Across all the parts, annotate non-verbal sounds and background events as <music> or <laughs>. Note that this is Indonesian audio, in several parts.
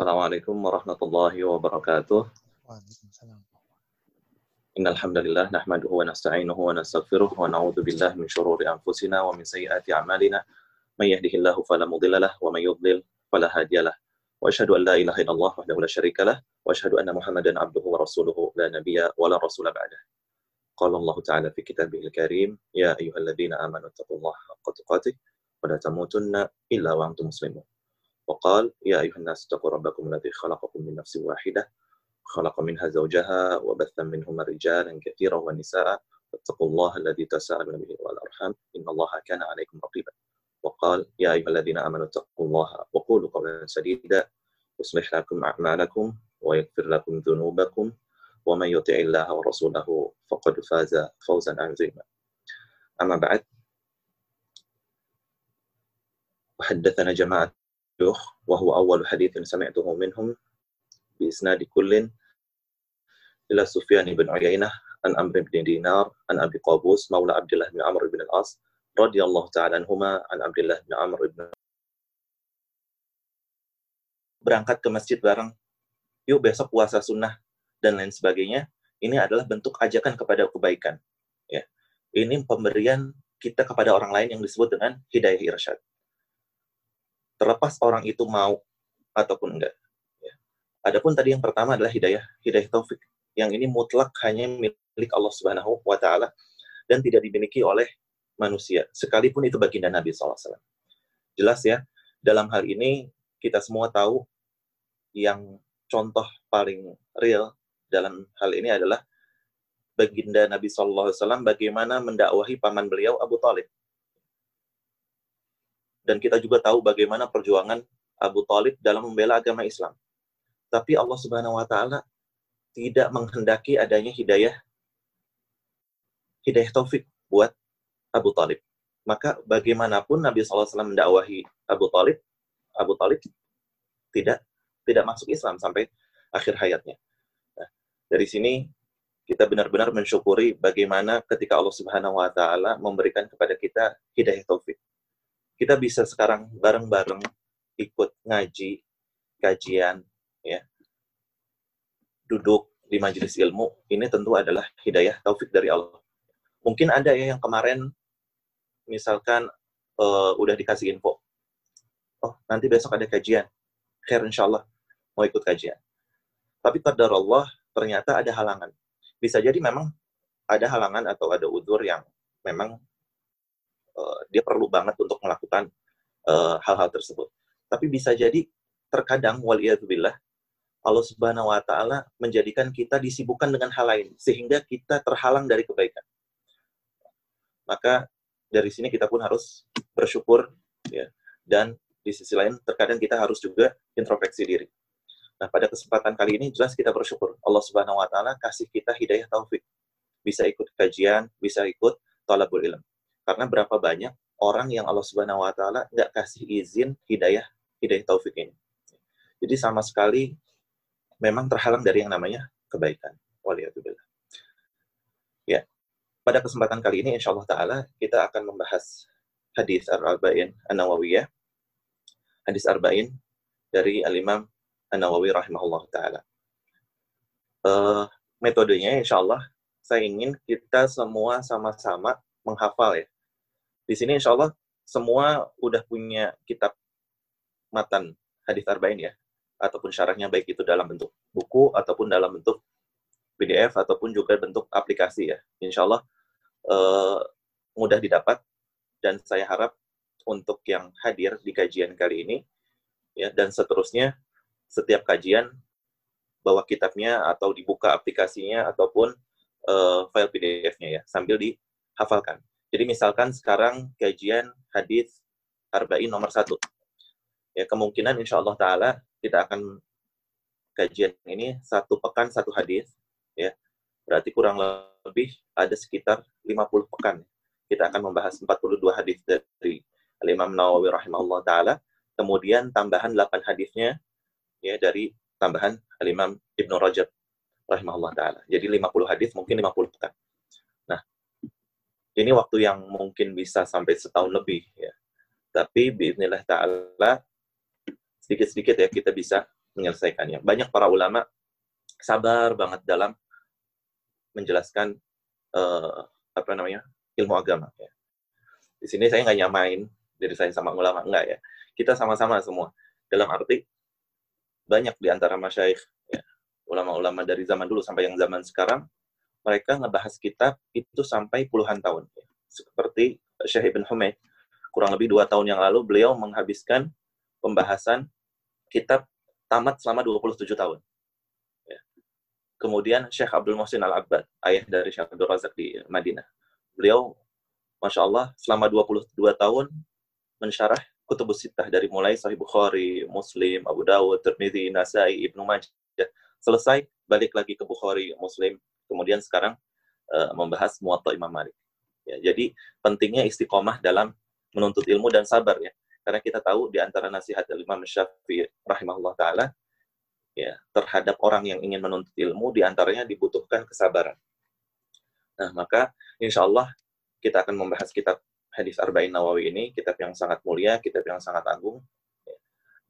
Assalamualaikum warahmatullahi wabarakatuh. Waalaikumsalam. إن الحمد لله نحمده ونستعينه ونستغفره ونعوذ بالله من شرور أنفسنا ومن سيئات أعمالنا. من يهده الله فلا مضل له ومن يضلل فلا هادي له. وأشهد أن لا إله إلا الله وحده لا شريك له. وأشهد أن محمدا عبده ورسوله لا نبي ولا رسول بعده. قال الله تعالى في كتابه الكريم يا أيها الذين آمنوا اتقوا الله حق تقاته ولا تموتن إلا وأنتم مسلمون. وقال يا أيها الناس اتقوا ربكم الذي خلقكم من نفس واحدة خلق منها زوجها وبث منهما رجالا كثيرا ونساء واتقوا الله الذي تساءلون به والأرحام إن الله كان عليكم رقيبا. وقال يا أيها الذين آمنوا اتقوا الله وقولوا قولا سديدا يصلح لكم أعمالكم ويغفر لكم ذنوبكم ومن يطع الله ورسوله فقد فاز فوزا عظيما. أما بعد وحدثنا جماعة الشيوخ وهو أول حديث سمعته منهم بإسناد كل إلى سفيان بن عيينة عن أمر بن دينار عن أبي قابوس مولى عبد الله بن عمرو بن العاص رضي الله تعالى عنهما عن عبد الله بن عمرو بن berangkat ke masjid bareng, yuk besok puasa sunnah dan lain sebagainya. Ini adalah bentuk ajakan kepada kebaikan. Ya, ini pemberian kita kepada orang lain yang disebut dengan hidayah irsyad. Terlepas orang itu mau ataupun enggak. Ya. Adapun tadi yang pertama adalah hidayah, hidayah taufik. Yang ini mutlak hanya milik Allah Subhanahu wa taala dan tidak dimiliki oleh manusia, sekalipun itu baginda Nabi SAW. Jelas ya, dalam hal ini kita semua tahu yang contoh paling real dalam hal ini adalah baginda Nabi SAW bagaimana mendakwahi paman beliau Abu Talib. Dan kita juga tahu bagaimana perjuangan Abu Talib dalam membela agama Islam. Tapi Allah Subhanahu wa taala tidak menghendaki adanya hidayah hidayah taufik buat Abu Talib. Maka bagaimanapun Nabi SAW mendakwahi Abu Talib, Abu Talib tidak tidak masuk Islam sampai akhir hayatnya. Nah, dari sini kita benar-benar mensyukuri bagaimana ketika Allah Subhanahu wa taala memberikan kepada kita hidayah taufik. Kita bisa sekarang bareng-bareng ikut ngaji, kajian, ya. Duduk di majelis ilmu, ini tentu adalah hidayah taufik dari Allah. Mungkin ada ya yang kemarin misalkan uh, udah dikasih info. Oh, nanti besok ada kajian. Khair insya Allah mau ikut kajian. Tapi qadar Allah ternyata ada halangan. Bisa jadi memang ada halangan atau ada udur yang memang uh, dia perlu banget untuk melakukan hal-hal uh, tersebut. Tapi bisa jadi terkadang waliyadzubillah Allah Subhanahu wa taala menjadikan kita disibukkan dengan hal lain sehingga kita terhalang dari kebaikan. Maka dari sini kita pun harus bersyukur ya dan di sisi lain terkadang kita harus juga introspeksi diri. Nah, pada kesempatan kali ini jelas kita bersyukur Allah Subhanahu wa taala kasih kita hidayah taufik. Bisa ikut kajian, bisa ikut thalabul ilm. Karena berapa banyak orang yang Allah Subhanahu wa taala nggak kasih izin hidayah hidayah taufik ini. Jadi sama sekali memang terhalang dari yang namanya kebaikan. Waliyatubillah. Ya. Pada kesempatan kali ini insya Allah taala kita akan membahas hadis Ar-Arba'in An-Nawawiyah. Hadis Arba'in dari Al-Imam An-Nawawi rahimahullah taala. Uh, metodenya insya Allah saya ingin kita semua sama-sama menghafal ya. Di sini insya Allah semua udah punya kitab matan hadis arba'in ya ataupun syarahnya baik itu dalam bentuk buku ataupun dalam bentuk PDF ataupun juga bentuk aplikasi ya. Insya Allah uh, mudah didapat dan saya harap untuk yang hadir di kajian kali ini ya dan seterusnya setiap kajian bawa kitabnya atau dibuka aplikasinya ataupun uh, file PDF-nya ya sambil dihafalkan. Jadi misalkan sekarang kajian hadis arba'in nomor satu. Ya kemungkinan insya Allah Taala kita akan kajian ini satu pekan satu hadis ya. Berarti kurang lebih ada sekitar 50 pekan kita akan membahas 42 hadis dari Imam Nawawi rahimahullah taala. Kemudian tambahan 8 hadisnya ya dari tambahan Imam Ibnu Rajab rahimahullah taala. Jadi 50 hadis mungkin 50 pekan ini waktu yang mungkin bisa sampai setahun lebih ya tapi bismillah taala sedikit-sedikit ya kita bisa menyelesaikannya. Banyak para ulama sabar banget dalam menjelaskan uh, apa namanya ilmu agama. Ya. Di sini saya nggak nyamain diri saya sama ulama enggak ya. Kita sama-sama semua. Dalam arti banyak di antara masyaikh ya, ulama-ulama dari zaman dulu sampai yang zaman sekarang mereka ngebahas kitab itu sampai puluhan tahun. Ya. Seperti Syekh Ibn Humaid, kurang lebih dua tahun yang lalu beliau menghabiskan pembahasan kitab tamat selama 27 tahun. Ya. Kemudian Syekh Abdul Muhsin Al-Abbad, ayah dari Syekh Abdul Razak di Madinah. Beliau, Masya Allah, selama 22 tahun mensyarah kutubus sittah dari mulai Sahih Bukhari, Muslim, Abu Dawud, Tirmidzi, Nasai, Ibnu Majah. Selesai, balik lagi ke Bukhari, Muslim, kemudian sekarang uh, membahas Muwatta Imam Malik. Ya, jadi pentingnya istiqomah dalam menuntut ilmu dan sabar ya. Karena kita tahu di antara nasihat Imam Syafi'i rahimahullah taala ya terhadap orang yang ingin menuntut ilmu di antaranya dibutuhkan kesabaran. Nah, maka insya Allah kita akan membahas kitab hadis Arba'in Nawawi ini, kitab yang sangat mulia, kitab yang sangat agung. Ya.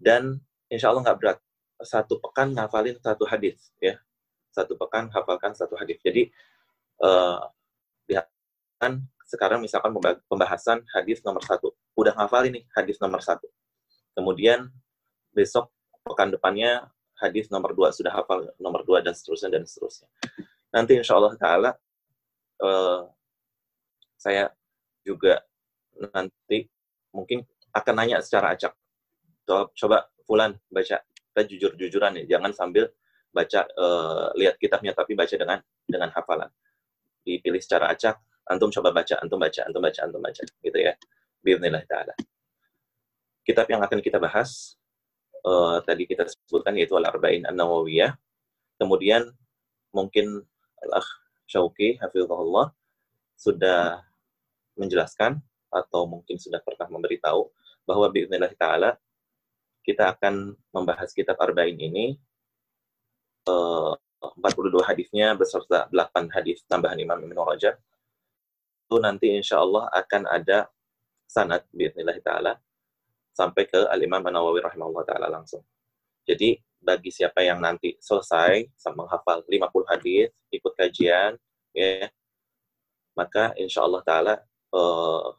Dan insya Allah nggak berat. Satu pekan ngafalin satu hadis, ya. Satu pekan hafalkan satu hadis. Jadi, uh, sekarang misalkan pembahasan hadis nomor satu. Udah ngafal ini hadis nomor satu. Kemudian besok pekan depannya hadis nomor dua sudah hafal nomor dua dan seterusnya dan seterusnya. Nanti insya Allah Taala uh, saya juga nanti mungkin akan nanya secara acak. Coba Fulan baca, kita jujur-jujuran ya, jangan sambil baca uh, lihat kitabnya tapi baca dengan dengan hafalan. Dipilih secara acak, antum coba baca, antum baca, antum baca, antum baca, gitu ya. Bismillah taala. Kitab yang akan kita bahas uh, tadi kita sebutkan yaitu Al-Arba'in An-Nawawiyah. Kemudian mungkin Al-Akh Syauqi hafizahullah sudah menjelaskan atau mungkin sudah pernah memberitahu bahwa bismillah taala kita akan membahas kitab Arba'in ini uh, 42 hadisnya beserta 8 hadis tambahan Imam Ibn Rajab itu nanti insya Allah akan ada sanad bismillah ta'ala sampai ke al-imam an-nawawi rahimahullah ta'ala langsung. Jadi bagi siapa yang nanti selesai sama menghafal 50 hadis, ikut kajian, ya, maka insya Allah ta'ala uh,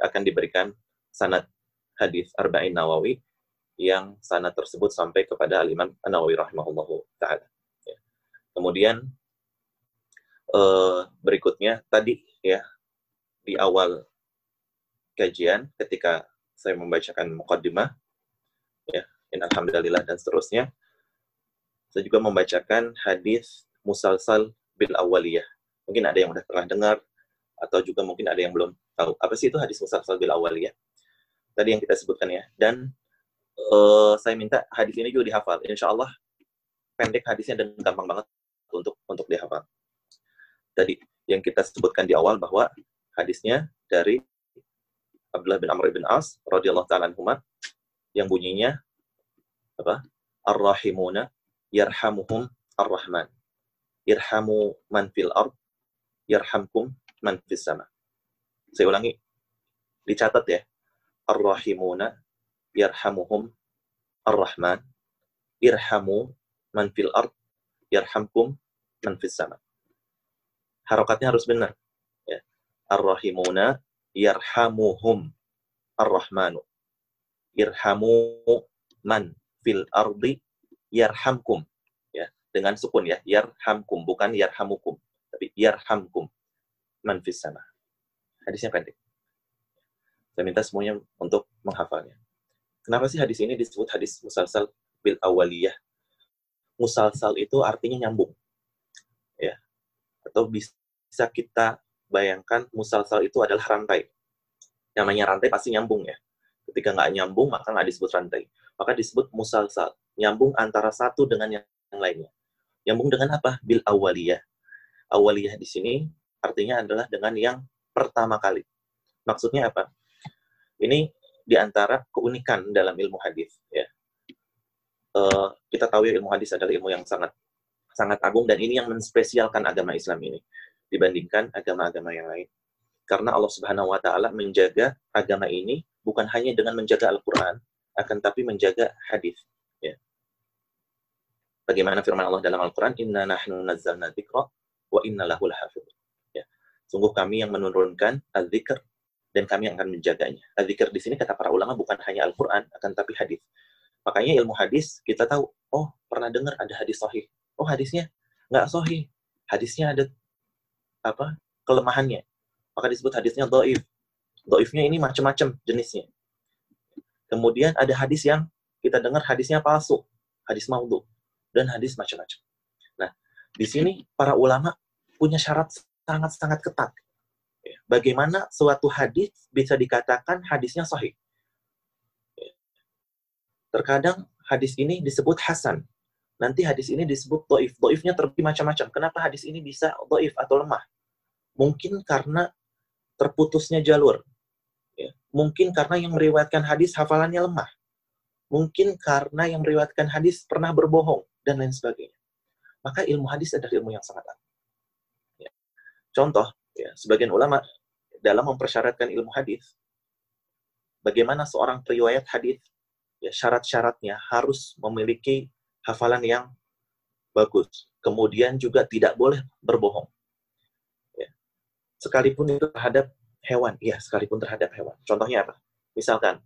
akan diberikan sanad hadis arba'in nawawi yang sanad tersebut sampai kepada al-imam an-nawawi rahimahullah ta'ala. Ya. Kemudian uh, berikutnya tadi ya di awal kajian ketika saya membacakan mukaddimah ya alhamdulillah dan seterusnya saya juga membacakan hadis musalsal bil awaliyah mungkin ada yang sudah pernah dengar atau juga mungkin ada yang belum tahu apa sih itu hadis musalsal bil awaliyah tadi yang kita sebutkan ya dan uh, saya minta hadis ini juga dihafal insya Allah pendek hadisnya dan gampang banget untuk untuk dihafal tadi yang kita sebutkan di awal bahwa hadisnya dari Abdullah bin Amr bin As radhiyallahu taala anhuma yang bunyinya apa? Ar-rahimuna yarhamuhum ar-rahman. Irhamu man fil ard yarhamkum man fis sama. Saya ulangi. Dicatat ya. Ar-rahimuna yarhamuhum ar-rahman. Irhamu man fil ard yarhamkum man fis sama harokatnya harus benar. Ya. Ar-rahimuna yarhamuhum ar-rahmanu. Irhamu man fil ardi yarhamkum. Ya, dengan sukun ya, yarhamkum bukan yarhamukum, tapi yarhamkum man fis sama. Hadisnya pendek. Saya minta semuanya untuk menghafalnya. Kenapa sih hadis ini disebut hadis musalsal bil awaliyah? Musalsal itu artinya nyambung atau bisa kita bayangkan musalsal itu adalah rantai. Namanya rantai pasti nyambung ya. Ketika nggak nyambung, maka nggak disebut rantai. Maka disebut musalsal. Nyambung antara satu dengan yang lainnya. Nyambung dengan apa? Bil awaliyah. Awaliyah di sini artinya adalah dengan yang pertama kali. Maksudnya apa? Ini di antara keunikan dalam ilmu hadis. Ya. Uh, kita tahu ya ilmu hadis adalah ilmu yang sangat sangat agung dan ini yang menspesialkan agama Islam ini dibandingkan agama-agama yang lain. Karena Allah Subhanahu wa taala menjaga agama ini bukan hanya dengan menjaga Al-Qur'an, akan tapi menjaga hadis, ya. Bagaimana firman Allah dalam Al-Quran, Inna nahnu nazzalna dzikra wa inna lahu Ya. Sungguh kami yang menurunkan al-dzikr dan kami yang akan menjaganya. Al-dzikr di sini kata para ulama bukan hanya Al-Quran, akan tapi hadis. Makanya ilmu hadis kita tahu, oh pernah dengar ada hadis sahih. Oh hadisnya nggak sahih. Hadisnya ada apa kelemahannya. Maka disebut hadisnya doif. Doifnya ini macam-macam jenisnya. Kemudian ada hadis yang kita dengar hadisnya palsu, hadis maudhu dan hadis macam-macam. Nah, di sini para ulama punya syarat sangat-sangat ketat. Bagaimana suatu hadis bisa dikatakan hadisnya sahih? Terkadang hadis ini disebut hasan. Nanti hadis ini disebut doif. Doifnya terbagi macam-macam. Kenapa hadis ini bisa doif atau lemah? Mungkin karena terputusnya jalur. Ya. Mungkin karena yang meriwayatkan hadis hafalannya lemah. Mungkin karena yang meriwayatkan hadis pernah berbohong dan lain sebagainya. Maka ilmu hadis adalah ilmu yang sangat agung. Ya. Contoh, ya, sebagian ulama dalam mempersyaratkan ilmu hadis, bagaimana seorang periwayat hadis, ya, syarat-syaratnya harus memiliki hafalan yang bagus. Kemudian juga tidak boleh berbohong. Ya. Sekalipun itu terhadap hewan, ya sekalipun terhadap hewan. Contohnya apa? Misalkan,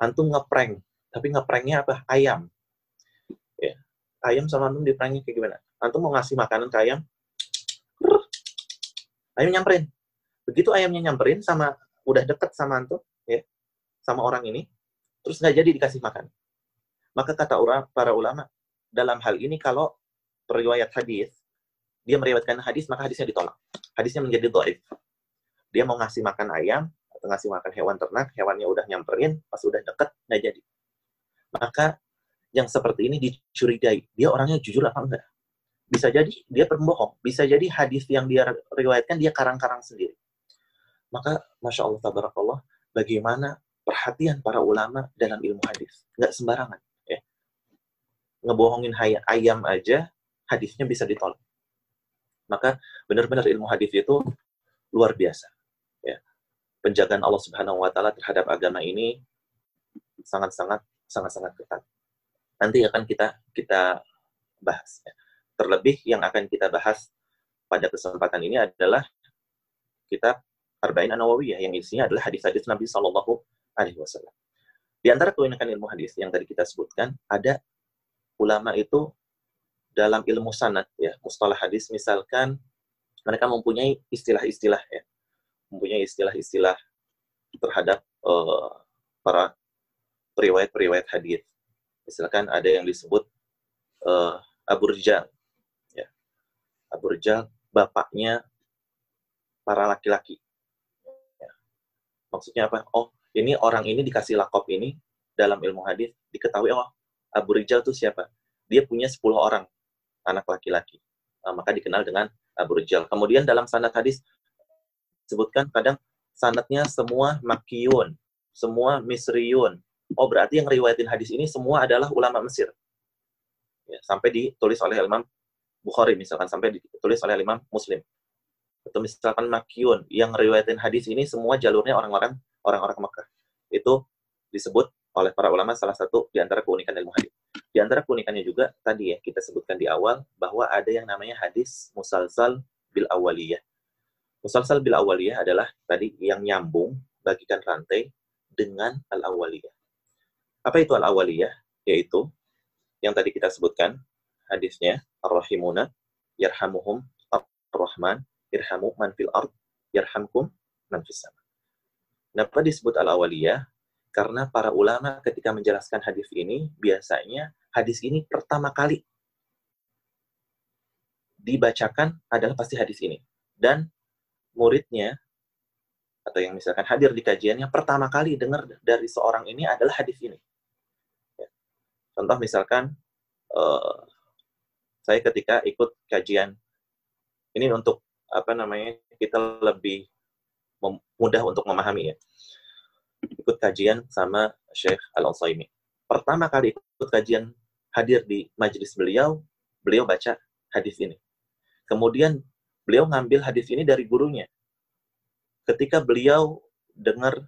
antum ngeprank, tapi ngepranknya apa? Ayam ayam sama antum diperangi kayak gimana? Antum mau ngasih makanan ke ayam, ayam nyamperin. Begitu ayamnya nyamperin sama udah deket sama antum, ya, sama orang ini, terus nggak jadi dikasih makan. Maka kata para ulama dalam hal ini kalau periwayat hadis dia meriwayatkan hadis maka hadisnya ditolak. Hadisnya menjadi doif. Dia mau ngasih makan ayam atau ngasih makan hewan ternak, hewannya udah nyamperin, pas udah deket nggak jadi. Maka yang seperti ini dicurigai. Dia orangnya jujur apa enggak? Bisa jadi dia pembohong. Bisa jadi hadis yang dia riwayatkan dia karang-karang sendiri. Maka, Masya Allah, tabarakallah, bagaimana perhatian para ulama dalam ilmu hadis. Nggak sembarangan. Ya. Ngebohongin ayam aja, hadisnya bisa ditolak. Maka benar-benar ilmu hadis itu luar biasa. Ya. Penjagaan Allah Subhanahu wa taala terhadap agama ini sangat-sangat sangat-sangat ketat nanti akan kita kita bahas. Ya. Terlebih yang akan kita bahas pada kesempatan ini adalah kitab Arba'in An-Nawawiyah yang isinya adalah hadis-hadis Nabi Shallallahu Alaihi Wasallam. Di antara keunikan ilmu hadis yang tadi kita sebutkan, ada ulama itu dalam ilmu sanad ya, mustalah hadis misalkan mereka mempunyai istilah-istilah ya, mempunyai istilah-istilah terhadap uh, para periwayat-periwayat hadis misalkan ada yang disebut uh, Abu Rijal. Ya. Abu Rijal bapaknya para laki-laki. Ya. Maksudnya apa? Oh, ini orang ini dikasih lakop ini dalam ilmu hadis diketahui oh Abu Rijal itu siapa? Dia punya 10 orang anak laki-laki. Nah, maka dikenal dengan Abu Rijal. Kemudian dalam sanad hadis disebutkan kadang sanatnya semua makiyun, semua misriyun, oh berarti yang riwayatin hadis ini semua adalah ulama Mesir. Ya, sampai ditulis oleh Imam Bukhari misalkan sampai ditulis oleh Imam Muslim. Atau misalkan Makyun yang riwayatin hadis ini semua jalurnya orang-orang orang-orang Mekah. Itu disebut oleh para ulama salah satu di antara keunikan ilmu hadis. Di antara keunikannya juga tadi ya kita sebutkan di awal bahwa ada yang namanya hadis musalsal bil awaliyah. Musalsal bil awaliyah adalah tadi yang nyambung bagikan rantai dengan al awaliyah. Apa itu al-awaliyah? Yaitu yang tadi kita sebutkan hadisnya ar-rahimuna yarhamuhum ar-rahman irhamu man fil ard yarhamkum man fis sama. Kenapa disebut al-awaliyah? Karena para ulama ketika menjelaskan hadis ini biasanya hadis ini pertama kali dibacakan adalah pasti hadis ini dan muridnya atau yang misalkan hadir di kajiannya pertama kali dengar dari seorang ini adalah hadis ini. Contoh misalkan uh, saya ketika ikut kajian ini untuk apa namanya kita lebih mudah untuk memahami ya. Ikut kajian sama Syekh Al Utsaimin. Pertama kali ikut kajian hadir di majelis beliau, beliau baca hadis ini. Kemudian beliau ngambil hadis ini dari gurunya. Ketika beliau dengar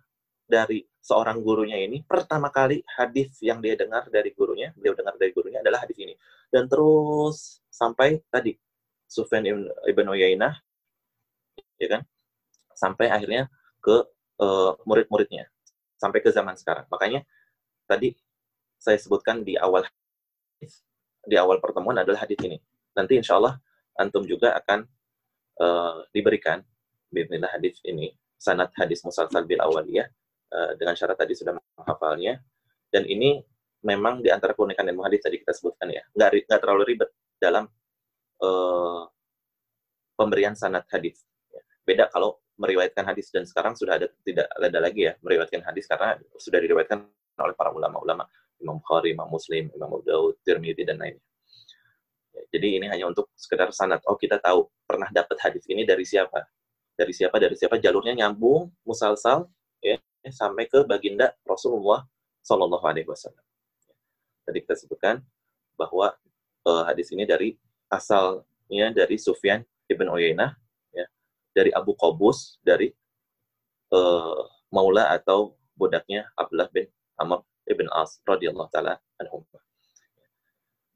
dari seorang gurunya ini pertama kali hadis yang dia dengar dari gurunya, beliau dengar dari gurunya adalah hadis ini. dan terus sampai tadi Sufyan ibn Uyainah ya kan? Sampai akhirnya ke uh, murid-muridnya. Sampai ke zaman sekarang. Makanya tadi saya sebutkan di awal di awal pertemuan adalah hadis ini. Nanti insya Allah antum juga akan uh, diberikan bismillah hadis ini sanad hadis musalsal bil awaliyah uh, dengan syarat tadi sudah menghafalnya. Dan ini memang di antara keunikan ilmu hadis tadi kita sebutkan ya. Nggak nggak terlalu ribet dalam uh, pemberian sanad hadis. Beda kalau meriwayatkan hadis dan sekarang sudah ada tidak ada lagi ya meriwayatkan hadis karena sudah diriwayatkan oleh para ulama-ulama Imam Bukhari, Imam Muslim, Imam Abu Daud, Tirmidzi dan lainnya. Ya, jadi ini hanya untuk sekedar sanad. Oh kita tahu pernah dapat hadis ini dari siapa? Dari siapa? Dari siapa? Jalurnya nyambung, musalsal, ya sampai ke baginda Rasulullah Shallallahu Alaihi Wasallam. Tadi kita sebutkan bahwa uh, hadis ini dari asalnya dari Sufyan ibn Uyainah, ya, dari Abu Qabus, dari uh, Maula atau budaknya Abdullah bin Amr ibn As radhiyallahu taala anhum.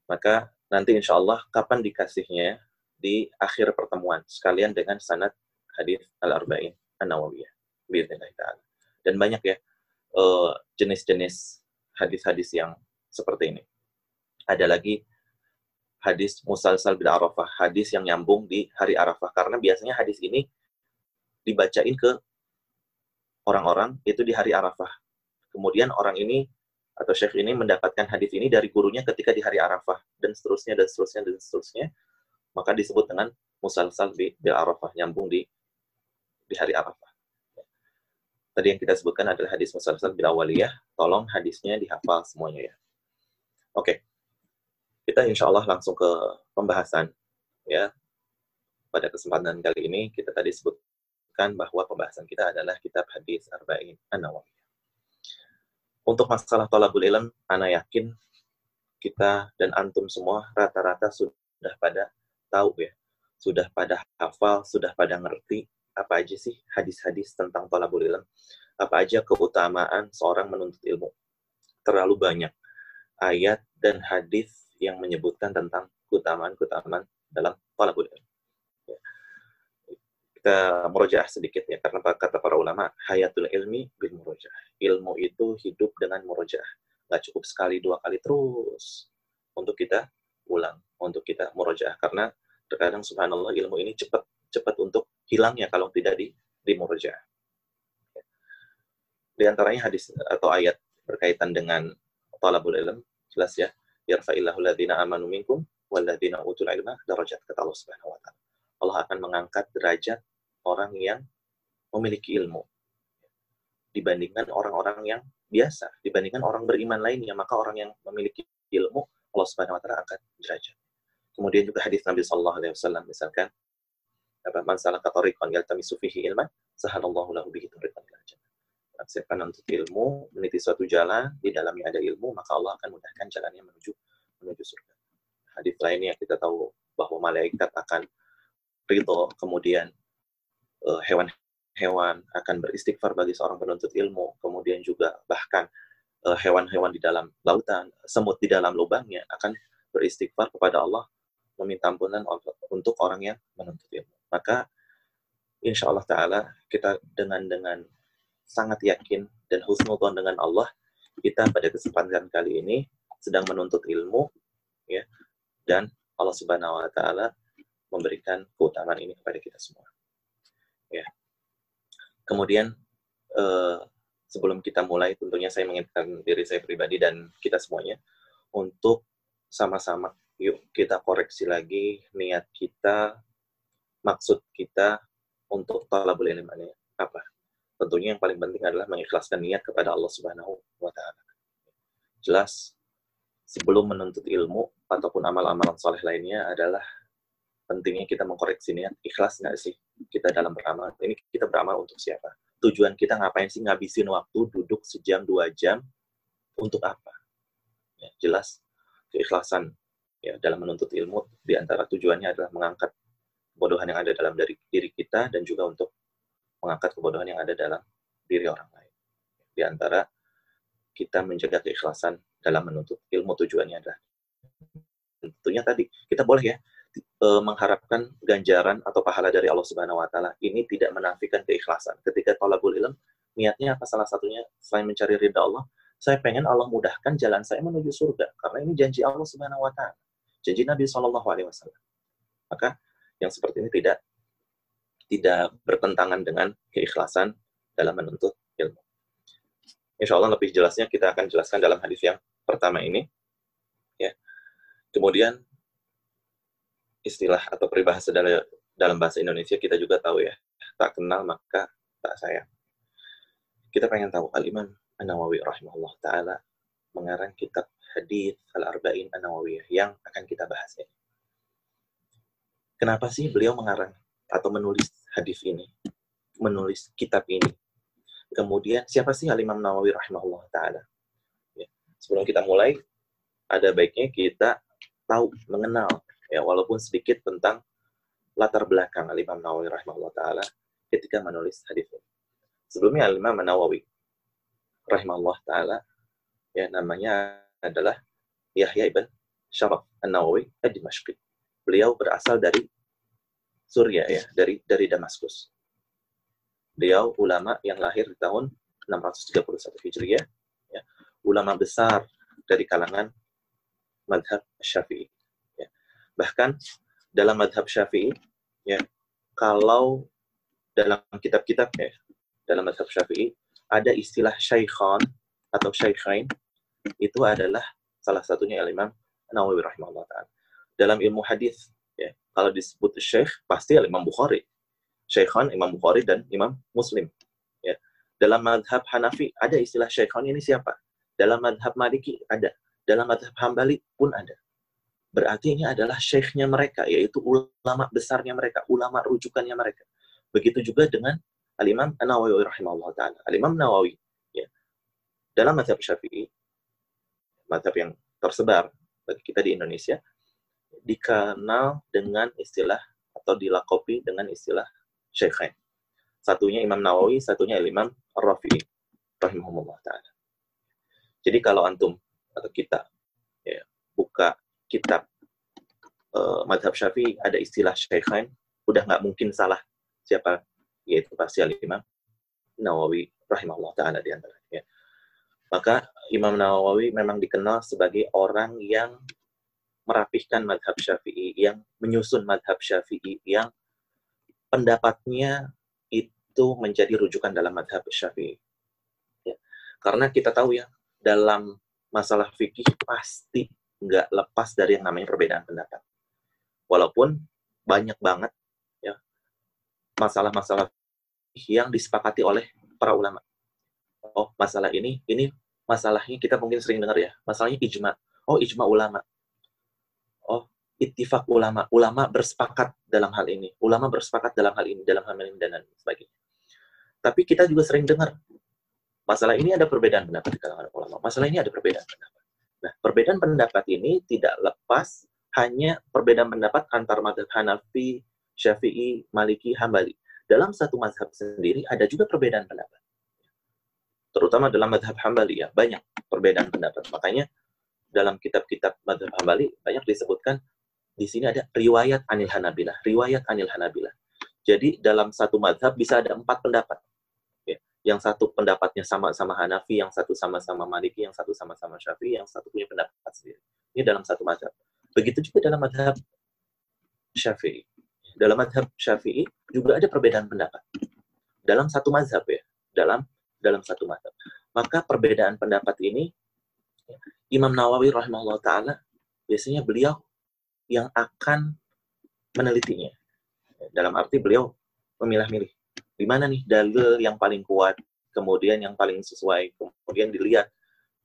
Maka nanti insya Allah kapan dikasihnya di akhir pertemuan sekalian dengan sanad hadis al-arba'in an-nawawiyah. Dan banyak ya eh, jenis-jenis hadis-hadis yang seperti ini. Ada lagi hadis musalsal bil arafah, hadis yang nyambung di hari arafah. Karena biasanya hadis ini dibacain ke orang-orang itu di hari arafah. Kemudian orang ini atau syekh ini mendapatkan hadis ini dari gurunya ketika di hari arafah dan seterusnya dan seterusnya dan seterusnya. Maka disebut dengan musalsal bil arafah, nyambung di di hari arafah. Tadi yang kita sebutkan adalah hadis musalsal bil awaliyah. Tolong hadisnya dihafal semuanya ya. Oke kita insya Allah langsung ke pembahasan ya. Pada kesempatan kali ini kita tadi sebutkan bahwa pembahasan kita adalah kitab hadis arba'in an-nawawiyah. Untuk masalah tolabul ilm ana yakin kita dan antum semua rata-rata sudah pada tahu ya. Sudah pada hafal sudah pada ngerti apa aja sih hadis-hadis tentang tolabul ilm. Apa aja keutamaan seorang menuntut ilmu. Terlalu banyak ayat dan hadis yang menyebutkan tentang keutamaan-keutamaan dalam talabul ilm. Ya. Kita merojaah sedikit ya, karena kata para ulama, hayatul ilmi bil murojaah. Ilmu itu hidup dengan murojaah. Nggak cukup sekali, dua kali terus untuk kita ulang, untuk kita murojaah. Karena terkadang subhanallah ilmu ini cepat cepat untuk hilangnya kalau tidak di, di murojaah. Ya. Di antaranya hadis atau ayat berkaitan dengan talabul ilm, jelas ya, yarfa'illahu alladhina amanu minkum walladhina utul ilma darajat kata Allah Subhanahu wa taala. Allah akan mengangkat derajat orang yang memiliki ilmu dibandingkan orang-orang yang biasa, dibandingkan orang beriman lainnya, maka orang yang memiliki ilmu Allah Subhanahu wa taala angkat derajat. Kemudian juga hadis Nabi sallallahu alaihi wasallam misalkan apa man salaka tariqan yaltamisu fihi ilman sahalallahu lahu bihi tariqan jannah siapkan untuk ilmu, meniti suatu jalan, di dalamnya ada ilmu, maka Allah akan mudahkan jalannya menuju menuju surga. Hadis lainnya kita tahu bahwa malaikat akan ridho, kemudian uh, hewan-hewan akan beristighfar bagi seorang penuntut ilmu, kemudian juga bahkan uh, hewan-hewan di dalam lautan, semut di dalam lubangnya akan beristighfar kepada Allah meminta ampunan untuk orang yang menuntut ilmu. Maka insya Allah Taala kita dengan dengan sangat yakin dan husnudon dengan Allah, kita pada kesempatan kali ini sedang menuntut ilmu, ya, dan Allah Subhanahu Wa Taala memberikan keutamaan ini kepada kita semua. Ya. Kemudian eh, sebelum kita mulai, tentunya saya mengingatkan diri saya pribadi dan kita semuanya untuk sama-sama yuk kita koreksi lagi niat kita, maksud kita untuk talabul ilm apa tentunya yang paling penting adalah mengikhlaskan niat kepada Allah Subhanahu wa taala. Jelas sebelum menuntut ilmu ataupun amal-amalan soleh lainnya adalah pentingnya kita mengkoreksi niat. Ikhlas nggak sih kita dalam beramal? Ini kita beramal untuk siapa? Tujuan kita ngapain sih ngabisin waktu duduk sejam dua jam? Untuk apa? Ya, jelas keikhlasan ya dalam menuntut ilmu di antara tujuannya adalah mengangkat kebodohan yang ada dalam dari diri kita dan juga untuk mengangkat kebodohan yang ada dalam diri orang lain. Di antara kita menjaga keikhlasan dalam menuntut ilmu tujuannya adalah tentunya tadi kita boleh ya e, mengharapkan ganjaran atau pahala dari Allah Subhanahu wa taala. Ini tidak menafikan keikhlasan. Ketika thalabul ilm niatnya apa salah satunya selain mencari ridha Allah, saya pengen Allah mudahkan jalan saya menuju surga karena ini janji Allah Subhanahu wa taala. Janji Nabi Shallallahu alaihi wasallam. Maka yang seperti ini tidak tidak bertentangan dengan keikhlasan dalam menuntut ilmu. Insya Allah lebih jelasnya kita akan jelaskan dalam hadis yang pertama ini. Ya. Kemudian istilah atau peribahasa dalam bahasa Indonesia kita juga tahu ya, tak kenal maka tak sayang. Kita pengen tahu Al-Imam An-Nawawi rahimahullah taala mengarang kitab hadis Al-Arba'in An-Nawawiyah yang akan kita bahas ini. Kenapa sih beliau mengarang atau menulis hadis ini? Menulis kitab ini? Kemudian siapa sih Al-Imam Nawawi rahimahullah taala? Ya. Sebelum kita mulai, ada baiknya kita tahu, mengenal ya walaupun sedikit tentang latar belakang Al-Imam Nawawi rahimahullah taala ketika menulis hadis ini. Sebelumnya Al-Imam Nawawi rahimahullah taala ya namanya adalah Yahya ibn Syaraf An-Nawawi Ad-Dimashqi. Beliau berasal dari Suria ya, dari dari Damaskus. Beliau ulama yang lahir di tahun 631 Hijriah, ya, ulama besar dari kalangan madhab Syafi'i. Ya. Bahkan dalam madhab Syafi'i, ya, kalau dalam kitab-kitab ya, dalam madhab Syafi'i ada istilah syaikhan atau syaikhain itu adalah salah satunya Imam Nawawi rahimahullah taala. Dalam ilmu hadis ya, kalau disebut syekh pasti Imam Bukhari Syaikhan Imam Bukhari dan Imam Muslim. Ya. Dalam madhab Hanafi ada istilah Syaikhan ini siapa? Dalam madhab Maliki ada. Dalam madhab Hambali pun ada. Berarti ini adalah syekhnya mereka, yaitu ulama besarnya mereka, ulama rujukannya mereka. Begitu juga dengan Al-Imam Nawawi rahimahullah ta'ala. Al-Imam Nawawi, ya, dalam madhab Syafi'i, madhab yang tersebar bagi kita di Indonesia, dikenal dengan istilah atau dilakopi dengan istilah Syekhain. Satunya Imam Nawawi, satunya Imam Rafi'i rahimahumullah taala. Jadi kalau antum atau kita ya, buka kitab uh, madhab Syafi'i ada istilah Syekhain, udah nggak mungkin salah siapa yaitu pasti Imam Nawawi rahimahullah taala di antaranya. Maka Imam Nawawi memang dikenal sebagai orang yang merapihkan madhab Syafi'i, yang menyusun madhab Syafi'i, yang pendapatnya itu menjadi rujukan dalam madhab syafi'i. Ya. Karena kita tahu ya, dalam masalah fikih pasti nggak lepas dari yang namanya perbedaan pendapat. Walaupun banyak banget ya masalah-masalah yang disepakati oleh para ulama. Oh, masalah ini, ini masalahnya kita mungkin sering dengar ya, masalahnya ijma. Oh, ijma ulama. Ittifak ulama. Ulama bersepakat dalam hal ini. Ulama bersepakat dalam hal ini, dalam hal ini, dan sebagainya. Tapi kita juga sering dengar, masalah ini ada perbedaan pendapat di kalangan ulama. Masalah ini ada perbedaan pendapat. Nah, perbedaan pendapat ini tidak lepas hanya perbedaan pendapat antar madhab Hanafi, Syafi'i, Maliki, Hambali. Dalam satu mazhab sendiri ada juga perbedaan pendapat. Terutama dalam madhab Hambali ya, banyak perbedaan pendapat. Makanya dalam kitab-kitab madhab Hambali banyak disebutkan di sini ada riwayat anil Hanabilah, riwayat anil Hanabilah. Jadi dalam satu madhab bisa ada empat pendapat. Ya. Yang satu pendapatnya sama-sama Hanafi, yang satu sama-sama Maliki, yang satu sama-sama Syafi'i, yang satu punya pendapat sendiri. Ini dalam satu madhab. Begitu juga dalam madhab Syafi'i. Dalam madhab Syafi'i juga ada perbedaan pendapat. Dalam satu madhab ya. Dalam dalam satu madhab. Maka perbedaan pendapat ini Imam Nawawi rahimahullah taala biasanya beliau yang akan menelitinya. Dalam arti beliau memilah-milih. Di mana nih dalil yang paling kuat, kemudian yang paling sesuai, kemudian dilihat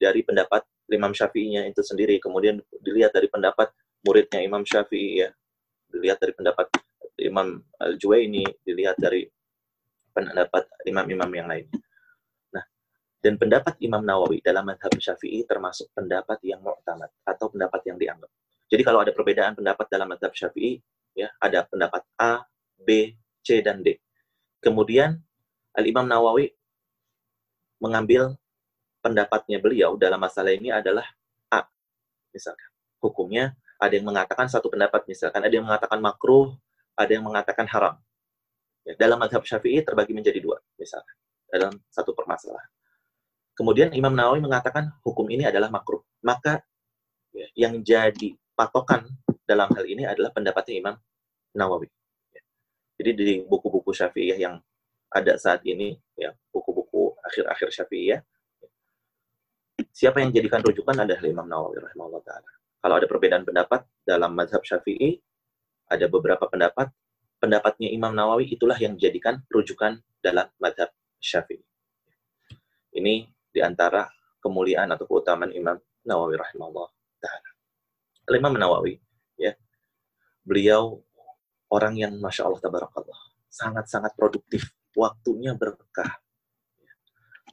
dari pendapat Imam Syafi'inya itu sendiri, kemudian dilihat dari pendapat muridnya Imam Syafi'i ya, dilihat dari pendapat Imam Al-Juwaini, dilihat dari pendapat imam-imam yang lain. Nah, dan pendapat Imam Nawawi dalam madhab Syafi'i termasuk pendapat yang mu'tamad atau pendapat yang dianggap. Jadi kalau ada perbedaan pendapat dalam madhab syafi'i, ya ada pendapat A, B, C, dan D. Kemudian Al-Imam Nawawi mengambil pendapatnya beliau dalam masalah ini adalah A. Misalkan, hukumnya Ada yang mengatakan satu pendapat misalkan, ada yang mengatakan makruh, ada yang mengatakan haram. Ya, dalam madhab syafi'i terbagi menjadi dua, misalkan, dalam satu permasalahan. Kemudian Imam Nawawi mengatakan hukum ini adalah makruh. Maka ya, yang jadi patokan dalam hal ini adalah pendapatnya Imam Nawawi. Ya. Jadi di buku-buku Syafi'iyah yang ada saat ini, ya buku-buku akhir-akhir Syafi'iyah, siapa yang jadikan rujukan adalah Imam Nawawi rahimahullah taala. Kalau ada perbedaan pendapat dalam mazhab Syafi'i, ada beberapa pendapat, pendapatnya Imam Nawawi itulah yang dijadikan rujukan dalam mazhab Syafi'i. Ini di antara kemuliaan atau keutamaan Imam Nawawi rahimahullah taala. Imam Nawawi, ya, beliau orang yang masya Allah tabarakallah sangat-sangat produktif, waktunya berkah,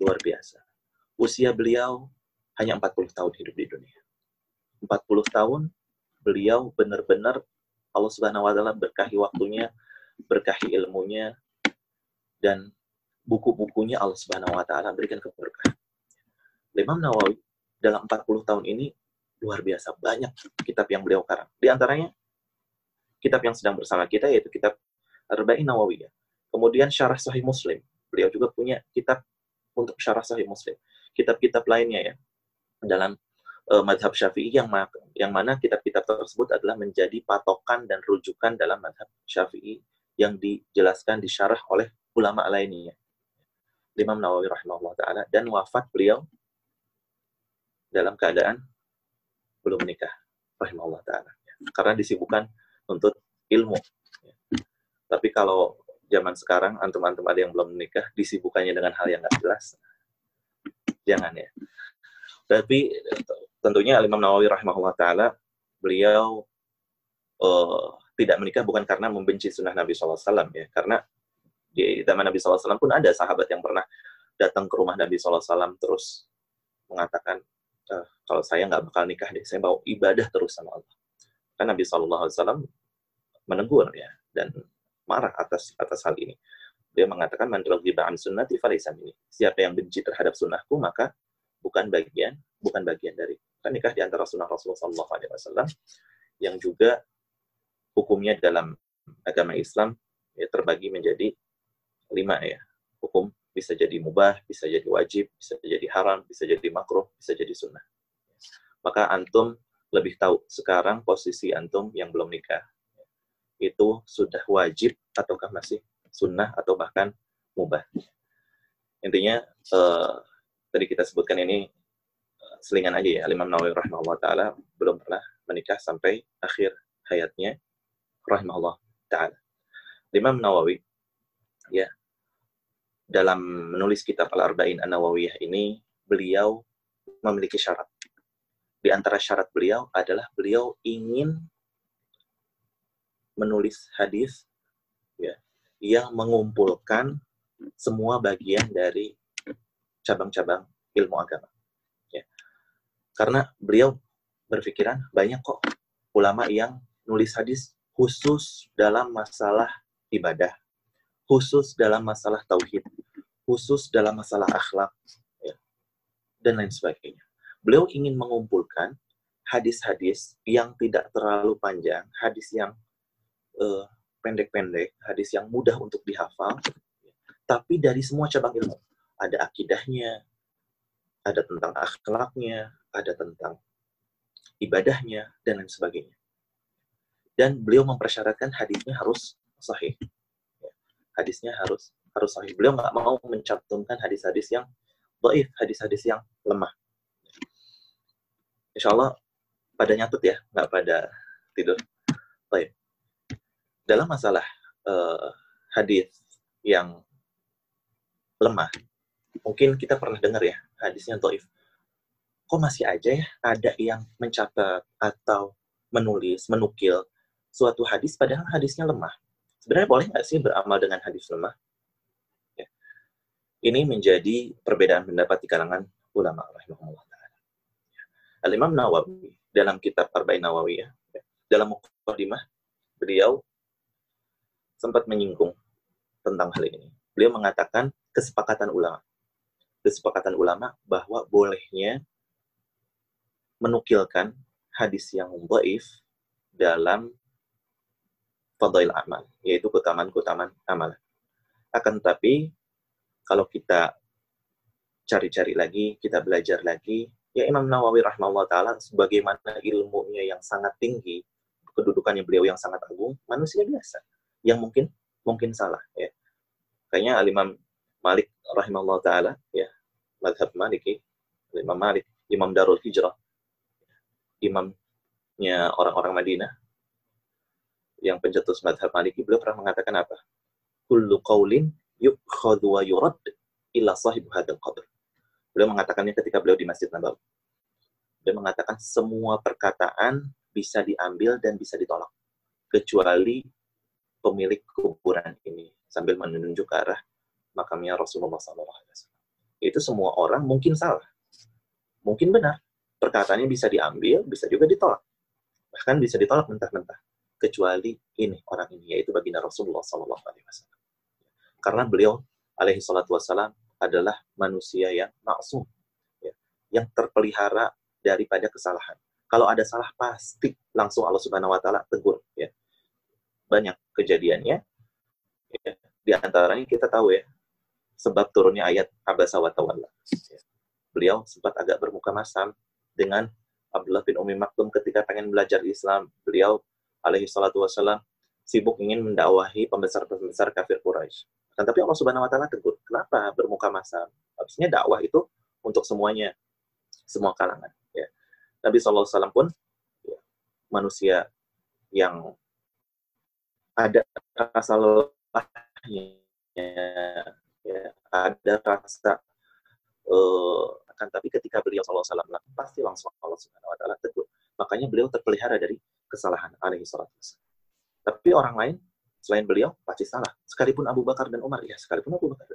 luar biasa. Usia beliau hanya 40 tahun hidup di dunia. 40 tahun beliau benar-benar Allah Subhanahu wa taala berkahi waktunya, berkahi ilmunya dan buku-bukunya Allah Subhanahu wa taala berikan keberkahan. Imam Nawawi dalam 40 tahun ini luar biasa banyak kitab yang beliau karang. Di antaranya kitab yang sedang bersama kita yaitu kitab Arba'in Nawawiyah. Kemudian Syarah Sahih Muslim. Beliau juga punya kitab untuk Syarah Sahih Muslim. Kitab-kitab lainnya ya dalam uh, madhab syafi'i yang, ma yang mana kitab-kitab tersebut adalah menjadi patokan dan rujukan dalam madhab syafi'i yang dijelaskan disyarah oleh ulama lainnya. Imam Nawawi rahimahullah ta'ala dan wafat beliau dalam keadaan belum menikah rahimahullah ta'ala. Karena disibukkan untuk ilmu. Tapi kalau zaman sekarang antum-antum ada yang belum menikah disibukkannya dengan hal yang nggak jelas, jangan ya. Tapi tentunya Imam Nawawi rahimahullah taala beliau uh, tidak menikah bukan karena membenci sunnah Nabi SAW ya, karena di zaman Nabi SAW pun ada sahabat yang pernah datang ke rumah Nabi SAW terus mengatakan e, kalau saya nggak bakal nikah deh, saya mau ibadah terus sama Allah. Kan Nabi SAW menegur ya dan marah atas atas hal ini. Dia mengatakan man an sunnati falaysa minni. Siapa yang benci terhadap sunnahku maka bukan bagian bukan bagian dari kan nikah di antara sunnah Rasulullah SAW yang juga hukumnya dalam agama Islam ya, terbagi menjadi lima ya hukum bisa jadi mubah bisa jadi wajib bisa jadi haram bisa jadi makruh bisa jadi sunnah maka antum lebih tahu sekarang posisi antum yang belum nikah itu sudah wajib ataukah masih sunnah atau bahkan mubah intinya eh, tadi kita sebutkan ini eh, selingan aja ya. Imam Nawawi rahimahullah taala belum pernah menikah sampai akhir hayatnya rahimahullah taala. Imam Nawawi ya dalam menulis kitab Al-Arba'in An-Nawawiyah ini beliau memiliki syarat. Di antara syarat beliau adalah beliau ingin menulis hadis ya yang mengumpulkan semua bagian dari cabang-cabang ilmu agama. Ya. Karena beliau berpikiran banyak kok ulama yang nulis hadis khusus dalam masalah ibadah, khusus dalam masalah tauhid, khusus dalam masalah akhlak, ya, dan lain sebagainya. Beliau ingin mengumpulkan hadis-hadis yang tidak terlalu panjang, hadis yang pendek pendek-pendek, hadis yang mudah untuk dihafal, tapi dari semua cabang ilmu ada akidahnya, ada tentang akhlaknya, ada tentang ibadahnya, dan lain sebagainya. Dan beliau mempersyaratkan hadisnya harus sahih. Ya, hadisnya harus harus sahih. Beliau nggak mau mencantumkan hadis-hadis yang baik, hadis-hadis yang lemah. Insya Allah pada nyatut ya, nggak pada tidur. Baik. Dalam masalah uh, hadis yang lemah, mungkin kita pernah dengar ya hadisnya doif. Kok masih aja ya ada yang mencatat atau menulis, menukil suatu hadis padahal hadisnya lemah. Sebenarnya boleh nggak sih beramal dengan hadis lemah? Ya. Ini menjadi perbedaan pendapat di kalangan ulama rahimahullah Al-Imam Nawawi dalam kitab Arba'in Nawawi ya, dalam mukadimah beliau sempat menyinggung tentang hal ini. Beliau mengatakan kesepakatan ulama kesepakatan ulama bahwa bolehnya menukilkan hadis yang dhaif dalam fadail amal, yaitu keutamaan-keutamaan amalan. Akan tetapi, kalau kita cari-cari lagi, kita belajar lagi, ya Imam Nawawi rahimahullah ta'ala, sebagaimana ilmunya yang sangat tinggi, kedudukannya beliau yang sangat agung, manusia biasa, yang mungkin mungkin salah. ya Kayaknya Imam Malik rahimahullah ta'ala, ya, madhab Maliki, Imam Malik, Imam Darul Hijrah, imamnya orang-orang Madinah, yang pencetus madhab Maliki, beliau pernah mengatakan apa? Kullu qawlin yukhadhu wa yurad illa sahib hadal qabr. Beliau mengatakannya ketika beliau di Masjid Nabawi. Beliau mengatakan semua perkataan bisa diambil dan bisa ditolak. Kecuali pemilik kuburan ini. Sambil menunjuk ke arah makamnya Rasulullah SAW. Itu semua orang mungkin salah. Mungkin benar. Perkataannya bisa diambil, bisa juga ditolak. Bahkan bisa ditolak mentah-mentah kecuali ini orang ini yaitu baginda Rasulullah Sallallahu Alaihi Wasallam. Karena beliau alaihi salatu wasallam adalah manusia yang maksum, ya, yang terpelihara daripada kesalahan. Kalau ada salah pasti langsung Allah Subhanahu Wa Taala tegur. Ya. Banyak kejadiannya. Ya. Di antaranya kita tahu ya sebab turunnya ayat abasa wa tawalla. Ya. Beliau sempat agak bermuka masam dengan Abdullah bin Umi Maktum ketika pengen belajar Islam. Beliau alaihi salatu wasallam sibuk ingin mendakwahi pembesar-pembesar kafir Quraisy. Kan tapi Allah Subhanahu wa taala tegur, kenapa bermuka masa? Harusnya dakwah itu untuk semuanya, semua kalangan, ya. Nabi SAW pun ya, manusia yang ada rasa lelahnya, ya, ada rasa uh, tapi ketika beliau SAW pasti langsung Allah Subhanahu wa taala tegur. Makanya beliau terpelihara dari kesalahan alaihi salatu Tapi orang lain selain beliau pasti salah. Sekalipun Abu Bakar dan Umar, ya sekalipun Abu Bakar.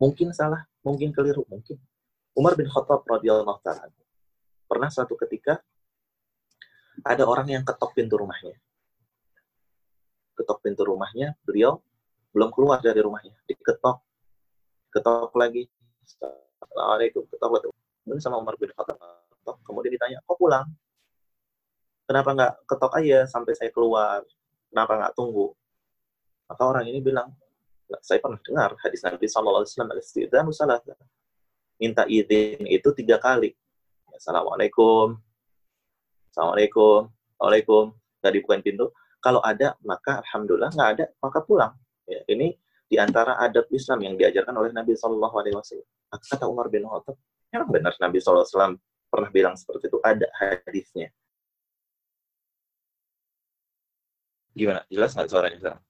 Mungkin salah, mungkin keliru, mungkin. Umar bin Khattab radhiyallahu taala pernah suatu ketika ada orang yang ketok pintu rumahnya. Ketok pintu rumahnya, beliau belum keluar dari rumahnya, diketok, ketok lagi. Assalamualaikum, ketok, ketok. Kemudian sama Umar bin Khattab, kemudian ditanya, kok pulang? Kenapa nggak ketok aja sampai saya keluar? Kenapa nggak tunggu? Maka orang ini bilang, saya pernah dengar hadis Nabi Shallallahu Alaihi Wasallam minta izin itu tiga kali. Assalamualaikum, Assalamualaikum, Waalaikum, nggak dibukain pintu. Kalau ada, maka Alhamdulillah, nggak ada, maka pulang. Ya, ini di antara adab Islam yang diajarkan oleh Nabi Shallallahu Alaihi Wasallam. Kata Umar bin Khattab, benar Nabi Wasallam pernah bilang seperti itu, ada hadisnya. Gimana? Jelas nggak suaranya sekarang?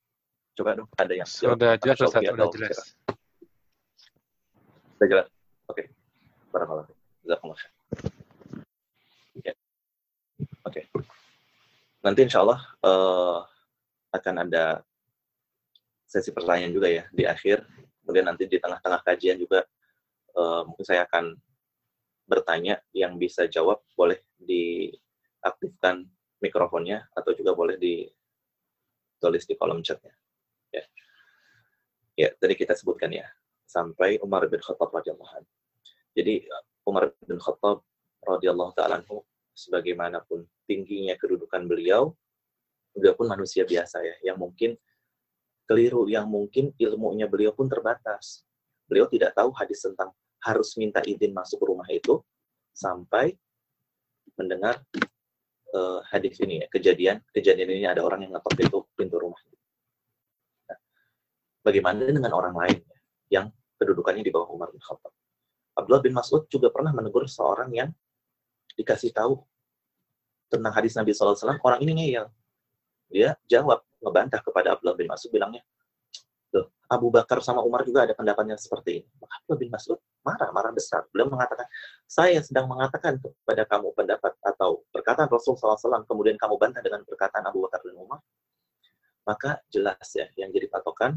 Coba dong, ada yang sudah jelas, Ustaz, sudah jelas. Sudah jelas. Oke. Okay. Barakallah. Jazakumullah. Ya. Oke. Okay. Nanti insya Allah uh, akan ada sesi pertanyaan juga ya di akhir. Kemudian nanti di tengah-tengah kajian juga uh, mungkin saya akan bertanya yang bisa jawab boleh diaktifkan mikrofonnya atau juga boleh di tulis di kolom chatnya. Ya. ya, tadi kita sebutkan ya, sampai Umar bin Khattab radhiyallahu Jadi Umar bin Khattab radhiyallahu taala sebagaimanapun tingginya kedudukan beliau, beliau pun manusia biasa ya, yang mungkin keliru, yang mungkin ilmunya beliau pun terbatas. Beliau tidak tahu hadis tentang harus minta izin masuk rumah itu sampai mendengar uh, hadis ini ya, kejadian kejadian ini ada orang yang ngetok pintu pintu rumah. Nah, bagaimana dengan orang lain ya, yang kedudukannya di bawah Umar bin Khattab? Abdullah bin Mas'ud juga pernah menegur seorang yang dikasih tahu tentang hadis Nabi SAW, orang ini ngeyel. Dia jawab, ngebantah kepada Abdullah bin Mas'ud, bilangnya, Abu Bakar sama Umar juga ada pendapatnya seperti ini. Maka Abdullah bin Mas'ud marah, marah besar. Beliau mengatakan, saya sedang mengatakan kepada kamu pendapat atau perkataan Rasul SAW, kemudian kamu bantah dengan perkataan Abu Bakar dan Umar. Maka jelas ya, yang jadi patokan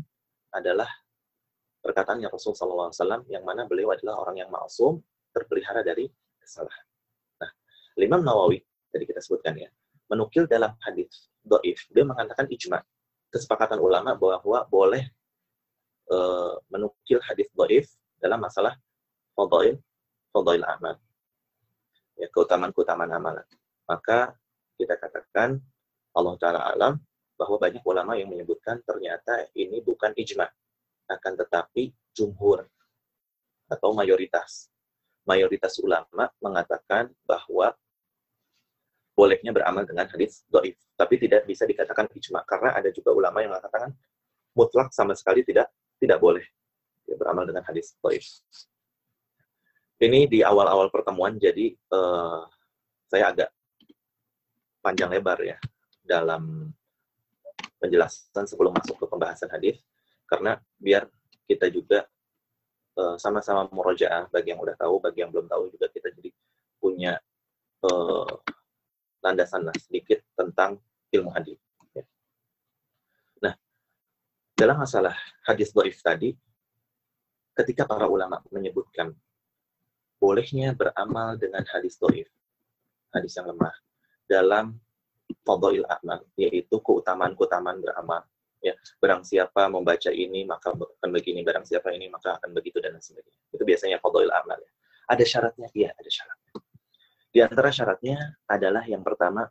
adalah perkataan yang Rasul SAW, yang mana beliau adalah orang yang maksum, terpelihara dari kesalahan. Nah, Imam Nawawi, tadi kita sebutkan ya, menukil dalam hadis doif, dia mengatakan ijma, kesepakatan ulama bahwa boleh uh, menukil hadis doif dalam masalah fadail fadail amal ya keutamaan keutamaan amalan maka kita katakan Allah Ta'ala alam bahwa banyak ulama yang menyebutkan ternyata ini bukan ijma, akan tetapi jumhur atau mayoritas. Mayoritas ulama mengatakan bahwa bolehnya beramal dengan hadis doif, tapi tidak bisa dikatakan ijma karena ada juga ulama yang mengatakan mutlak sama sekali tidak tidak boleh ya, beramal dengan hadis doif. Ini di awal-awal pertemuan, jadi uh, saya agak panjang lebar ya dalam penjelasan sebelum masuk ke pembahasan hadis karena biar kita juga uh, sama-sama murojaah bagi yang udah tahu bagi yang belum tahu juga kita jadi punya uh, landasan lah sedikit tentang ilmu hadis dalam masalah hadis doif tadi ketika para ulama menyebutkan bolehnya beramal dengan hadis doif hadis yang lemah dalam fadha'il amal, yaitu keutamaan-keutamaan beramal. Ya, barang siapa membaca ini maka akan begini, barang siapa ini maka akan begitu dan sebagainya. Itu biasanya fadha'il amal ya. Ada syaratnya? Iya, ada syaratnya. Di antara syaratnya adalah yang pertama,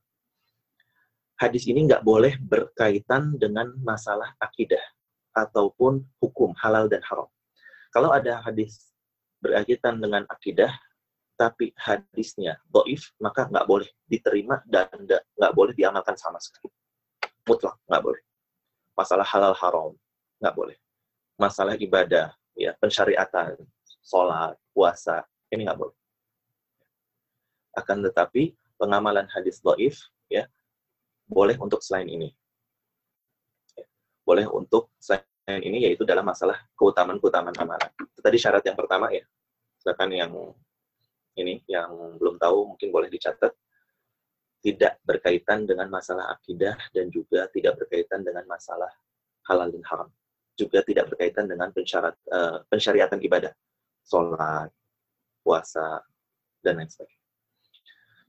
hadis ini nggak boleh berkaitan dengan masalah akidah ataupun hukum halal dan haram. Kalau ada hadis berkaitan dengan akidah, tapi hadisnya doif, maka nggak boleh diterima dan nggak boleh diamalkan sama sekali. Mutlak, nggak boleh. Masalah halal haram, nggak boleh. Masalah ibadah, ya pensyariatan, sholat, puasa, ini nggak boleh. Akan tetapi, pengamalan hadis doif, ya, boleh untuk selain ini. Boleh untuk selain ini, yaitu dalam masalah keutamaan-keutamaan amalan. Itu tadi syarat yang pertama ya. Silakan yang ini yang belum tahu mungkin boleh dicatat. Tidak berkaitan dengan masalah akidah dan juga tidak berkaitan dengan masalah halal dan haram. Juga tidak berkaitan dengan pensyarat, uh, pensyariatan ibadah. Sholat puasa dan lain sebagainya.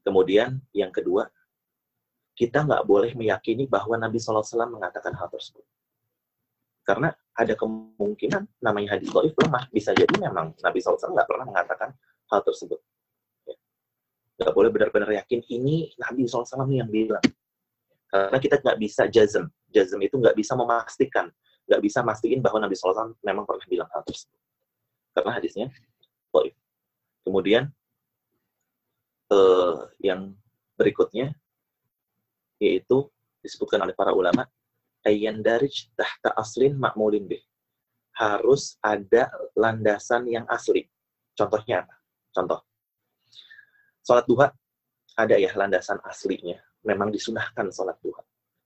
Kemudian yang kedua kita nggak boleh meyakini bahwa Nabi SAW mengatakan hal tersebut karena ada kemungkinan namanya hadis doif lemah bisa jadi memang Nabi SAW nggak pernah mengatakan hal tersebut nggak boleh benar-benar yakin ini Nabi SAW yang bilang. Karena kita nggak bisa jazm. Jazm itu nggak bisa memastikan. Nggak bisa mastiin bahwa Nabi SAW memang pernah bilang hal tersebut. Karena hadisnya boy. Kemudian eh, yang berikutnya yaitu disebutkan oleh para ulama ayyan darij tahta aslin makmulin bih. Harus ada landasan yang asli. Contohnya apa? Contoh Sholat duha ada ya landasan aslinya. Memang disunahkan sholat duha.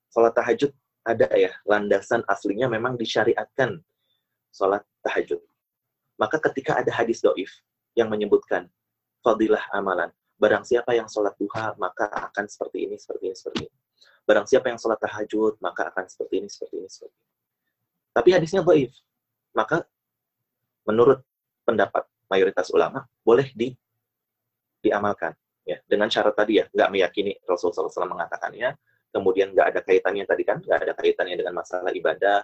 Sholat tahajud ada ya landasan aslinya memang disyariatkan sholat tahajud. Maka ketika ada hadis doif yang menyebutkan fadilah amalan, barang siapa yang sholat duha maka akan seperti ini, seperti ini, seperti ini. Barang siapa yang sholat tahajud maka akan seperti ini, seperti ini, seperti ini. Tapi hadisnya doif. Maka menurut pendapat mayoritas ulama boleh di diamalkan ya dengan syarat tadi ya nggak meyakini Rasulullah SAW mengatakannya kemudian nggak ada kaitannya tadi kan nggak ada kaitannya dengan masalah ibadah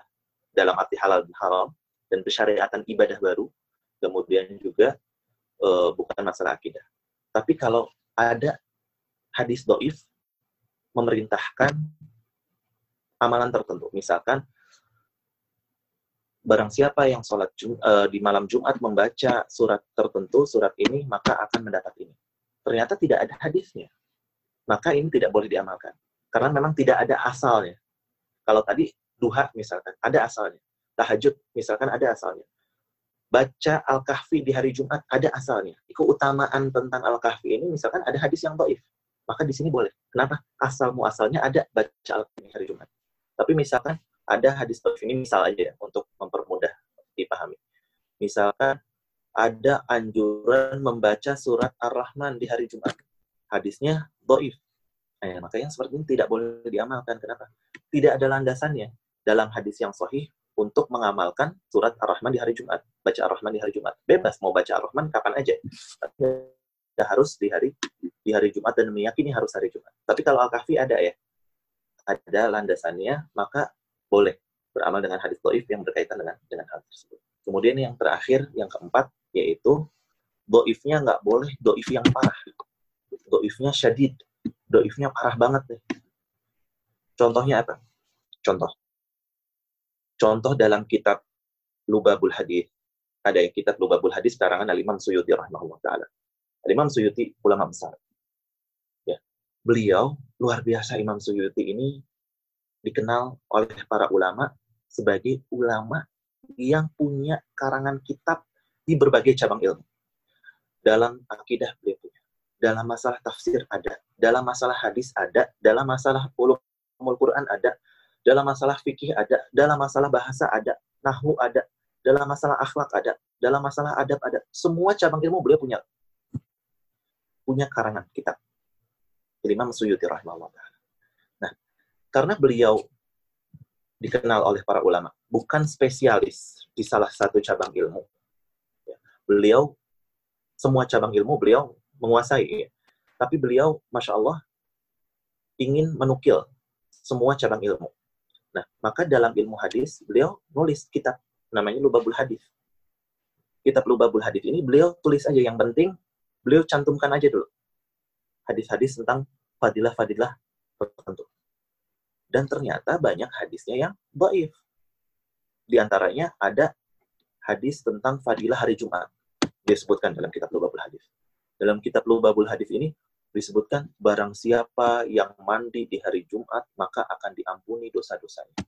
dalam arti halal dan haram dan persyariatan ibadah baru kemudian juga e, bukan masalah akidah tapi kalau ada hadis doif memerintahkan amalan tertentu misalkan barang siapa yang sholat Jum, uh, di malam Jumat membaca surat tertentu, surat ini, maka akan mendapat ini ternyata tidak ada hadisnya. Maka ini tidak boleh diamalkan. Karena memang tidak ada asalnya. Kalau tadi duha misalkan, ada asalnya. Tahajud misalkan ada asalnya. Baca Al-Kahfi di hari Jumat ada asalnya. Keutamaan tentang Al-Kahfi ini misalkan ada hadis yang doif. Maka di sini boleh. Kenapa? Asal muasalnya ada baca di hari Jumat. Tapi misalkan ada hadis doif ini misal aja ya, untuk mempermudah dipahami. Misalkan ada anjuran membaca surat Ar-Rahman di hari Jumat. Hadisnya doif. Eh, makanya seperti ini tidak boleh diamalkan. Kenapa? Tidak ada landasannya dalam hadis yang sahih untuk mengamalkan surat Ar-Rahman di hari Jumat. Baca Ar-Rahman di hari Jumat. Bebas mau baca Ar-Rahman kapan aja. Tidak harus di hari di hari Jumat dan meyakini harus hari Jumat. Tapi kalau Al-Kahfi ada ya, ada landasannya, maka boleh beramal dengan hadis doif yang berkaitan dengan dengan hal tersebut. Kemudian yang terakhir, yang keempat, yaitu doifnya nggak boleh doif yang parah. Doifnya syadid. Doifnya parah banget nih. Contohnya apa? Contoh. Contoh dalam kitab Lubabul Hadis. Ada yang kitab Lubabul Hadis karangan Al-Imam Suyuti rahimahullah taala. Al-Imam Suyuti ulama besar. Ya. Beliau luar biasa Imam Suyuti ini dikenal oleh para ulama sebagai ulama yang punya karangan kitab di berbagai cabang ilmu. Dalam akidah beliau punya. Dalam masalah tafsir ada. Dalam masalah hadis ada. Dalam masalah ulumul Quran ada. Dalam masalah fikih ada. Dalam masalah bahasa ada. Nahu ada. Dalam masalah akhlak ada. Dalam masalah adab ada. Semua cabang ilmu beliau punya punya karangan kitab. Imam Suyuti rahimahullah. Nah, karena beliau dikenal oleh para ulama, bukan spesialis di salah satu cabang ilmu. Ya, beliau, semua cabang ilmu beliau menguasai. Ya. Tapi beliau, Masya Allah, ingin menukil semua cabang ilmu. Nah, maka dalam ilmu hadis, beliau nulis kitab namanya Lubabul Hadis. Kitab Lubabul Hadis ini beliau tulis aja yang penting beliau cantumkan aja dulu hadis-hadis tentang fadilah-fadilah tertentu. Dan ternyata banyak hadisnya yang baif. Di antaranya ada hadis tentang fadilah hari Jumat. Disebutkan dalam kitab Lubabul Hadis. Dalam kitab Lubabul Hadis ini disebutkan barang siapa yang mandi di hari Jumat maka akan diampuni dosa-dosanya.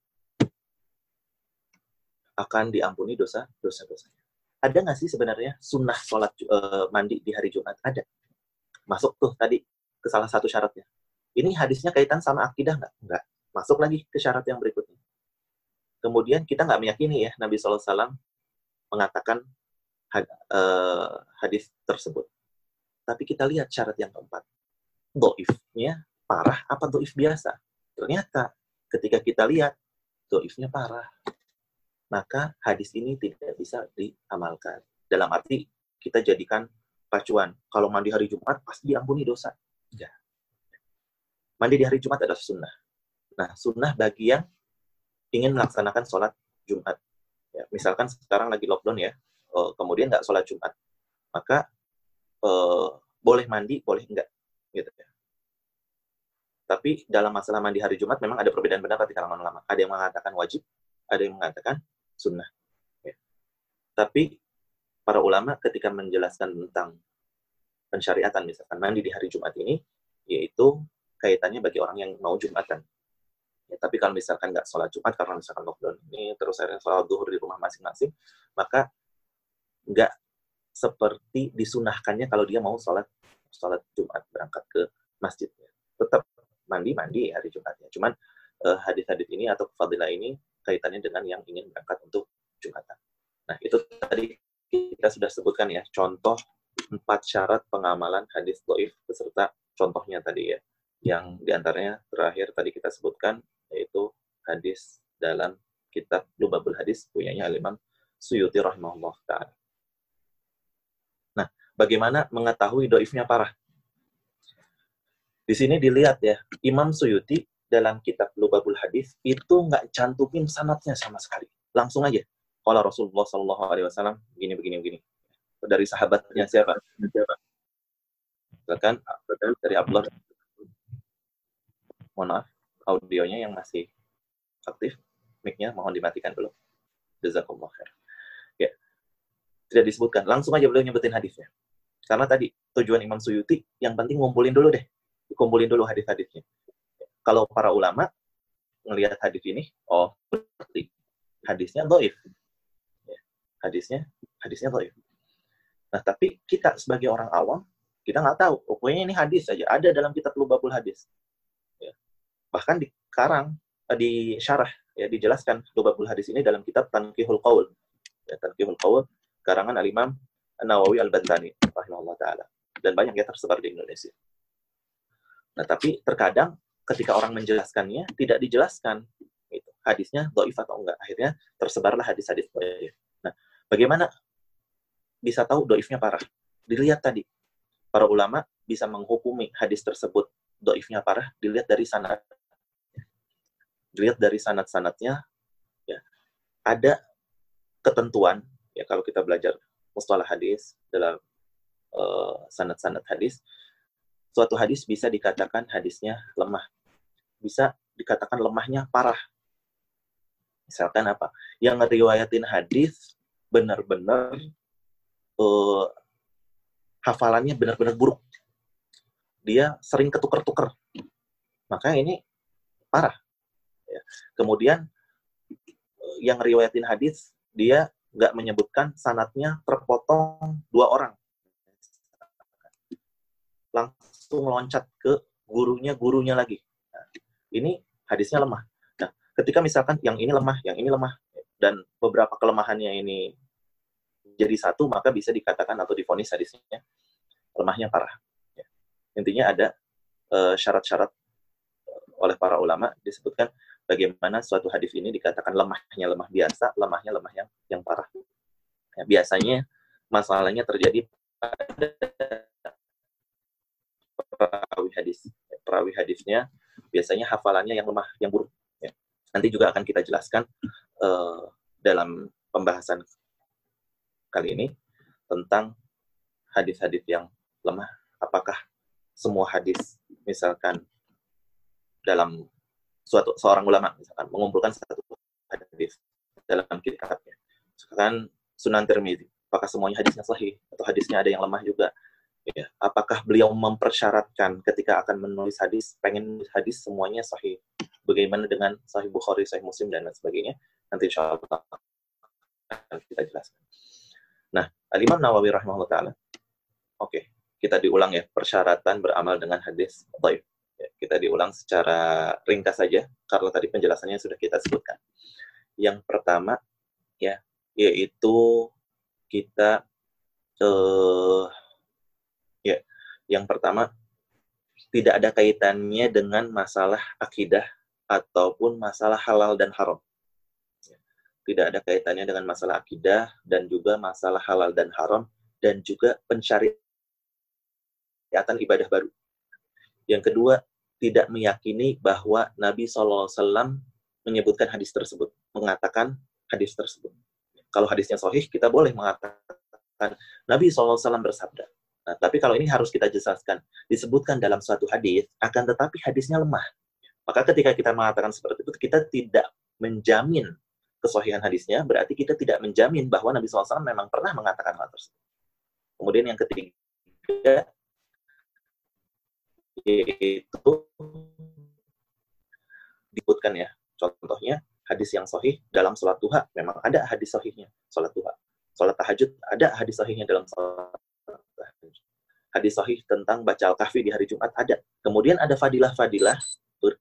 Akan diampuni dosa-dosa-dosanya ada nggak sih sebenarnya sunnah sholat uh, mandi di hari Jumat? Ada. Masuk tuh tadi ke salah satu syaratnya. Ini hadisnya kaitan sama akidah nggak? Nggak. Masuk lagi ke syarat yang berikutnya. Kemudian kita nggak meyakini ya Nabi SAW mengatakan had, uh, hadis tersebut. Tapi kita lihat syarat yang keempat. Doifnya parah apa doif biasa? Ternyata ketika kita lihat doifnya parah maka hadis ini tidak bisa diamalkan. Dalam arti kita jadikan pacuan. Kalau mandi hari Jumat pasti diampuni dosa. Ya. Mandi di hari Jumat adalah sunnah. Nah, sunnah bagi yang ingin melaksanakan sholat Jumat. Ya, misalkan sekarang lagi lockdown ya, eh, kemudian nggak sholat Jumat, maka eh, boleh mandi, boleh enggak. Gitu ya. Tapi dalam masalah mandi hari Jumat memang ada perbedaan pendapat di kalangan ulama. Ada yang mengatakan wajib, ada yang mengatakan sunnah. Ya. Tapi para ulama ketika menjelaskan tentang pensyariatan misalkan mandi di hari Jumat ini, yaitu kaitannya bagi orang yang mau Jumatan. Ya, tapi kalau misalkan nggak sholat Jumat karena misalkan lockdown ini, terus saya sholat duhur di rumah masing-masing, maka nggak seperti disunahkannya kalau dia mau sholat sholat Jumat berangkat ke masjid. Tetap mandi mandi hari Jumatnya. Cuman uh, hadis-hadis ini atau fadilah ini kaitannya dengan yang ingin berangkat untuk Jumatan. Nah, itu tadi kita sudah sebutkan ya, contoh empat syarat pengamalan hadis doif beserta contohnya tadi ya. Yang di antaranya terakhir tadi kita sebutkan, yaitu hadis dalam kitab Lubabul Hadis, punyanya Imam Suyuti rahimahullah ta'ala. Nah, bagaimana mengetahui doifnya parah? Di sini dilihat ya, Imam Suyuti dalam kitab Lubabul Hadis itu nggak cantumin sanatnya sama sekali. Langsung aja. Kalau Rasulullah Shallallahu Alaihi Wasallam begini begini begini. Dari sahabatnya siapa? Siapa? Misalkan dari Abdullah. Mohon maaf, audionya yang masih aktif, mic-nya mohon dimatikan dulu. Jazakumullah khair. Ya. Tidak disebutkan, langsung aja beliau nyebutin hadisnya. Karena tadi tujuan Imam Suyuti yang penting ngumpulin dulu deh. Kumpulin dulu hadis-hadisnya kalau para ulama melihat hadis ini, oh berarti hadisnya doif. Ya, hadisnya hadisnya doif. Nah, tapi kita sebagai orang awam, kita nggak tahu. Oh, pokoknya ini hadis saja. Ada dalam kitab Lubabul Hadis. Ya. Bahkan di karang, eh, di syarah, ya dijelaskan Lubabul Hadis ini dalam kitab Tanqihul Qaul. Ya, Tanqihul Qaul, karangan Al-Imam Nawawi Al-Bantani, rahimahullah ta'ala. Dan banyak ya tersebar di Indonesia. Nah, tapi terkadang ketika orang menjelaskannya tidak dijelaskan gitu. hadisnya doif atau enggak? Akhirnya tersebarlah hadis-hadis doif nah bagaimana bisa tahu doifnya parah? Dilihat tadi para ulama bisa menghukumi hadis tersebut doifnya parah dilihat dari sanad dilihat dari sanad-sanadnya ya. Ada ketentuan ya kalau kita belajar mustalah hadis dalam uh, sanad-sanad hadis suatu hadis bisa dikatakan hadisnya lemah bisa dikatakan lemahnya parah. Misalkan apa? Yang ngeriwayatin hadis benar-benar uh, hafalannya benar-benar buruk. Dia sering ketuker-tuker. Maka ini parah. Ya. Kemudian yang riwayatin hadis dia nggak menyebutkan sanatnya terpotong dua orang langsung loncat ke gurunya gurunya lagi ini hadisnya lemah nah ketika misalkan yang ini lemah yang ini lemah dan beberapa kelemahannya ini jadi satu maka bisa dikatakan atau difonis hadisnya lemahnya parah ya. intinya ada eh, syarat-syarat uh, oleh para ulama disebutkan bagaimana suatu hadis ini dikatakan lemahnya lemah biasa, lemahnya lemah yang yang parah. Ya, biasanya masalahnya terjadi pada perawi hadis. Perawi hadisnya biasanya hafalannya yang lemah, yang buruk. Ya. Nanti juga akan kita jelaskan uh, dalam pembahasan kali ini tentang hadis-hadis yang lemah. Apakah semua hadis, misalkan dalam suatu seorang ulama misalkan mengumpulkan satu hadis dalam kitabnya. Misalkan Sunan Tirmidzi, apakah semuanya hadisnya sahih atau hadisnya ada yang lemah juga? Ya, apakah beliau mempersyaratkan ketika akan menulis hadis pengen hadis semuanya sahih? Bagaimana dengan Sahih Bukhari, Sahih Muslim dan lain sebagainya? Nanti insya Allah akan kita jelaskan. Nah, Al-Imam Nawawi rahimahullah taala. Oke, kita diulang ya persyaratan beramal dengan hadis dhaif. Ya, kita diulang secara ringkas saja karena tadi penjelasannya sudah kita sebutkan. Yang pertama ya yaitu kita eh ya yang pertama tidak ada kaitannya dengan masalah akidah ataupun masalah halal dan haram. Ya, tidak ada kaitannya dengan masalah akidah dan juga masalah halal dan haram dan juga pencarian ibadah baru. Yang kedua, tidak meyakini bahwa Nabi SAW menyebutkan hadis tersebut, mengatakan hadis tersebut. Kalau hadisnya sahih, kita boleh mengatakan Nabi SAW bersabda. Nah, tapi kalau ini harus kita jelaskan, disebutkan dalam suatu hadis, akan tetapi hadisnya lemah. Maka ketika kita mengatakan seperti itu, kita tidak menjamin kesahihan hadisnya, berarti kita tidak menjamin bahwa Nabi SAW memang pernah mengatakan hal tersebut. Kemudian yang ketiga, yaitu disebutkan ya. Contohnya hadis yang sahih dalam sholat duha memang ada hadis sahihnya sholat duha. Sholat tahajud ada hadis sahihnya dalam sholat. Hadis sahih tentang baca al-kahfi di hari Jumat ada. Kemudian ada fadilah-fadilah ber,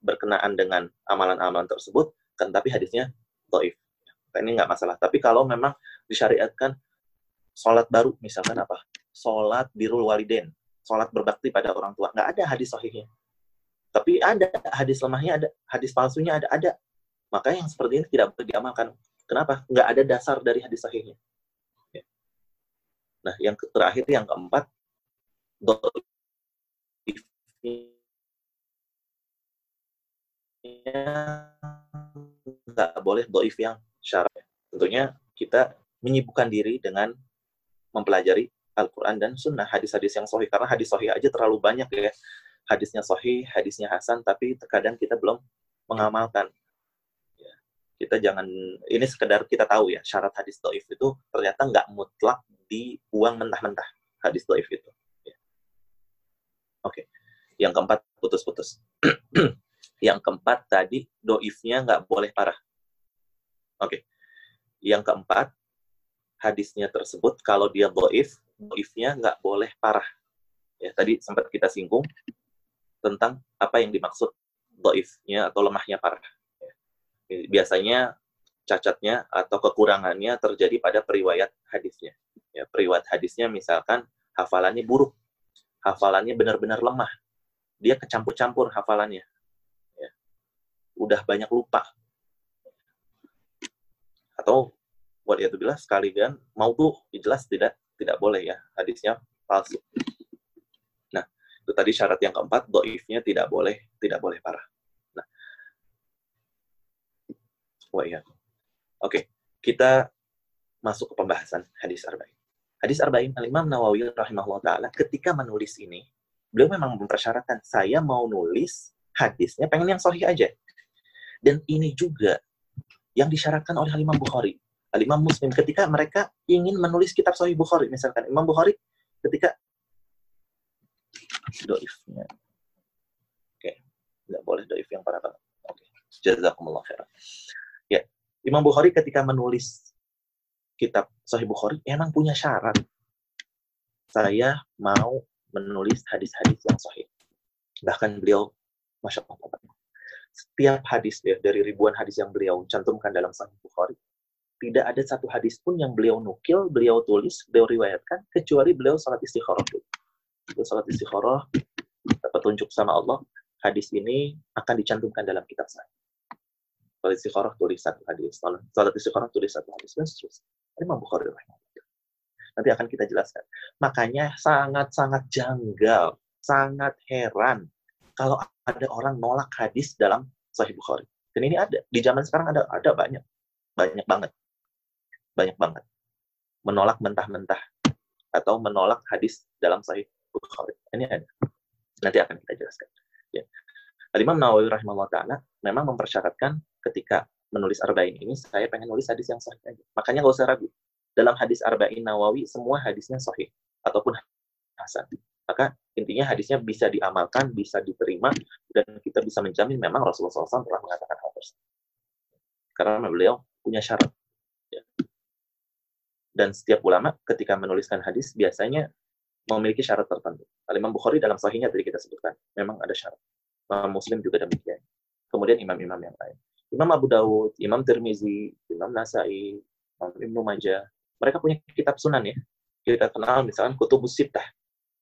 berkenaan dengan amalan-amalan tersebut, kan tapi hadisnya doif. Ini nggak masalah. Tapi kalau memang disyariatkan sholat baru, misalkan apa? Sholat birul waliden sholat berbakti pada orang tua. Nggak ada hadis sahihnya. Tapi ada hadis lemahnya, ada hadis palsunya ada, ada. Makanya yang seperti ini tidak boleh diamalkan. Kenapa? Nggak ada dasar dari hadis sahihnya. Nah, yang terakhir, yang keempat, nggak boleh doif yang syarat. Tentunya kita menyibukkan diri dengan mempelajari Al-Quran dan Sunnah, hadis-hadis yang sahih. Karena hadis sahih aja terlalu banyak ya. Hadisnya sahih, hadisnya hasan, tapi terkadang kita belum mengamalkan. Kita jangan, ini sekedar kita tahu ya, syarat hadis doif itu ternyata nggak mutlak dibuang mentah-mentah hadis doif itu. Ya. Oke, yang keempat putus-putus. <clears throat> yang keempat tadi doifnya nggak boleh parah. Oke, yang keempat hadisnya tersebut kalau dia doif doifnya nggak boleh parah. Ya, tadi sempat kita singgung tentang apa yang dimaksud doifnya atau lemahnya parah. Ya. Biasanya cacatnya atau kekurangannya terjadi pada periwayat hadisnya. Ya, periwayat hadisnya misalkan hafalannya buruk, hafalannya benar-benar lemah, dia kecampur-campur hafalannya. Ya. Udah banyak lupa. Atau buat itu bilang sekalian mau tuh jelas tidak tidak boleh ya hadisnya palsu. Nah, itu tadi syarat yang keempat, doifnya tidak boleh, tidak boleh parah. Nah, wah iya. Oke, kita masuk ke pembahasan hadis arba'in. Hadis arba'in al-Imam Nawawi rahimahullah taala ketika menulis ini, beliau memang mempersyaratkan saya mau nulis hadisnya pengen yang sahih aja. Dan ini juga yang disyaratkan oleh Imam Bukhari. Imam Muslim ketika mereka ingin menulis kitab Sahih Bukhari misalkan Imam Bukhari ketika doifnya oke okay. nggak boleh doif yang parah banget oke okay. jazakumullah khairan ya Imam Bukhari ketika menulis kitab Sahih Bukhari emang punya syarat saya mau menulis hadis-hadis yang sahih bahkan beliau masya Allah setiap hadis ya, dari ribuan hadis yang beliau cantumkan dalam Sahih Bukhari tidak ada satu hadis pun yang beliau nukil, beliau tulis, beliau riwayatkan, kecuali beliau salat istikharah dulu. Beliau salat istikharah, dapat tunjuk sama Allah, hadis ini akan dicantumkan dalam kitab saya. Salat istikharah tulis satu hadis, salat istikharah tulis satu hadis, dan seterusnya. Imam Bukhari Nanti akan kita jelaskan. Makanya sangat-sangat janggal, sangat heran kalau ada orang nolak hadis dalam Sahih Bukhari. Dan ini ada. Di zaman sekarang ada ada banyak. Banyak banget banyak banget. Menolak mentah-mentah atau menolak hadis dalam Sahih Bukhari. Ini ada. Nanti akan kita jelaskan. Ya. Imam Nawawi rahimahullah ta'ala memang mempersyaratkan ketika menulis Arba'in ini, saya pengen nulis hadis yang sahih aja. Makanya nggak usah ragu. Dalam hadis Arba'in Nawawi, semua hadisnya sahih. Ataupun hasan. Maka intinya hadisnya bisa diamalkan, bisa diterima, dan kita bisa menjamin memang Rasulullah SAW telah mengatakan hal tersebut. Karena beliau punya syarat. Ya. Dan setiap ulama ketika menuliskan hadis biasanya memiliki syarat tertentu. Imam Bukhari dalam sahihnya tadi kita sebutkan, memang ada syarat. Imam Muslim juga demikian. Kemudian imam-imam yang lain. Imam Abu Dawud, Imam Tirmizi, Imam Nasai, Imam Ibnu Majah, mereka punya kitab sunan ya. Kita kenal misalkan Kutubus Sittah,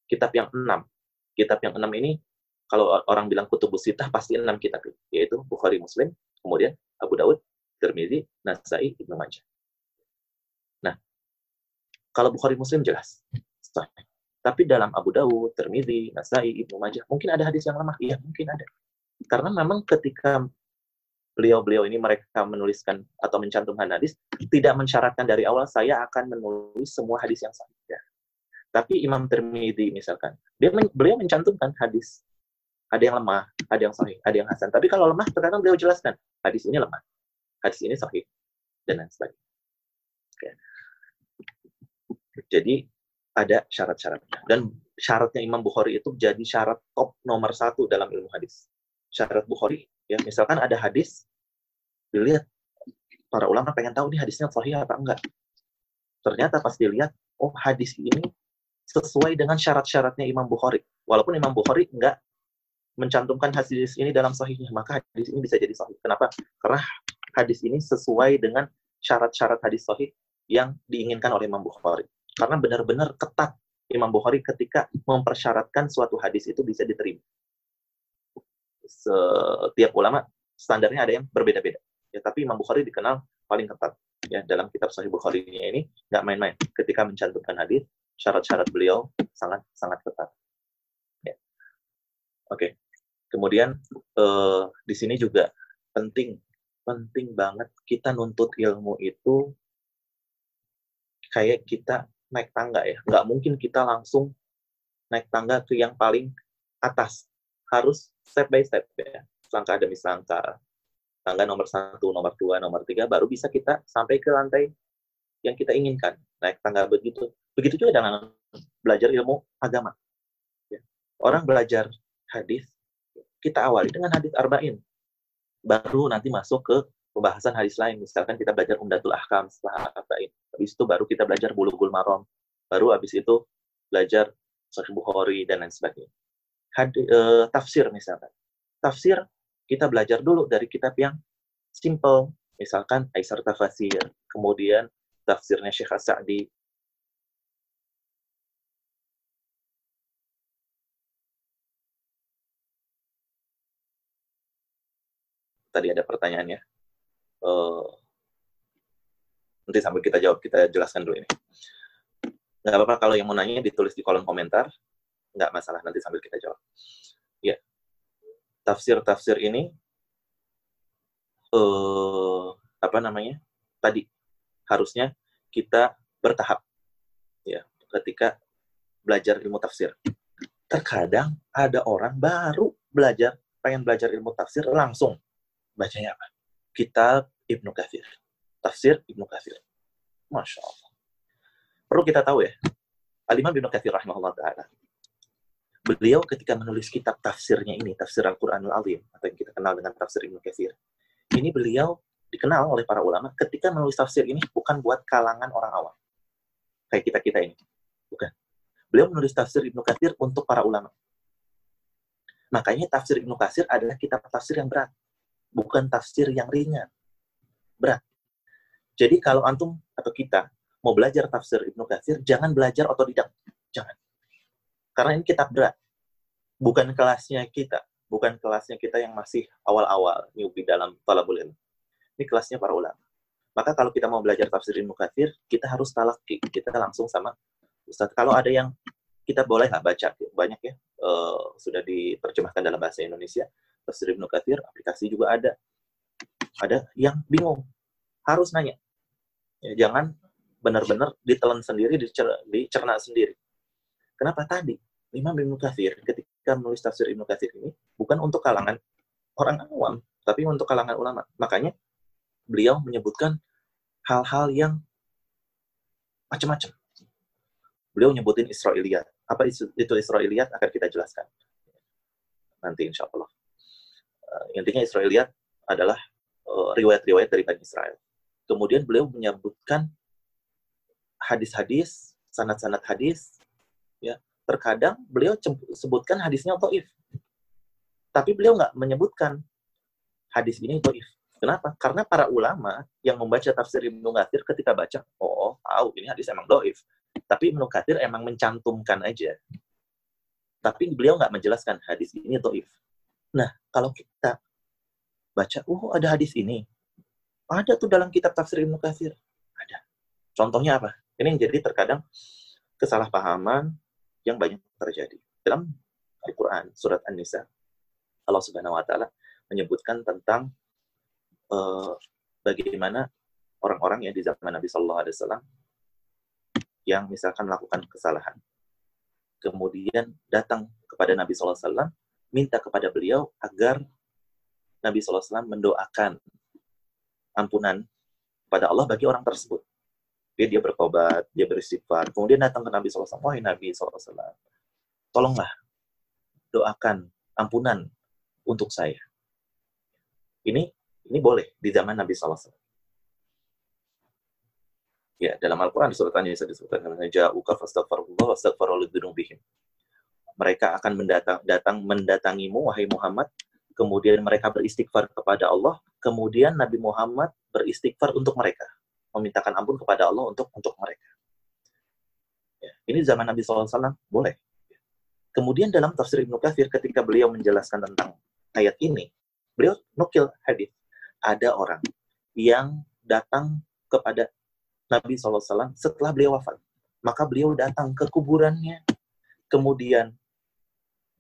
kitab yang enam. Kitab yang enam ini, kalau orang bilang Kutubus Sittah, pasti enam kitab, yaitu Bukhari Muslim, kemudian Abu Dawud, Tirmizi, Nasai, Ibnu Majah. Kalau Bukhari Muslim jelas. Tapi dalam Abu Dawud, Tirmidzi, Nasai, Ibnu Majah, mungkin ada hadis yang lemah. Iya, mungkin ada. Karena memang ketika beliau-beliau ini mereka menuliskan atau mencantumkan hadis, tidak mensyaratkan dari awal saya akan menulis semua hadis yang sahih. Ya. Tapi Imam Tirmidzi misalkan, dia men beliau mencantumkan hadis. Ada yang lemah, ada yang sahih, ada yang hasan. Tapi kalau lemah, terkadang beliau jelaskan, hadis ini lemah, hadis ini sahih, dan lain sebagainya. Jadi ada syarat-syaratnya. Dan syaratnya Imam Bukhari itu jadi syarat top nomor satu dalam ilmu hadis. Syarat Bukhari, ya misalkan ada hadis, dilihat para ulama pengen tahu nih hadisnya sahih apa enggak. Ternyata pas dilihat, oh hadis ini sesuai dengan syarat-syaratnya Imam Bukhari. Walaupun Imam Bukhari enggak mencantumkan hadis ini dalam sahihnya, maka hadis ini bisa jadi sahih. Kenapa? Karena hadis ini sesuai dengan syarat-syarat hadis sahih yang diinginkan oleh Imam Bukhari. Karena benar-benar ketat Imam Bukhari ketika mempersyaratkan suatu hadis itu bisa diterima. Setiap ulama standarnya ada yang berbeda-beda. Ya, tapi Imam Bukhari dikenal paling ketat. Ya, dalam kitab Sahih Bukhari ini nggak main-main. Ketika mencantumkan hadis, syarat-syarat beliau sangat sangat ketat. Ya. Oke. Kemudian eh, di sini juga penting penting banget kita nuntut ilmu itu kayak kita naik tangga ya. Nggak mungkin kita langsung naik tangga ke yang paling atas. Harus step by step ya. Langkah demi langkah. Tangga nomor satu, nomor dua, nomor tiga, baru bisa kita sampai ke lantai yang kita inginkan. Naik tangga begitu. Begitu juga dengan belajar ilmu agama. Ya. Orang belajar hadis, kita awali dengan hadis arba'in. Baru nanti masuk ke pembahasan hadis lain. Misalkan kita belajar Umdatul Ahkam setelah Arba'in. Habis itu baru kita belajar Bulughul Maram. Baru habis itu belajar Sahih Bukhari dan lain sebagainya. Had, uh, tafsir misalkan. Tafsir kita belajar dulu dari kitab yang simple. Misalkan Aisar Tafasir. Kemudian tafsirnya Syekh As-Sa'di. Tadi ada pertanyaannya uh, nanti sambil kita jawab kita jelaskan dulu ini. Nggak apa-apa kalau yang mau nanya ditulis di kolom komentar. Nggak masalah nanti sambil kita jawab. Ya. Tafsir-tafsir ini uh, apa namanya? Tadi harusnya kita bertahap ya ketika belajar ilmu tafsir. Terkadang ada orang baru belajar pengen belajar ilmu tafsir langsung. Bacanya apa? Kitab Ibnu Katsir. Tafsir Ibnu Katsir. Masya Allah. Perlu kita tahu ya, Alimah Ibnu Katsir rahimahullah ta'ala. Beliau ketika menulis kitab tafsirnya ini, tafsir Al-Quranul Azim, atau yang kita kenal dengan tafsir Ibnu Katsir, ini beliau dikenal oleh para ulama ketika menulis tafsir ini bukan buat kalangan orang awam. Kayak kita-kita ini. Bukan. Beliau menulis tafsir Ibnu Katsir untuk para ulama. Makanya tafsir Ibnu Katsir adalah kitab tafsir yang berat. Bukan tafsir yang ringan. Berat. Jadi kalau antum atau kita mau belajar tafsir Ibnu Katsir, jangan belajar otodidak. Jangan. Karena ini kitab berat. Bukan kelasnya kita. Bukan kelasnya kita yang masih awal-awal newbie dalam talabul. Ini kelasnya para ulama. Maka kalau kita mau belajar tafsir Ibnu Katsir, kita harus talaki. Kita langsung sama Ustaz. Kalau ada yang kita boleh nggak baca, banyak ya, uh, sudah diterjemahkan dalam bahasa Indonesia. Tafsir Ibnu Katsir, aplikasi juga ada. Ada yang bingung, harus nanya. Ya, jangan benar-benar ditelan sendiri, dicerna, dicerna sendiri. Kenapa tadi? Imam Ibnu Katsir ketika menulis tafsir Ibnu Katsir ini bukan untuk kalangan orang awam, tapi untuk kalangan ulama. Makanya beliau menyebutkan hal-hal yang macam-macam. Beliau nyebutin Israiliyat. Apa itu Israiliyat akan kita jelaskan nanti insya Allah. Uh, intinya Israiliyat adalah riwayat-riwayat dari Bani Israel. Kemudian beliau menyebutkan hadis-hadis, sanad-sanad hadis ya. Terkadang beliau sebutkan hadisnya toif tapi beliau nggak menyebutkan hadis ini toif kenapa? Karena para ulama yang membaca tafsir Ibnu Katsir ketika baca oh tahu ini hadis emang doif tapi Ibnu Katsir emang mencantumkan aja. Tapi beliau nggak menjelaskan hadis ini toif nah kalau kita baca oh ada hadis ini. Ada tuh dalam kitab tafsir Ibnu Katsir. Ada. Contohnya apa? Ini yang jadi terkadang kesalahpahaman yang banyak terjadi. Dalam Al-Quran, surat An-Nisa, Allah Subhanahu wa Ta'ala menyebutkan tentang uh, bagaimana orang-orang yang di zaman Nabi Sallallahu Alaihi Wasallam yang misalkan melakukan kesalahan, kemudian datang kepada Nabi Sallallahu Alaihi Wasallam minta kepada beliau agar Nabi Wasallam mendoakan ampunan pada Allah bagi orang tersebut dia dia bertobat, dia beristighfar. Kemudian datang ke Nabi SAW, wahai Nabi SAW, tolonglah doakan ampunan untuk saya. Ini ini boleh di zaman Nabi SAW. Ya, dalam Al-Quran di surat An-Nisa disebutkan ja'uka fastaghfirullah wastaghfiru lidzunubihim. Mereka akan mendatang, datang mendatangimu wahai Muhammad, kemudian mereka beristighfar kepada Allah, kemudian Nabi Muhammad beristighfar untuk mereka memintakan ampun kepada Allah untuk untuk mereka. Ya, ini zaman Nabi SAW boleh. Kemudian dalam tafsir Ibnu Katsir ketika beliau menjelaskan tentang ayat ini, beliau nukil hadis. Ada orang yang datang kepada Nabi SAW setelah beliau wafat. Maka beliau datang ke kuburannya. Kemudian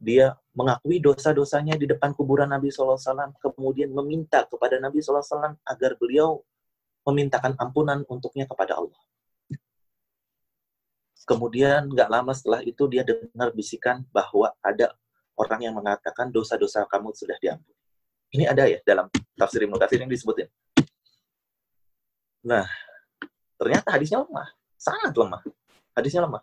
dia mengakui dosa-dosanya di depan kuburan Nabi SAW. Kemudian meminta kepada Nabi SAW agar beliau memintakan ampunan untuknya kepada Allah. Kemudian nggak lama setelah itu dia dengar bisikan bahwa ada orang yang mengatakan dosa-dosa kamu sudah diampuni. Ini ada ya dalam tafsir Ibnu Katsir yang disebutin. Nah, ternyata hadisnya lemah, sangat lemah. Hadisnya lemah.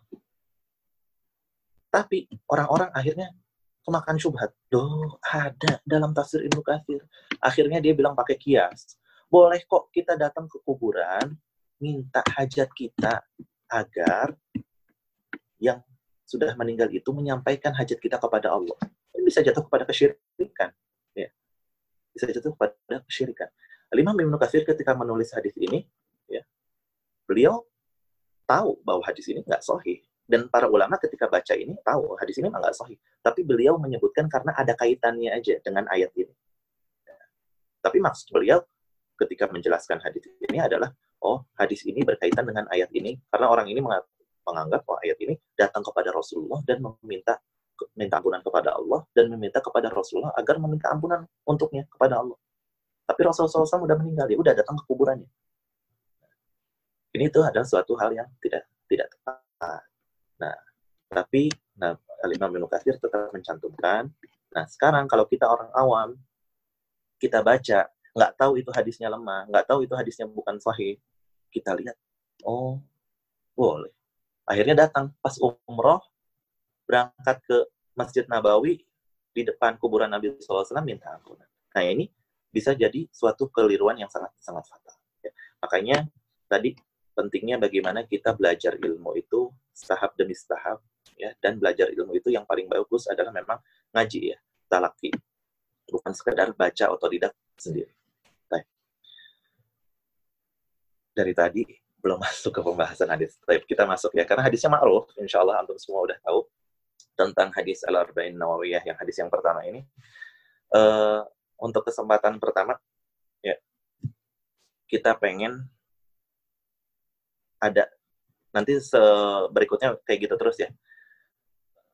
Tapi orang-orang akhirnya kemakan syubhat. Loh, ada dalam tafsir Ibnu Katsir. Akhirnya dia bilang pakai kias boleh kok kita datang ke kuburan, minta hajat kita agar yang sudah meninggal itu menyampaikan hajat kita kepada Allah. Ini bisa jatuh kepada kesyirikan. Ya. Bisa jatuh kepada kesyirikan. Imam Ibnu Katsir ketika menulis hadis ini, ya, beliau tahu bahwa hadis ini nggak sahih. Dan para ulama ketika baca ini tahu hadis ini nggak sahih. Tapi beliau menyebutkan karena ada kaitannya aja dengan ayat ini. Ya. Tapi maksud beliau ketika menjelaskan hadis ini adalah oh hadis ini berkaitan dengan ayat ini karena orang ini menganggap bahwa ayat ini datang kepada Rasulullah dan meminta minta ampunan kepada Allah dan meminta kepada Rasulullah agar meminta ampunan untuknya kepada Allah. Tapi Rasulullah SAW sudah meninggal, dia udah datang ke kuburannya. Ini itu adalah suatu hal yang tidak tidak tepat. Nah, tapi nah, Imam Ibnu Katsir tetap mencantumkan Nah, sekarang kalau kita orang awam, kita baca, nggak tahu itu hadisnya lemah, nggak tahu itu hadisnya bukan sahih, kita lihat, oh, boleh. Akhirnya datang pas umroh, berangkat ke Masjid Nabawi, di depan kuburan Nabi SAW minta ampunan. Nah, ini bisa jadi suatu keliruan yang sangat sangat fatal. Ya. Makanya tadi pentingnya bagaimana kita belajar ilmu itu tahap demi tahap ya dan belajar ilmu itu yang paling bagus adalah memang ngaji ya talaki bukan sekedar baca otodidak sendiri. Dari tadi belum <laughs> masuk ke pembahasan hadis. Kita masuk ya karena hadisnya ma'ruf, insya Allah antum semua udah tahu tentang hadis al-arba'in nawawiyah yang hadis yang pertama ini. Uh, untuk kesempatan pertama ya kita pengen ada. Nanti berikutnya kayak gitu terus ya.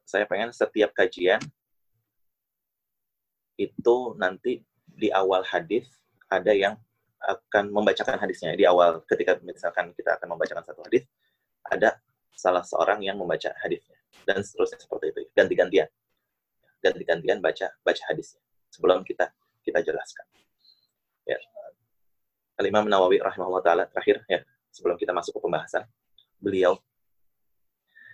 Saya pengen setiap kajian itu nanti di awal hadis ada yang akan membacakan hadisnya. Di awal ketika misalkan kita akan membacakan satu hadis ada salah seorang yang membaca hadisnya. Dan seterusnya seperti itu. Ganti-gantian. Ganti-gantian baca baca hadisnya. Sebelum kita kita jelaskan. Ya. Al-Imam Nawawi rahimahullah taala terakhir ya, sebelum kita masuk ke pembahasan, beliau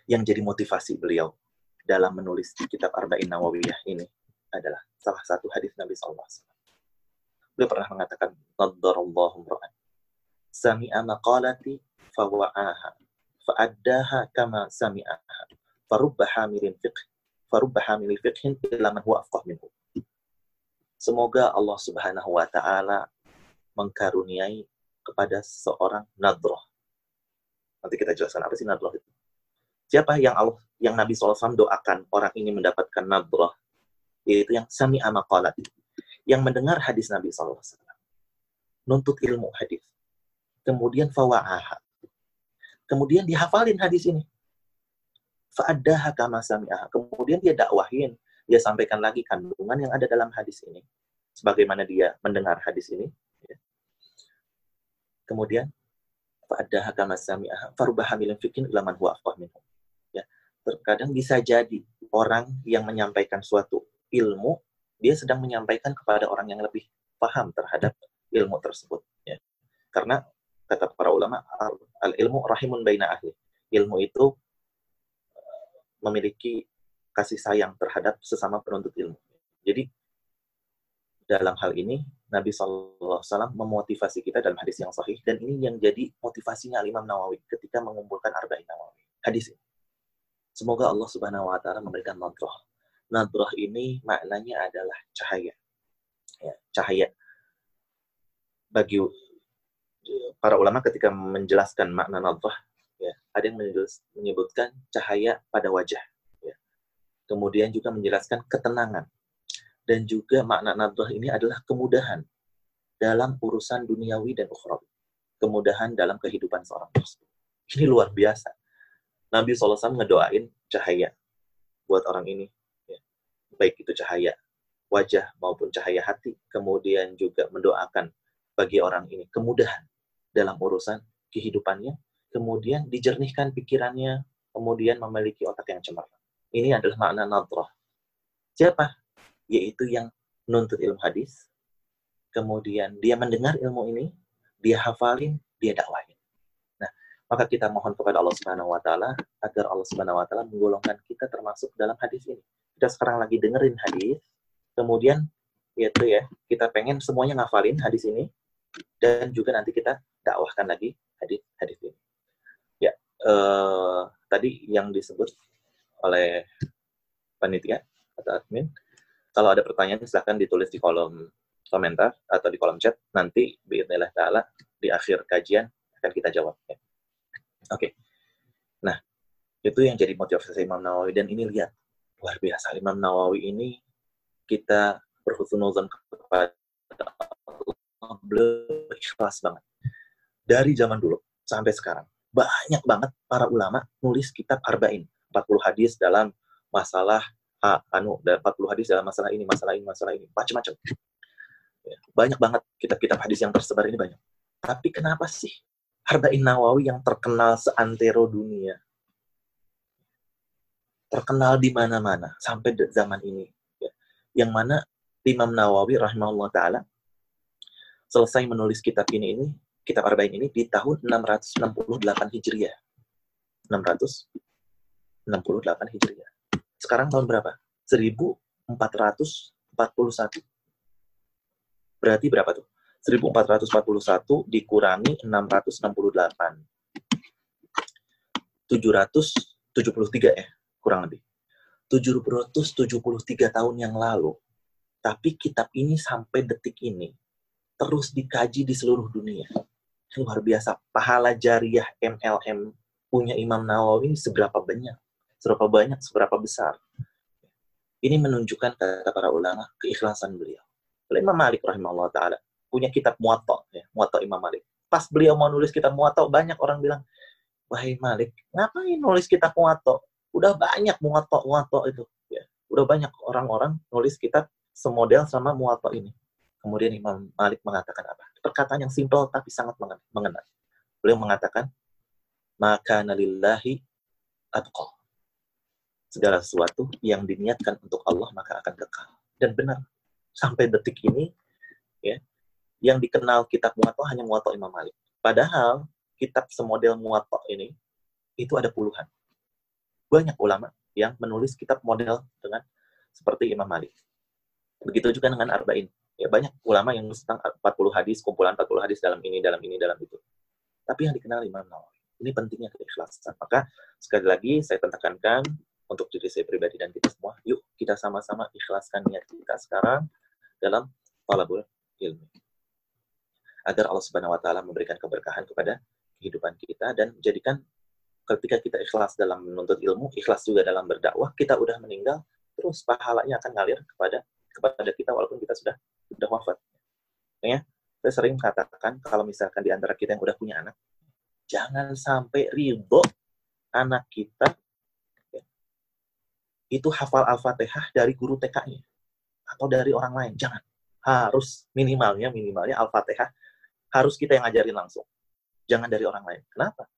yang jadi motivasi beliau dalam menulis kitab Arba'in Nawawiyah ini adalah salah satu hadis Nabi SAW. Beliau pernah mengatakan, Nadarallahu mra'an. Sami'a maqalati fawa'aha. Fa'addaha kama sami'aha. Farubba hamilin fiqh. Farubba hamilin fiqhin ila man huwa afqah minhu. Semoga Allah Subhanahu wa taala mengkaruniai kepada seorang nadroh. Nanti kita jelaskan apa sih nadroh itu. Siapa yang Allah, yang Nabi SAW doakan orang ini mendapatkan nadroh, yaitu yang sami amaqalat, yang mendengar hadis Nabi SAW, nuntut ilmu hadis, kemudian fawa'aha, kemudian dihafalin hadis ini, fa'addaha kama sami'aha, kemudian dia dakwahin, dia sampaikan lagi kandungan yang ada dalam hadis ini, sebagaimana dia mendengar hadis ini. Kemudian, pada hakama sami'ah farubah hamilin fikin ilaman huwa minhu. Ya. Terkadang bisa jadi orang yang menyampaikan suatu ilmu, dia sedang menyampaikan kepada orang yang lebih paham terhadap ilmu tersebut. Ya. Karena kata para ulama, al ilmu rahimun baina ahli. Ilmu itu eh, memiliki kasih sayang terhadap sesama penuntut ilmu. Jadi dalam hal ini Nabi SAW memotivasi kita dalam hadis yang sahih dan ini yang jadi motivasinya Imam Nawawi ketika mengumpulkan Arba'in Nawawi. Hadis ini. Semoga Allah Subhanahu wa taala memberikan nadroh. Nadroh ini maknanya adalah cahaya. Ya, cahaya. Bagi para ulama ketika menjelaskan makna nadroh, ya, ada yang menyebutkan cahaya pada wajah kemudian juga menjelaskan ketenangan. Dan juga makna nadrah ini adalah kemudahan dalam urusan duniawi dan ukhrawi. Kemudahan dalam kehidupan seorang muslim. Ini luar biasa. Nabi SAW ngedoain cahaya buat orang ini. Ya. Baik itu cahaya wajah maupun cahaya hati. Kemudian juga mendoakan bagi orang ini kemudahan dalam urusan kehidupannya. Kemudian dijernihkan pikirannya. Kemudian memiliki otak yang cemerlang. Ini adalah makna nadrah. Siapa? Yaitu yang menuntut ilmu hadis. Kemudian dia mendengar ilmu ini, dia hafalin, dia dakwahin. Nah, maka kita mohon kepada Allah Subhanahu wa taala agar Allah Subhanahu wa taala menggolongkan kita termasuk dalam hadis ini. Kita sekarang lagi dengerin hadis, kemudian yaitu ya, kita pengen semuanya ngafalin hadis ini dan juga nanti kita dakwahkan lagi hadis hadis ini. Ya, eh, tadi yang disebut oleh panitia atau admin. Kalau ada pertanyaan silahkan ditulis di kolom komentar atau di kolom chat. Nanti biidznillah ta'ala di akhir kajian akan kita jawab. Ya. Oke. Nah, itu yang jadi motivasi Imam Nawawi. Dan ini lihat, luar biasa. Imam Nawawi ini kita berhusnuzon kepada Allah. Ikhlas banget. Dari zaman dulu sampai sekarang. Banyak banget para ulama nulis kitab Arba'in 40 hadis dalam masalah ha, anu, 40 hadis dalam masalah ini, masalah ini, masalah ini, macam-macam. Ya, banyak banget kitab-kitab hadis yang tersebar ini banyak. Tapi kenapa sih Arba'in Nawawi yang terkenal seantero dunia? Terkenal di mana-mana sampai zaman ini. Ya. yang mana Imam Nawawi rahimahullah taala selesai menulis kitab ini ini kitab Arba'in ini di tahun 668 Hijriah. 668 Hijriah. Sekarang tahun berapa? 1441. Berarti berapa tuh? 1441 dikurangi 668. 773 ya, kurang lebih. 773 tahun yang lalu. Tapi kitab ini sampai detik ini terus dikaji di seluruh dunia. Luar biasa. Pahala jariah MLM punya Imam Nawawi ini seberapa banyak? Seberapa banyak, seberapa besar? Ini menunjukkan kata para ulama keikhlasan beliau. Imam Malik rahimahullah ta'ala punya kitab Muwatta, ya, Muwatta Imam Malik. Pas beliau mau nulis kitab Muwatta, banyak orang bilang, wahai Malik, ngapain nulis kitab Muwatta? Udah banyak Muwatta, Muwatta itu. Ya. Udah banyak orang-orang nulis kitab semodel sama Muwatta ini. Kemudian Imam Malik mengatakan apa? Perkataan yang simpel tapi sangat mengena. Beliau mengatakan, maka nalillahi atqa. Segala sesuatu yang diniatkan untuk Allah maka akan kekal. Dan benar, sampai detik ini, ya, yang dikenal kitab Muwatta hanya Muwatta Imam Malik. Padahal kitab semodel Muwatta ini itu ada puluhan. Banyak ulama yang menulis kitab model dengan seperti Imam Malik. Begitu juga dengan Arba'in. Ya, banyak ulama yang menulis tentang 40 hadis, kumpulan 40 hadis dalam ini, dalam ini, dalam itu. Tapi yang dikenal Imam Nawawi. Ini pentingnya keikhlasan. Maka sekali lagi saya tekankan untuk diri saya pribadi dan kita semua, yuk kita sama-sama ikhlaskan niat kita sekarang dalam talabul ilmi agar Allah Subhanahu wa taala memberikan keberkahan kepada kehidupan kita dan jadikan ketika kita ikhlas dalam menuntut ilmu, ikhlas juga dalam berdakwah, kita udah meninggal, terus pahalanya akan ngalir kepada kepada kita walaupun kita sudah sudah wafat. Ya, saya sering katakan kalau misalkan di antara kita yang udah punya anak, jangan sampai ridho anak kita itu hafal Al-Fatihah dari guru TK-nya atau dari orang lain. Jangan. Harus minimalnya minimalnya Al-Fatihah harus kita yang ngajarin langsung. Jangan dari orang lain. Kenapa?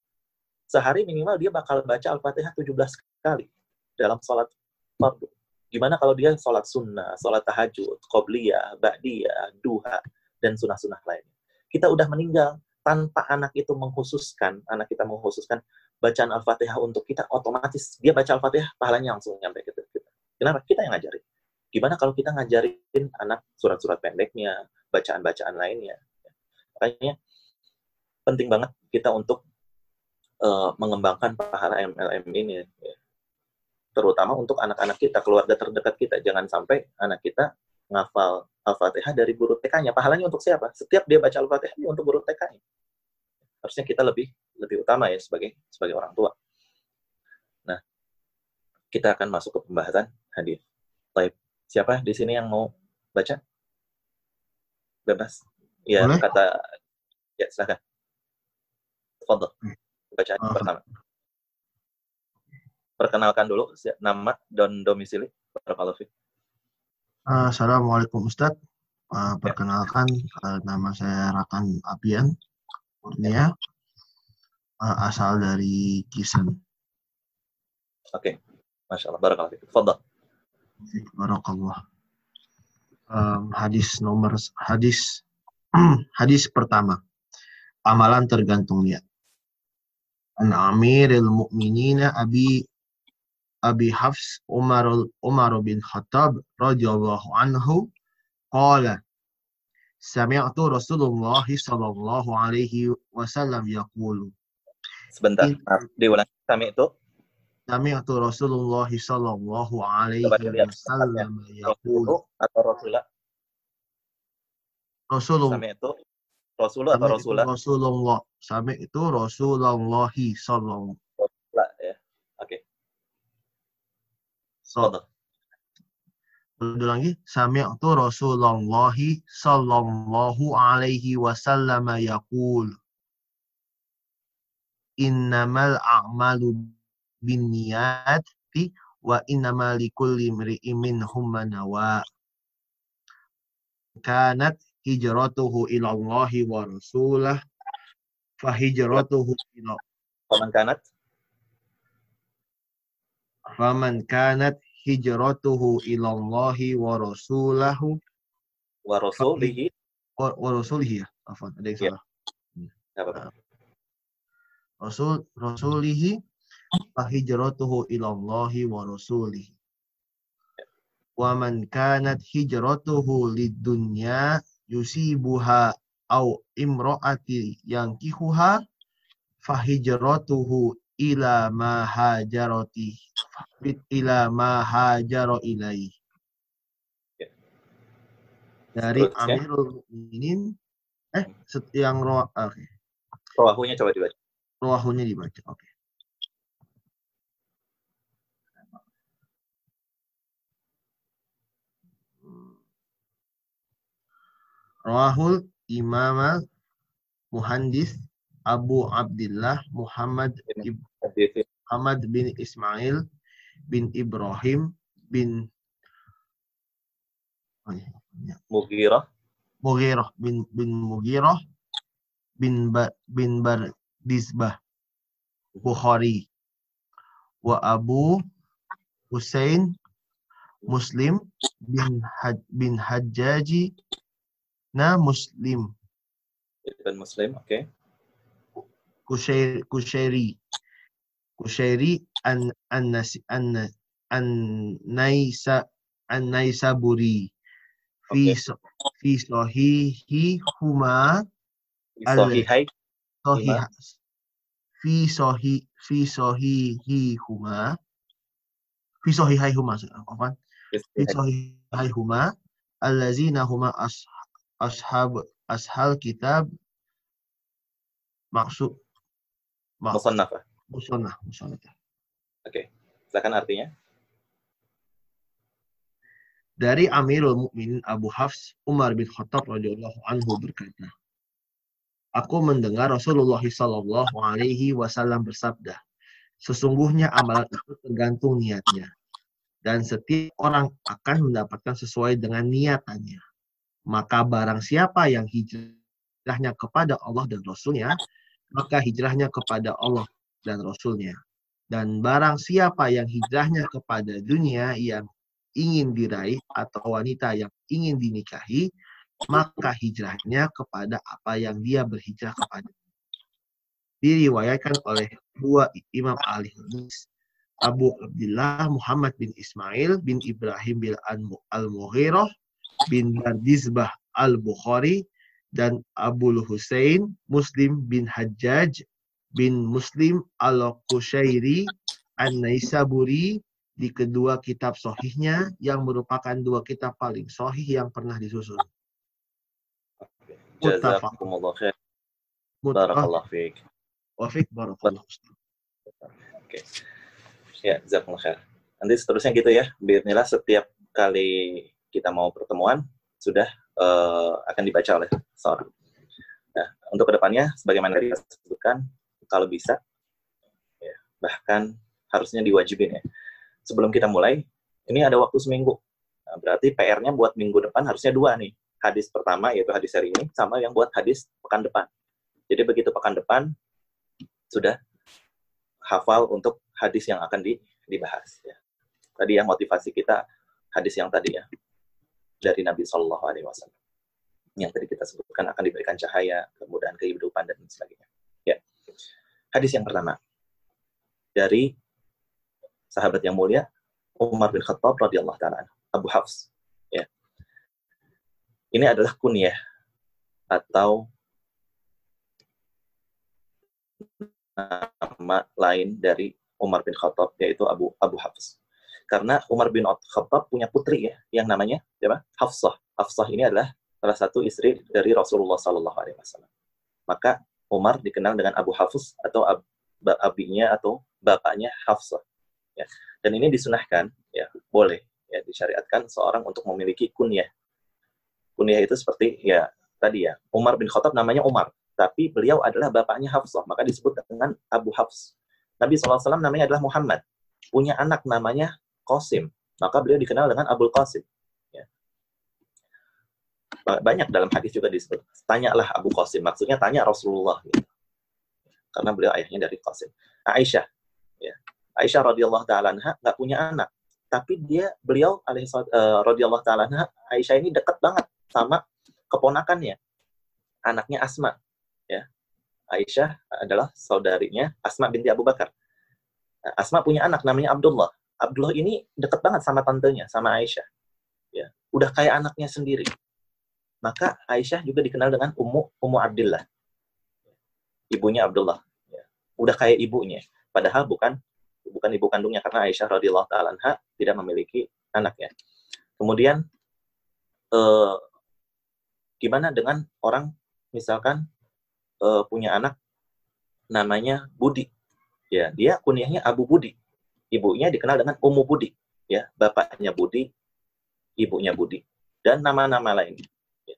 Sehari minimal dia bakal baca Al-Fatihah 17 kali dalam sholat fardu. Gimana kalau dia sholat sunnah, sholat tahajud, qobliyah, ba'diyah, duha, dan sunnah-sunnah lainnya. Kita udah meninggal tanpa anak itu mengkhususkan, anak kita mengkhususkan bacaan Al-Fatihah untuk kita, otomatis dia baca Al-Fatihah, pahalanya langsung nyampe ke kita. Kenapa? Kita yang ngajarin. Gimana kalau kita ngajarin anak surat-surat pendeknya, bacaan-bacaan lainnya, Makanya penting banget kita untuk uh, mengembangkan pahala MLM ini, ya. terutama untuk anak-anak kita, keluarga terdekat kita. Jangan sampai anak kita ngafal Al-Fatihah dari guru TK-nya. Pahalanya untuk siapa? Setiap dia baca Al-Fatihah untuk guru TK-nya. Harusnya kita lebih lebih utama ya sebagai sebagai orang tua. Nah, kita akan masuk ke pembahasan hadis. Baik, siapa di sini yang mau baca? Bebas. Ya, Boleh? kata ya silakan. Foto. Hmm. Bacaan uh, pertama. Perkenalkan dulu nama dan domisili. Barakallahu uh, Assalamualaikum Ustadz. Uh, perkenalkan uh, nama saya Rakan Abian Kurnia uh, asal dari Kisan. Oke, okay. masya Allah. Barakallahu Fadal. Barakallah. Um, hadis nomor hadis <clears throat> Hadis pertama. Amalan tergantung niat. An Amiril Mukminin Abi Abi Hafs Umar Umar bin Khattab radhiyallahu anhu qala Sami'tu Rasulullah sallallahu alaihi wasallam yaqulu Sebentar, maaf, diulang. Sami'tu Sami'tu Rasulullah sallallahu alaihi wasallam yaqulu atau Rasulullah Rasulullah. Sami itu Rasulullah atau Rasulullah? Rasulullah. Sami itu Rasulullah sallallahu. Rasulullah ya. Oke. Okay. So. Udah lagi. Sami itu Rasulullah sallallahu alaihi wasallam yaqul. Innamal a'malu binniyati wa innamal likulli imri'in minhum nawa. Kanat hijratuhu ila Allah wa rasulah fa hijratuhu ila Faman kanat Faman kanat hijratuhu ilallahi wa rasulahu Wa rasulihi. wa, wa rasulihi ya. Afwan, ada yang Iya. salah. Apa-apa. Rasul rasulihi fa hijratuhu ilallahi wa rasulihi. Wa man kanat hijratuhu lidunya yusibuha au imraati yankihuha fa hijratuhu ila ma hajarati ila ma hajaro ilaihi. Ya. Dari Seterusnya. Amirul Mukminin eh yang roh oke. Rawahunya coba dibaca. Rawahunya dibaca. Oke. Rawahul Imam Muhandis Abu Abdullah Muhammad Ib- Hadis Muhammad bin Ismail bin Ibrahim bin Mughirah Mughirah bin bin Mughirah bin ba, bin Bardizbah Bukhari wa Abu Husain Muslim bin Had, bin Hajjaji na Muslim. Ibn Muslim, oke. Kushairi Kushairi Kushairi an an an an naisa an naisaburi. Fi so- fi sahihi huma Al- Sahihai sahih fi sahih fi sahihi huma fi sahihai huma apa fi sahihai huma allazina huma as, ashab ashal kitab maksud maksud Musannafah. musannah musannah Silakan artinya. dari Amirul Mukminin Abu Hafs Umar bin Khattab radhiyallahu anhu berkata Aku mendengar Rasulullah Shallallahu alaihi wasallam bersabda Sesungguhnya amalan itu tergantung niatnya dan setiap orang akan mendapatkan sesuai dengan niatannya. Maka barang siapa yang hijrahnya kepada Allah dan Rasulnya maka hijrahnya kepada Allah dan Rasulnya. Dan barang siapa yang hijrahnya kepada dunia yang ingin diraih atau wanita yang ingin dinikahi, maka hijrahnya kepada apa yang dia berhijrah kepada. Diriwayatkan oleh dua imam ahli hadis, Abu Abdullah Muhammad bin Ismail bin Ibrahim bin Al-Mughirah bin Bardizbah Al-Bukhari dan Abu Husain Muslim bin Hajjaj bin Muslim Al-Qushairi An-Naisaburi di kedua kitab sohihnya yang merupakan dua kitab paling sohih yang pernah disusun. Muttafaq. Jazakumullah khair. Muttafaq. Barakallah fiik. Wafik barakallah. Ya, jazakumullah khair. Nanti seterusnya gitu ya. Bismillah setiap kali kita mau pertemuan sudah eh, akan dibaca oleh seorang. Nah, untuk ke depannya, sebagaimana saya sebutkan, kalau bisa, ya, bahkan harusnya diwajibin ya. Sebelum kita mulai, ini ada waktu seminggu. Nah, berarti PR-nya buat minggu depan harusnya dua nih. Hadis pertama, yaitu hadis hari ini, sama yang buat hadis pekan depan. Jadi begitu pekan depan, sudah hafal untuk hadis yang akan di- dibahas. Ya. Tadi ya motivasi kita hadis yang tadi ya dari Nabi Shallallahu Alaihi Wasallam yang tadi kita sebutkan akan diberikan cahaya, kemudahan kehidupan dan sebagainya. Ya, hadis yang pertama dari sahabat yang mulia Umar bin Khattab radhiyallahu taala Abu Hafs. Ini adalah kunyah atau nama lain dari Umar bin Khattab yaitu Abu Abu Hafs. Karena Umar bin Khattab punya putri ya yang namanya siapa? Hafsah. Hafsah ini adalah salah satu istri dari Rasulullah Sallallahu Alaihi Wasallam. Maka Umar dikenal dengan Abu Hafs atau ab, abinya atau bapaknya Hafsah. Ya. Dan ini disunahkan, ya boleh ya disyariatkan seorang untuk memiliki kunyah. Kunyah itu seperti ya tadi ya Umar bin Khattab namanya Umar, tapi beliau adalah bapaknya Hafsah, maka disebut dengan Abu Hafs. Nabi SAW namanya adalah Muhammad, punya anak namanya Qasim, maka beliau dikenal dengan Abul Qasim. Ya. Ba- Banyak dalam hadis juga disebut, tanyalah Abu Qasim, maksudnya tanya Rasulullah. gitu. Karena beliau ayahnya dari Qasim. Aisyah, ya. Aisyah radhiyallahu taala nggak punya anak, tapi dia beliau alaihi uh, radhiyallahu taala Aisyah ini dekat banget sama keponakannya. Anaknya Asma ya. Aisyah adalah saudarinya Asma binti Abu Bakar. Nah, Asma punya anak namanya Abdullah. Abdullah ini dekat banget sama tantenya sama Aisyah ya. Udah kayak anaknya sendiri. Maka Aisyah juga dikenal dengan Ummu Ummu Abdullah ibunya Abdullah ya. udah kayak ibunya. Padahal bukan bukan ibu kandungnya karena Aisyah radhiyallahu taala tidak memiliki anaknya. Kemudian eh, gimana dengan orang misalkan uh, punya anak namanya Budi. Ya, dia kunyahnya Abu Budi. Ibunya dikenal dengan Ummu Budi. Ya, bapaknya Budi, ibunya Budi, dan nama-nama lain. Ya.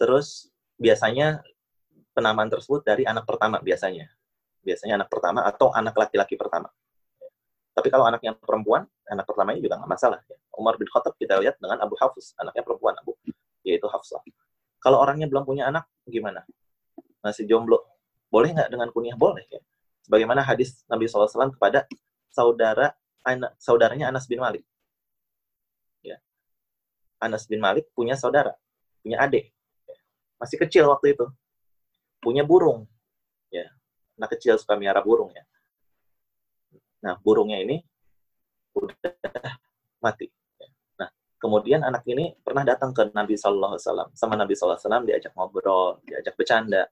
Terus biasanya penamaan tersebut dari anak pertama biasanya. Biasanya anak pertama atau anak laki-laki pertama. Tapi kalau anaknya perempuan, anak pertamanya juga nggak masalah. Ya. Umar bin Khattab kita lihat dengan Abu Hafiz, anaknya perempuan Abu, yaitu Hafsah. Kalau orangnya belum punya anak, gimana? Masih jomblo. Boleh nggak dengan kunyah? Boleh ya. Sebagaimana hadis Nabi SAW kepada saudara anak, saudaranya Anas bin Malik. Ya. Anas bin Malik punya saudara, punya adik. Ya. Masih kecil waktu itu. Punya burung. Ya. Anak kecil suka miara burung ya. Nah, burungnya ini udah mati. Kemudian anak ini pernah datang ke Nabi Shallallahu Alaihi Wasallam. Sama Nabi Shallallahu Alaihi Wasallam diajak ngobrol, diajak bercanda.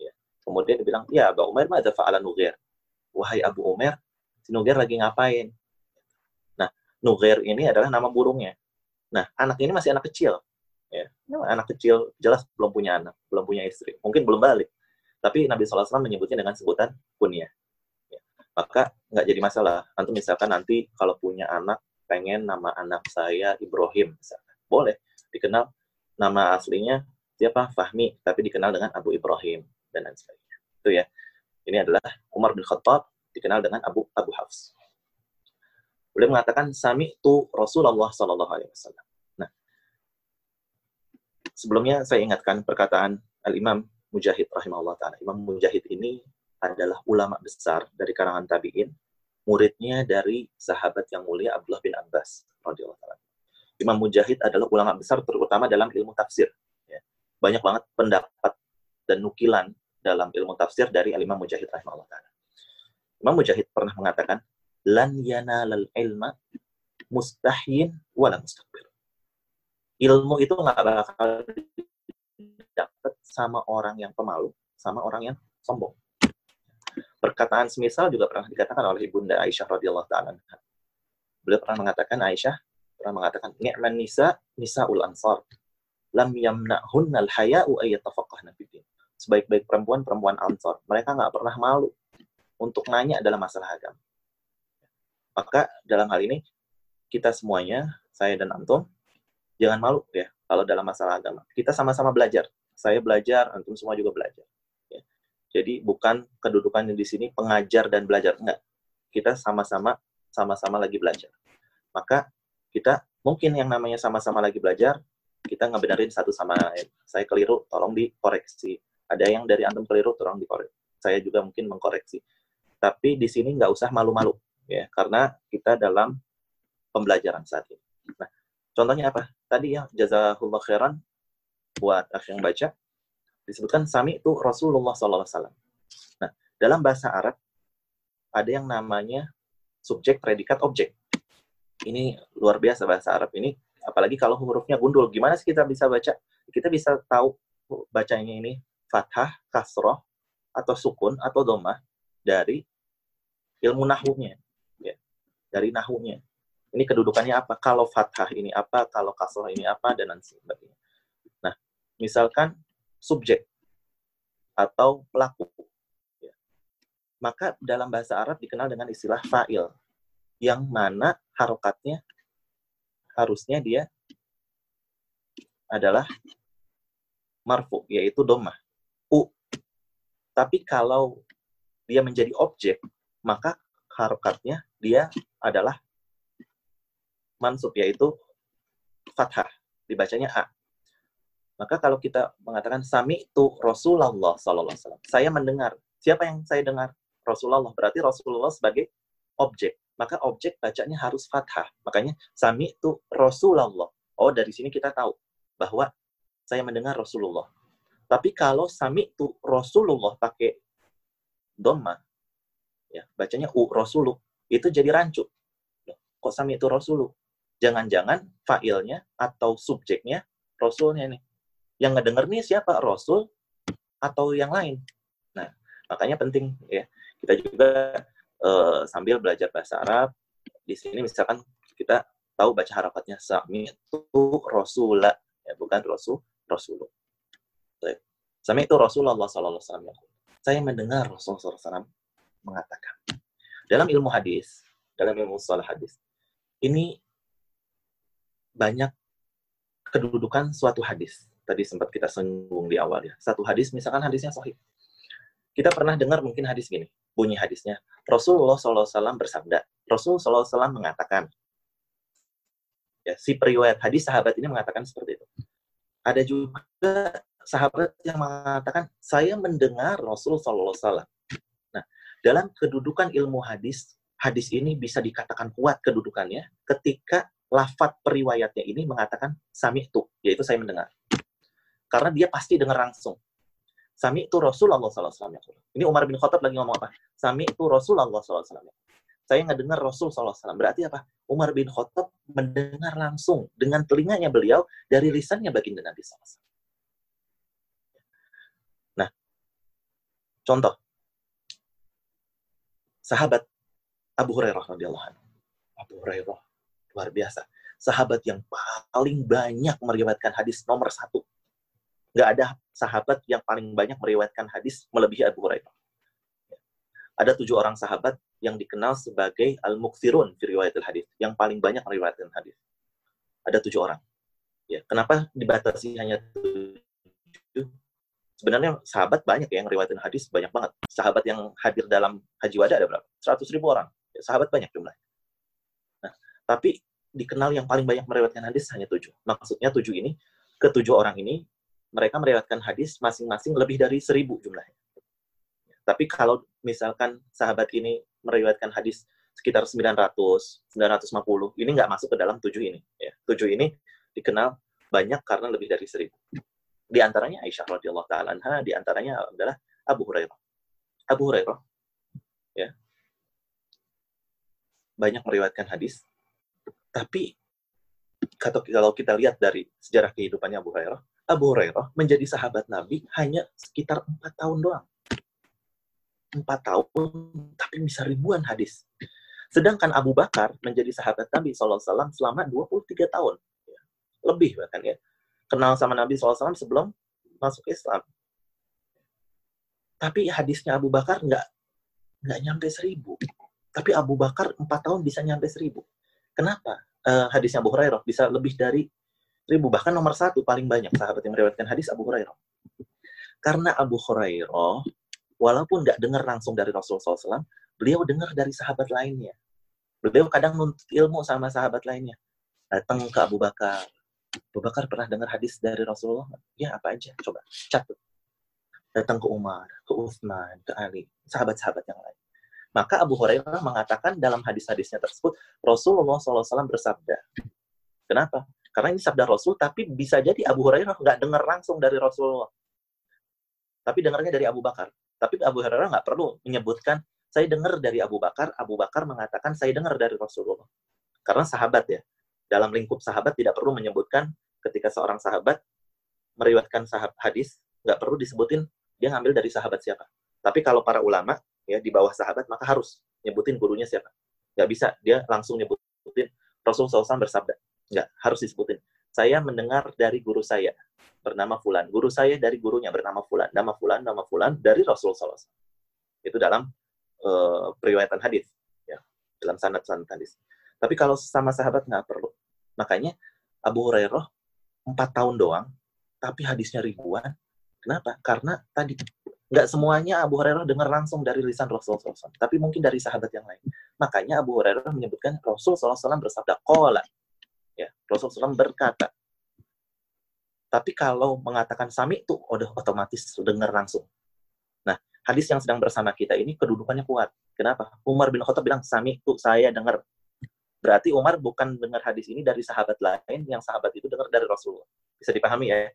Ya. Kemudian dia bilang, ya Abu Umar, ada fa'ala Nugair? Wahai Abu Umar, si Nugair lagi ngapain? Nah, Nugair ini adalah nama burungnya. Nah, anak ini masih anak kecil. Ya. Anak kecil jelas belum punya anak, belum punya istri. Mungkin belum balik. Tapi Nabi Shallallahu Alaihi Wasallam menyebutnya dengan sebutan kunyah. Ya. Maka nggak jadi masalah. Antum misalkan nanti kalau punya anak, pengen nama anak saya Ibrahim misalkan. Boleh dikenal nama aslinya siapa Fahmi tapi dikenal dengan Abu Ibrahim dan lain sebagainya. Itu ya. Ini adalah Umar bin Khattab dikenal dengan Abu Abu Hafs. Beliau mengatakan sami tu Rasulullah Sallallahu Alaihi Wasallam. Nah, sebelumnya saya ingatkan perkataan Al Imam Mujahid rahimahullah taala. Imam Mujahid ini adalah ulama besar dari kalangan tabiin muridnya dari sahabat yang mulia Abdullah bin Abbas Imam Mujahid adalah ulama besar terutama dalam ilmu tafsir. Ya. Banyak banget pendapat dan nukilan dalam ilmu tafsir dari Imam Mujahid rahimahullah ta'ala. Imam Mujahid pernah mengatakan, Lan yanalal ilma mustahyin wala mustakbir. Ilmu itu nggak bakal dapat sama orang yang pemalu, sama orang yang sombong. Perkataan semisal juga pernah dikatakan oleh Ibunda Aisyah radhiyallahu taala. Beliau pernah mengatakan Aisyah pernah mengatakan ni'man nisa nisa ul ansar lam yamna'hunnal haya'u ayyatafaqahna fiddin. Sebaik-baik perempuan perempuan ansar, mereka nggak pernah malu untuk nanya dalam masalah agama. Maka dalam hal ini kita semuanya, saya dan antum, jangan malu ya kalau dalam masalah agama. Kita sama-sama belajar. Saya belajar, antum semua juga belajar. Jadi bukan kedudukannya di sini pengajar dan belajar, enggak. Kita sama-sama sama-sama lagi belajar. Maka kita mungkin yang namanya sama-sama lagi belajar, kita ngebenerin satu sama lain. Saya keliru, tolong dikoreksi. Ada yang dari antum keliru, tolong dikoreksi. Saya juga mungkin mengkoreksi. Tapi di sini nggak usah malu-malu, ya, karena kita dalam pembelajaran saat ini. Nah, contohnya apa? Tadi ya, jazakallah khairan buat yang baca disebutkan sami itu Rasulullah SAW. Nah, dalam bahasa Arab ada yang namanya subjek, predikat, objek. Ini luar biasa bahasa Arab ini, apalagi kalau hurufnya gundul. Gimana sih kita bisa baca? Kita bisa tahu bacanya ini fathah, kasroh, atau sukun, atau domah dari ilmu nahunya. Ya, dari nahunya. Ini kedudukannya apa? Kalau fathah ini apa? Kalau kasroh ini apa? Dan lain sebagainya. Nah, misalkan subjek atau pelaku. Ya. Maka dalam bahasa Arab dikenal dengan istilah fa'il, yang mana harokatnya harusnya dia adalah marfu, yaitu domah, u. Tapi kalau dia menjadi objek, maka harokatnya dia adalah mansub, yaitu fathah, dibacanya a. Maka kalau kita mengatakan sami itu Rasulullah Sallallahu Alaihi Wasallam, saya mendengar. Siapa yang saya dengar? Rasulullah. Berarti Rasulullah sebagai objek. maka objek bacanya harus fathah. Makanya sami itu Rasulullah. Oh, dari sini kita tahu bahwa saya mendengar Rasulullah. Tapi kalau sami itu Rasulullah pakai doma, ya bacanya u Rasulu, itu jadi rancu. Kok sami itu Rasulu? Jangan-jangan failnya atau subjeknya Rasulnya nih. Yang ngedenger nih siapa? Rasul atau yang lain. Nah, makanya penting ya. Kita juga uh, sambil belajar bahasa Arab, di sini misalkan kita tahu baca harapatnya sami itu Rasulullah, ya bukan Rasul, Rasulullah. Sami itu Rasulullah Sallallahu Alaihi Wasallam. Saya mendengar Rasulullah SAW mengatakan dalam ilmu hadis, dalam ilmu salah hadis, ini banyak kedudukan suatu hadis. Tadi sempat kita singgung di awal ya. Satu hadis, misalkan hadisnya sahih. Kita pernah dengar mungkin hadis gini, bunyi hadisnya. Rasulullah SAW bersabda, Rasulullah SAW mengatakan, ya, si periwayat hadis sahabat ini mengatakan seperti itu. Ada juga sahabat yang mengatakan, saya mendengar Rasulullah SAW. Nah, dalam kedudukan ilmu hadis, hadis ini bisa dikatakan kuat kedudukannya ketika lafat periwayatnya ini mengatakan sami itu, yaitu saya mendengar. Karena dia pasti dengar langsung. Sami itu Rasulullah SAW. Ini Umar bin Khattab lagi ngomong apa? Sami itu Rasulullah SAW. Saya nggak dengar Rasul SAW. Berarti apa? Umar bin Khattab mendengar langsung dengan telinganya beliau dari lisannya baginda Nabi SAW. Nah, contoh. Sahabat Abu Hurairah radhiyallahu anhu. Abu Hurairah luar biasa. Sahabat yang paling banyak meriwayatkan hadis nomor satu nggak ada sahabat yang paling banyak meriwayatkan hadis melebihi Abu Hurairah. Ada tujuh orang sahabat yang dikenal sebagai al-mukthirun fi riwayatil hadis, yang paling banyak meriwayatkan hadis. Ada tujuh orang. Ya, kenapa dibatasi hanya tujuh? Sebenarnya sahabat banyak ya yang meriwayatkan hadis banyak banget. Sahabat yang hadir dalam haji wada ada berapa? 100 ribu orang. Ya, sahabat banyak jumlahnya. Nah, tapi dikenal yang paling banyak meriwayatkan hadis hanya tujuh. Maksudnya tujuh ini, ketujuh orang ini mereka meriwayatkan hadis masing-masing lebih dari seribu jumlahnya. Tapi kalau misalkan sahabat ini meriwayatkan hadis sekitar 900, 950, ini nggak masuk ke dalam tujuh ini. Ya. Tujuh ini dikenal banyak karena lebih dari seribu. Di antaranya Aisyah radhiyallahu taala anha, di antaranya adalah Abu Hurairah. Abu Hurairah ya banyak meriwayatkan hadis, tapi kalau kita lihat dari sejarah kehidupannya Abu Hurairah, Abu Hurairah menjadi sahabat Nabi hanya sekitar empat tahun doang. Empat tahun, tapi bisa ribuan hadis. Sedangkan Abu Bakar menjadi sahabat Nabi SAW selama 23 tahun. Lebih bahkan ya. Kenal sama Nabi SAW sebelum masuk Islam. Tapi hadisnya Abu Bakar nggak nggak nyampe seribu. Tapi Abu Bakar empat tahun bisa nyampe seribu. Kenapa? Uh, hadisnya Abu Hurairah bisa lebih dari ribu bahkan nomor satu paling banyak sahabat yang meriwayatkan hadis Abu Hurairah. Karena Abu Hurairah walaupun nggak dengar langsung dari Rasulullah SAW beliau dengar dari sahabat lainnya. Beliau kadang nuntut ilmu sama sahabat lainnya. Datang ke Abu Bakar. Abu Bakar pernah dengar hadis dari Rasulullah? Ya apa aja? Coba catat datang ke Umar ke Utsman ke Ali sahabat-sahabat yang lain. Maka Abu Hurairah mengatakan dalam hadis-hadisnya tersebut Rasulullah SAW bersabda. Kenapa karena ini sabda Rasul, tapi bisa jadi Abu Hurairah nggak dengar langsung dari Rasulullah. Tapi dengarnya dari Abu Bakar. Tapi Abu Hurairah nggak perlu menyebutkan, saya dengar dari Abu Bakar, Abu Bakar mengatakan, saya dengar dari Rasulullah. Karena sahabat ya. Dalam lingkup sahabat tidak perlu menyebutkan ketika seorang sahabat meriwayatkan sahabat hadis, nggak perlu disebutin dia ngambil dari sahabat siapa. Tapi kalau para ulama ya di bawah sahabat maka harus nyebutin gurunya siapa. Nggak bisa dia langsung nyebutin Rasulullah SAW bersabda. Enggak, harus disebutin. Saya mendengar dari guru saya bernama Fulan. Guru saya dari gurunya bernama Fulan. Nama Fulan, nama Fulan dari Rasulullah SAW. Itu dalam uh, periwayatan hadis, ya, dalam sanad-sanad hadis. Tapi kalau sama sahabat nggak perlu. Makanya Abu Hurairah empat tahun doang, tapi hadisnya ribuan. Kenapa? Karena tadi nggak semuanya Abu Hurairah dengar langsung dari lisan Rasulullah SAW, tapi mungkin dari sahabat yang lain. Makanya Abu Hurairah menyebutkan Rasulullah SAW bersabda, Kola, Ya, Rasulullah SAW berkata. Tapi kalau mengatakan sami itu udah otomatis dengar langsung. Nah, hadis yang sedang bersama kita ini kedudukannya kuat. Kenapa? Umar bin Khattab bilang, Sami tuh saya dengar. Berarti Umar bukan dengar hadis ini dari sahabat lain, yang sahabat itu dengar dari Rasulullah. Bisa dipahami ya?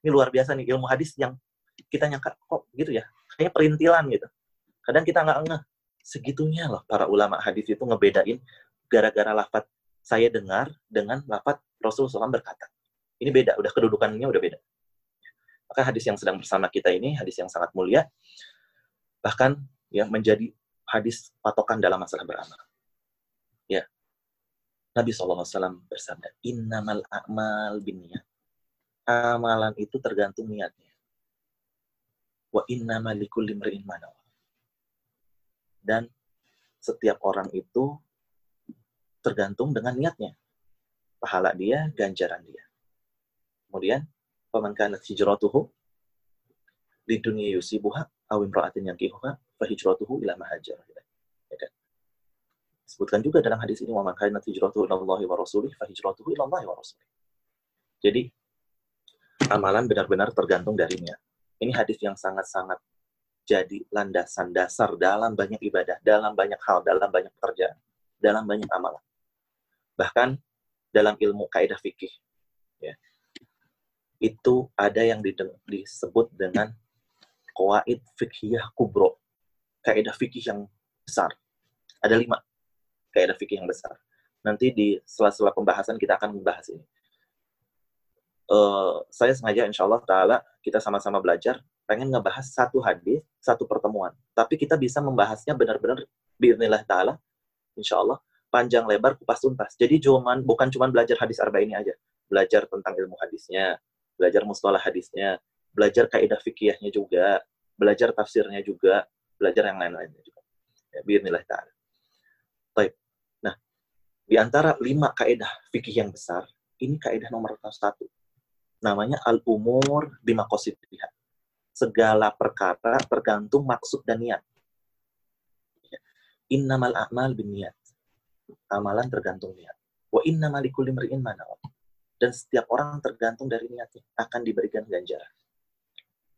Ini luar biasa nih, ilmu hadis yang kita nyangka, kok gitu ya? Kayaknya perintilan gitu. Kadang kita nggak ngeh. Segitunya loh para ulama hadis itu ngebedain gara-gara lafat saya dengar dengan lafat Rasulullah SAW berkata. Ini beda, udah kedudukannya udah beda. Maka hadis yang sedang bersama kita ini, hadis yang sangat mulia, bahkan ya menjadi hadis patokan dalam masalah beramal. Ya. Nabi SAW bersabda, Innamal a'mal niat. Amalan itu tergantung niatnya. Wa innamal likulli Dan setiap orang itu tergantung dengan niatnya. Pahala dia, ganjaran dia. Kemudian, paman hijratuhu di dunia yusibuha awim ra'atin yang kihuha fahijratuhu ila mahajar. Ya kan? Sebutkan juga dalam hadis ini, waman hijratuhu ila Allahi wa rasulih fahijratuhu ila Allahi wa rasulih. Jadi, amalan benar-benar tergantung dari niat. Ini hadis yang sangat-sangat jadi landasan dasar dalam banyak ibadah, dalam banyak hal, dalam banyak pekerjaan, dalam banyak amalan. Bahkan dalam ilmu kaidah fikih, ya, itu ada yang disebut dengan Qawaid Fikhiyah Kubro. Kaidah fikih yang besar. Ada lima kaidah fikih yang besar. Nanti di sela-sela pembahasan kita akan membahas ini. Uh, saya sengaja insya Allah Ta'ala kita sama-sama belajar pengen ngebahas satu hadis, satu pertemuan. Tapi kita bisa membahasnya benar-benar biiznillah Ta'ala, insya Allah, panjang lebar kupas tuntas. Jadi cuman bukan cuma belajar hadis arba ini aja. Belajar tentang ilmu hadisnya, belajar mustalah hadisnya, belajar kaidah fikihnya juga, belajar tafsirnya juga, belajar yang lain-lainnya juga. Ya, Bismillah ta'ala. Baik. Nah, di antara lima kaidah fikih yang besar, ini kaidah nomor satu. Namanya al-umur bima lihat. Segala perkara tergantung maksud dan niat. Ya. Innamal a'mal bin niat. Amalan tergantung niat. Wa innamal likulli mar'in Dan setiap orang tergantung dari niatnya akan diberikan ganjaran.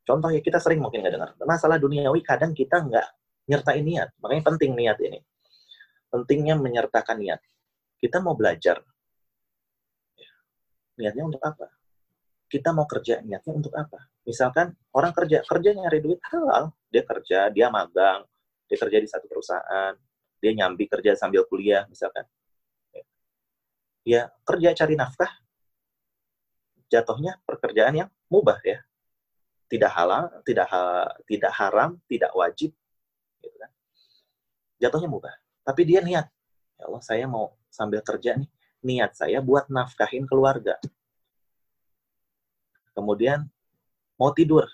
Contoh ya kita sering mungkin nggak dengar. Masalah duniawi kadang kita nggak nyertain niat. Makanya penting niat ini. Pentingnya menyertakan niat. Kita mau belajar. Ya, niatnya untuk apa? Kita mau kerja, niatnya untuk apa? Misalkan orang kerja, kerja nyari duit halal. Dia kerja, dia magang, dia kerja di satu perusahaan, dia nyambi kerja sambil kuliah misalkan. Ya, kerja cari nafkah, jatuhnya pekerjaan yang mubah ya tidak halal, tidak ha, tidak haram, tidak wajib, gitu kan. Jatuhnya mubah. Tapi dia niat, ya Allah saya mau sambil kerja nih, niat saya buat nafkahin keluarga. Kemudian mau tidur,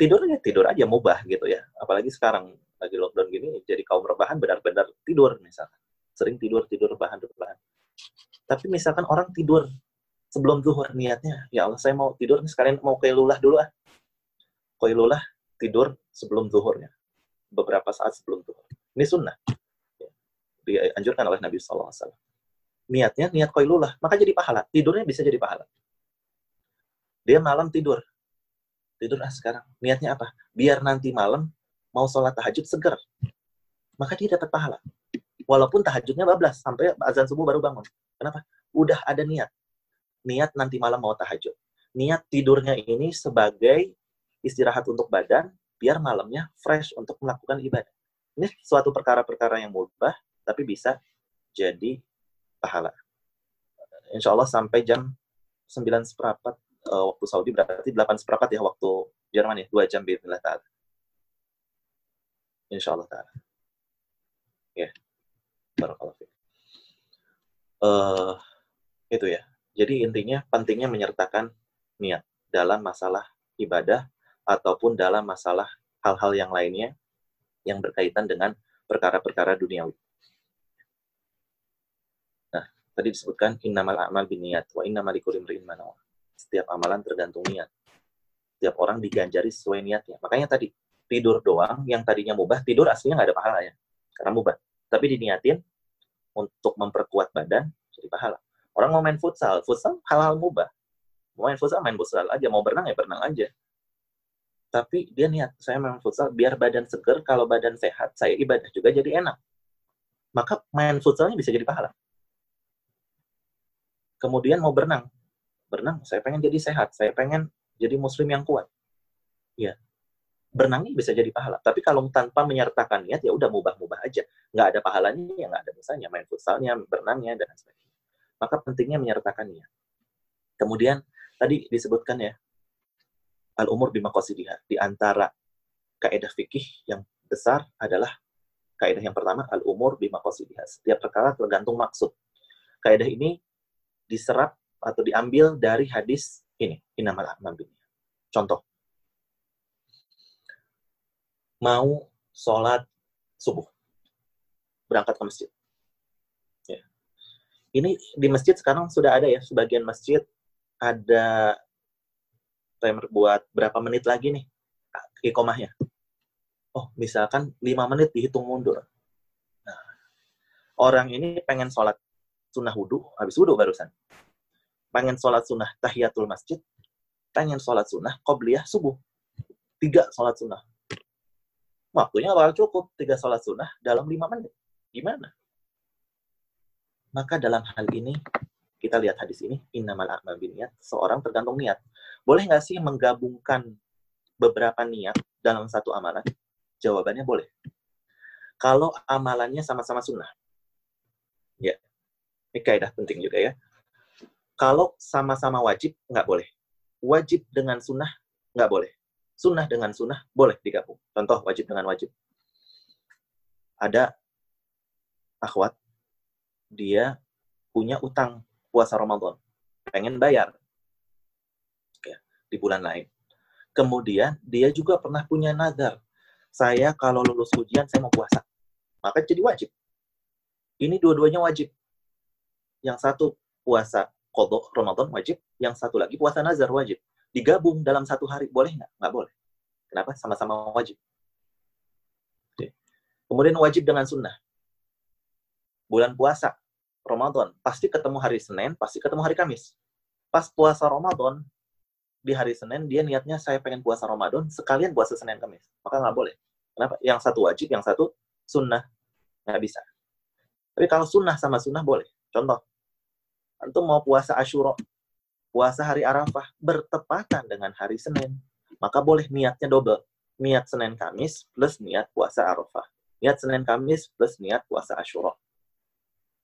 tidurnya tidur aja mubah gitu ya. Apalagi sekarang lagi lockdown gini, jadi kaum rebahan benar-benar tidur misalkan. Sering tidur, tidur rebahan, rebahan. Tapi misalkan orang tidur sebelum zuhur niatnya, ya Allah saya mau tidur sekalian mau ke lulah dulu ah koilulah tidur sebelum zuhurnya. Beberapa saat sebelum zuhur. Ini sunnah. Dianjurkan oleh Nabi SAW. Niatnya, niat koilulah. Maka jadi pahala. Tidurnya bisa jadi pahala. Dia malam tidur. Tidur ah sekarang. Niatnya apa? Biar nanti malam mau sholat tahajud seger. Maka dia dapat pahala. Walaupun tahajudnya bablas. Sampai azan subuh baru bangun. Kenapa? Udah ada niat. Niat nanti malam mau tahajud. Niat tidurnya ini sebagai istirahat untuk badan, biar malamnya fresh untuk melakukan ibadah. Ini suatu perkara-perkara yang mubah, tapi bisa jadi pahala. Insya Allah sampai jam 9 seperempat uh, waktu Saudi, berarti 8 seperempat ya waktu Jerman ya, 2 jam bismillah ta'ala. Insya Allah ta'ala. Ya, barakallahu uh, itu ya. Jadi intinya pentingnya menyertakan niat dalam masalah ibadah ataupun dalam masalah hal-hal yang lainnya yang berkaitan dengan perkara-perkara duniawi. Nah, tadi disebutkan innamal a'mal niat wa innamal likulli imrin Setiap amalan tergantung niat. Setiap orang diganjari sesuai niatnya. Makanya tadi tidur doang yang tadinya mubah, tidur aslinya nggak ada pahala ya. Karena mubah. Tapi diniatin untuk memperkuat badan jadi pahala. Orang mau main futsal, futsal halal mubah. Mau main futsal, main futsal aja. Mau berenang ya berenang aja Tapi dia niat, saya main futsal biar badan seger, kalau badan sehat, saya ibadah juga jadi enak. Maka main futsalnya bisa jadi pahala. Kemudian mau berenang. Berenang, saya pengen jadi sehat, saya pengen jadi muslim yang kuat. Ya, berenang ini bisa jadi pahala. Tapi kalau tanpa menyertakan niat, ya udah mubah-mubah aja. Nggak ada pahalanya, ya nggak ada dosanya. Main futsalnya, berenangnya, dan sebagainya. Maka pentingnya menyertakan niat. Kemudian, tadi disebutkan ya, al-umur bima Di antara kaidah fikih yang besar adalah kaidah yang pertama al-umur bima Setiap perkara tergantung maksud. Kaidah ini diserap atau diambil dari hadis ini, inamal a'mal Contoh. Mau sholat subuh. Berangkat ke masjid. Ya. Ini di masjid sekarang sudah ada ya, sebagian masjid ada timer buat berapa menit lagi nih ikomahnya. Oh, misalkan 5 menit dihitung mundur. Nah, orang ini pengen sholat sunnah wudhu, habis wudhu barusan. Pengen sholat sunnah tahiyatul masjid, pengen sholat sunnah qobliyah subuh. Tiga sholat sunnah. Waktunya bakal cukup, tiga sholat sunnah dalam lima menit. Gimana? Maka dalam hal ini, kita lihat hadis ini, innamal a'mal niat, seorang tergantung niat. Boleh nggak sih menggabungkan beberapa niat dalam satu amalan? Jawabannya boleh. Kalau amalannya sama-sama sunnah. Ya, ini kaidah penting juga ya. Kalau sama-sama wajib, nggak boleh. Wajib dengan sunnah, nggak boleh. Sunnah dengan sunnah, boleh digabung. Contoh, wajib dengan wajib. Ada akhwat, dia punya utang puasa Ramadan. Pengen bayar ya, di bulan lain. Kemudian dia juga pernah punya nazar. Saya kalau lulus ujian saya mau puasa. Maka jadi wajib. Ini dua-duanya wajib. Yang satu puasa kodok Ramadan wajib, yang satu lagi puasa nazar wajib. Digabung dalam satu hari, boleh nggak? Nggak boleh. Kenapa? Sama-sama wajib. Kemudian wajib dengan sunnah. Bulan puasa, Ramadan, pasti ketemu hari Senin, pasti ketemu hari Kamis. Pas puasa Ramadan, di hari Senin, dia niatnya saya pengen puasa Ramadan, sekalian puasa Senin Kamis. Maka nggak boleh. Kenapa? Yang satu wajib, yang satu sunnah. Nggak bisa. Tapi kalau sunnah sama sunnah boleh. Contoh, antum mau puasa Ashura, puasa hari Arafah, bertepatan dengan hari Senin. Maka boleh niatnya double. Niat Senin Kamis plus niat puasa Arafah. Niat Senin Kamis plus niat puasa Ashura.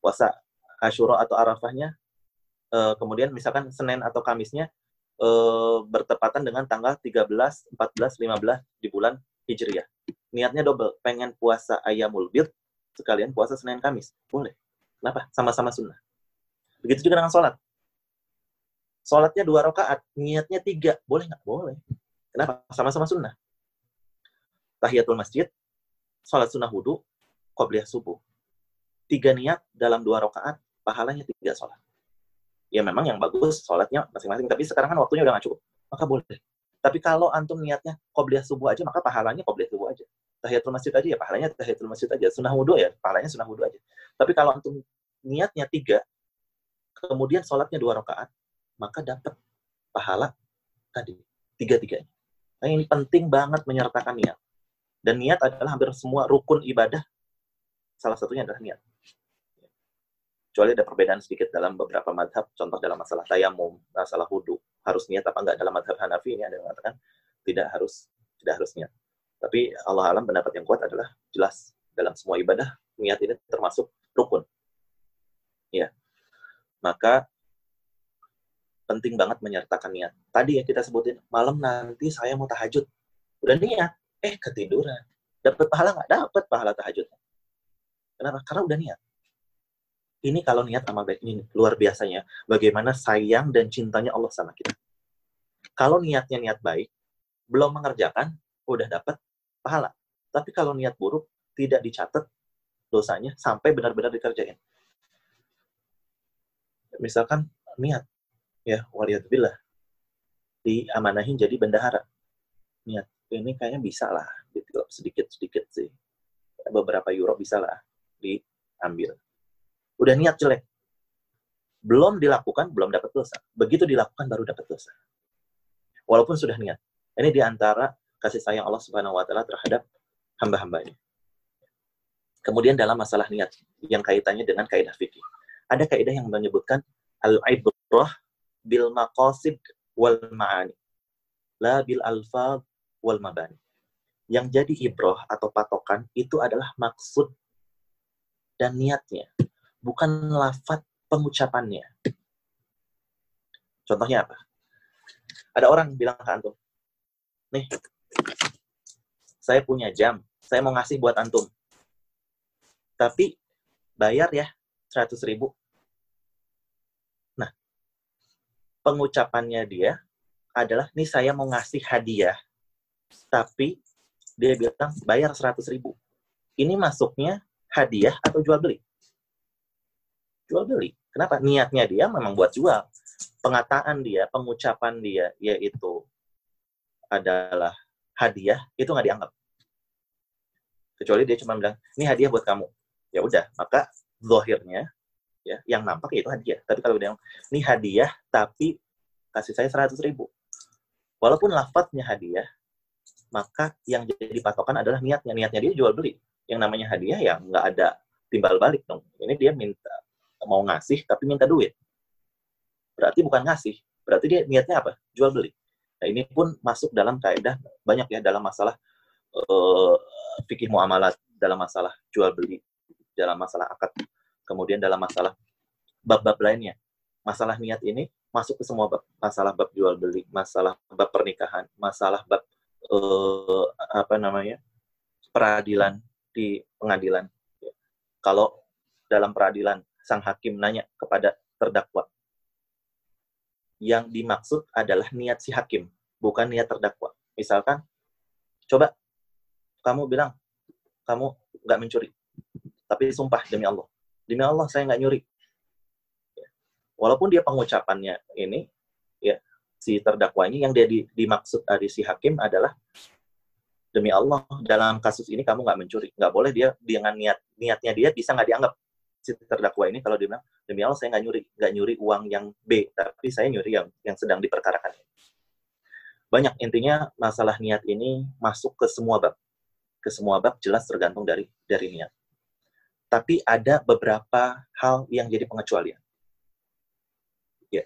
Puasa Ashura atau Arafahnya, uh, kemudian misalkan Senin atau Kamisnya uh, bertepatan dengan tanggal 13, 14, 15 di bulan Hijriah. Niatnya double, pengen puasa Ayamul Bid, sekalian puasa Senin Kamis. Boleh. Kenapa? Sama-sama sunnah. Begitu juga dengan sholat. Sholatnya dua rakaat, niatnya tiga. Boleh nggak? Boleh. Kenapa? Sama-sama sunnah. Tahiyatul masjid, sholat sunnah wudhu, qobliyah subuh. Tiga niat dalam dua rakaat, pahalanya tiga sholat. Ya memang yang bagus sholatnya masing-masing, tapi sekarang kan waktunya udah gak cukup. Maka boleh. Tapi kalau antum niatnya qobliyah subuh aja, maka pahalanya qobliyah subuh aja. Tahiyatul masjid aja ya pahalanya tahiyatul masjid aja. Sunnah wudhu ya pahalanya sunnah wudhu aja. Tapi kalau antum niatnya tiga, kemudian sholatnya dua rakaat, maka dapat pahala tadi tiga-tiganya. Nah, ini penting banget menyertakan niat. Dan niat adalah hampir semua rukun ibadah. Salah satunya adalah niat kecuali ada perbedaan sedikit dalam beberapa madhab, contoh dalam masalah tayamum, masalah wudhu, harus niat apa enggak dalam madhab Hanafi ini ada yang mengatakan tidak harus tidak harus niat. Tapi Allah alam pendapat yang kuat adalah jelas dalam semua ibadah niat ini termasuk rukun. Ya. Maka penting banget menyertakan niat. Tadi ya kita sebutin malam nanti saya mau tahajud. Udah niat, eh ketiduran. Dapat pahala nggak? Dapat pahala tahajud. Kenapa? Karena udah niat ini kalau niat amal baik ini luar biasanya bagaimana sayang dan cintanya Allah sama kita. Kalau niatnya niat baik, belum mengerjakan, udah dapat pahala. Tapi kalau niat buruk, tidak dicatat dosanya sampai benar-benar dikerjain. Misalkan niat, ya waliyatubillah, diamanahin jadi bendahara. Niat, ini kayaknya bisa lah, sedikit-sedikit sih. Beberapa euro bisa lah diambil udah niat jelek. Belum dilakukan, belum dapat dosa. Begitu dilakukan, baru dapat dosa. Walaupun sudah niat. Ini di antara kasih sayang Allah Subhanahu wa taala terhadap hamba-hambanya. Kemudian dalam masalah niat yang kaitannya dengan kaidah fikih. Ada kaidah yang menyebutkan al-ibrah bil maqasid wal ma'ani. La bil alfaz wal mabani. Yang jadi ibroh atau patokan itu adalah maksud dan niatnya, bukan lafat pengucapannya. Contohnya apa? Ada orang bilang ke antum, nih, saya punya jam, saya mau ngasih buat antum. Tapi bayar ya 100 ribu. Nah, pengucapannya dia adalah, nih saya mau ngasih hadiah, tapi dia bilang bayar 100 ribu. Ini masuknya hadiah atau jual beli? Jual beli. Kenapa? Niatnya dia memang buat jual. Pengataan dia, pengucapan dia, yaitu adalah hadiah, itu nggak dianggap. Kecuali dia cuma bilang, ini hadiah buat kamu. Ya udah, maka zohirnya, ya, yang nampak itu hadiah. Tapi kalau dia ini hadiah, tapi kasih saya 100 ribu. Walaupun lafadznya hadiah, maka yang jadi patokan adalah niatnya. Niatnya dia jual beli. Yang namanya hadiah ya nggak ada timbal balik dong. Ini dia minta mau ngasih tapi minta duit. Berarti bukan ngasih. Berarti dia niatnya apa? Jual beli. Nah, ini pun masuk dalam kaidah banyak ya dalam masalah uh, fikih muamalat, dalam masalah jual beli, dalam masalah akad, kemudian dalam masalah bab-bab lainnya. Masalah niat ini masuk ke semua bab. Masalah bab jual beli, masalah bab pernikahan, masalah bab uh, apa namanya peradilan di pengadilan. Kalau dalam peradilan sang hakim nanya kepada terdakwa, yang dimaksud adalah niat si hakim, bukan niat terdakwa. Misalkan, coba kamu bilang kamu nggak mencuri, tapi sumpah demi Allah, demi Allah saya nggak nyuri. Walaupun dia pengucapannya ini, ya si terdakwa ini yang dia di, dimaksud dari si hakim adalah demi Allah dalam kasus ini kamu nggak mencuri. Nggak boleh dia dengan niat niatnya dia bisa nggak dianggap si terdakwa ini kalau dia bilang demi Allah saya nggak nyuri nggak nyuri uang yang B tapi saya nyuri yang yang sedang diperkarakan banyak intinya masalah niat ini masuk ke semua bab. Ke semua bab jelas tergantung dari dari niat tapi ada beberapa hal yang jadi pengecualian ya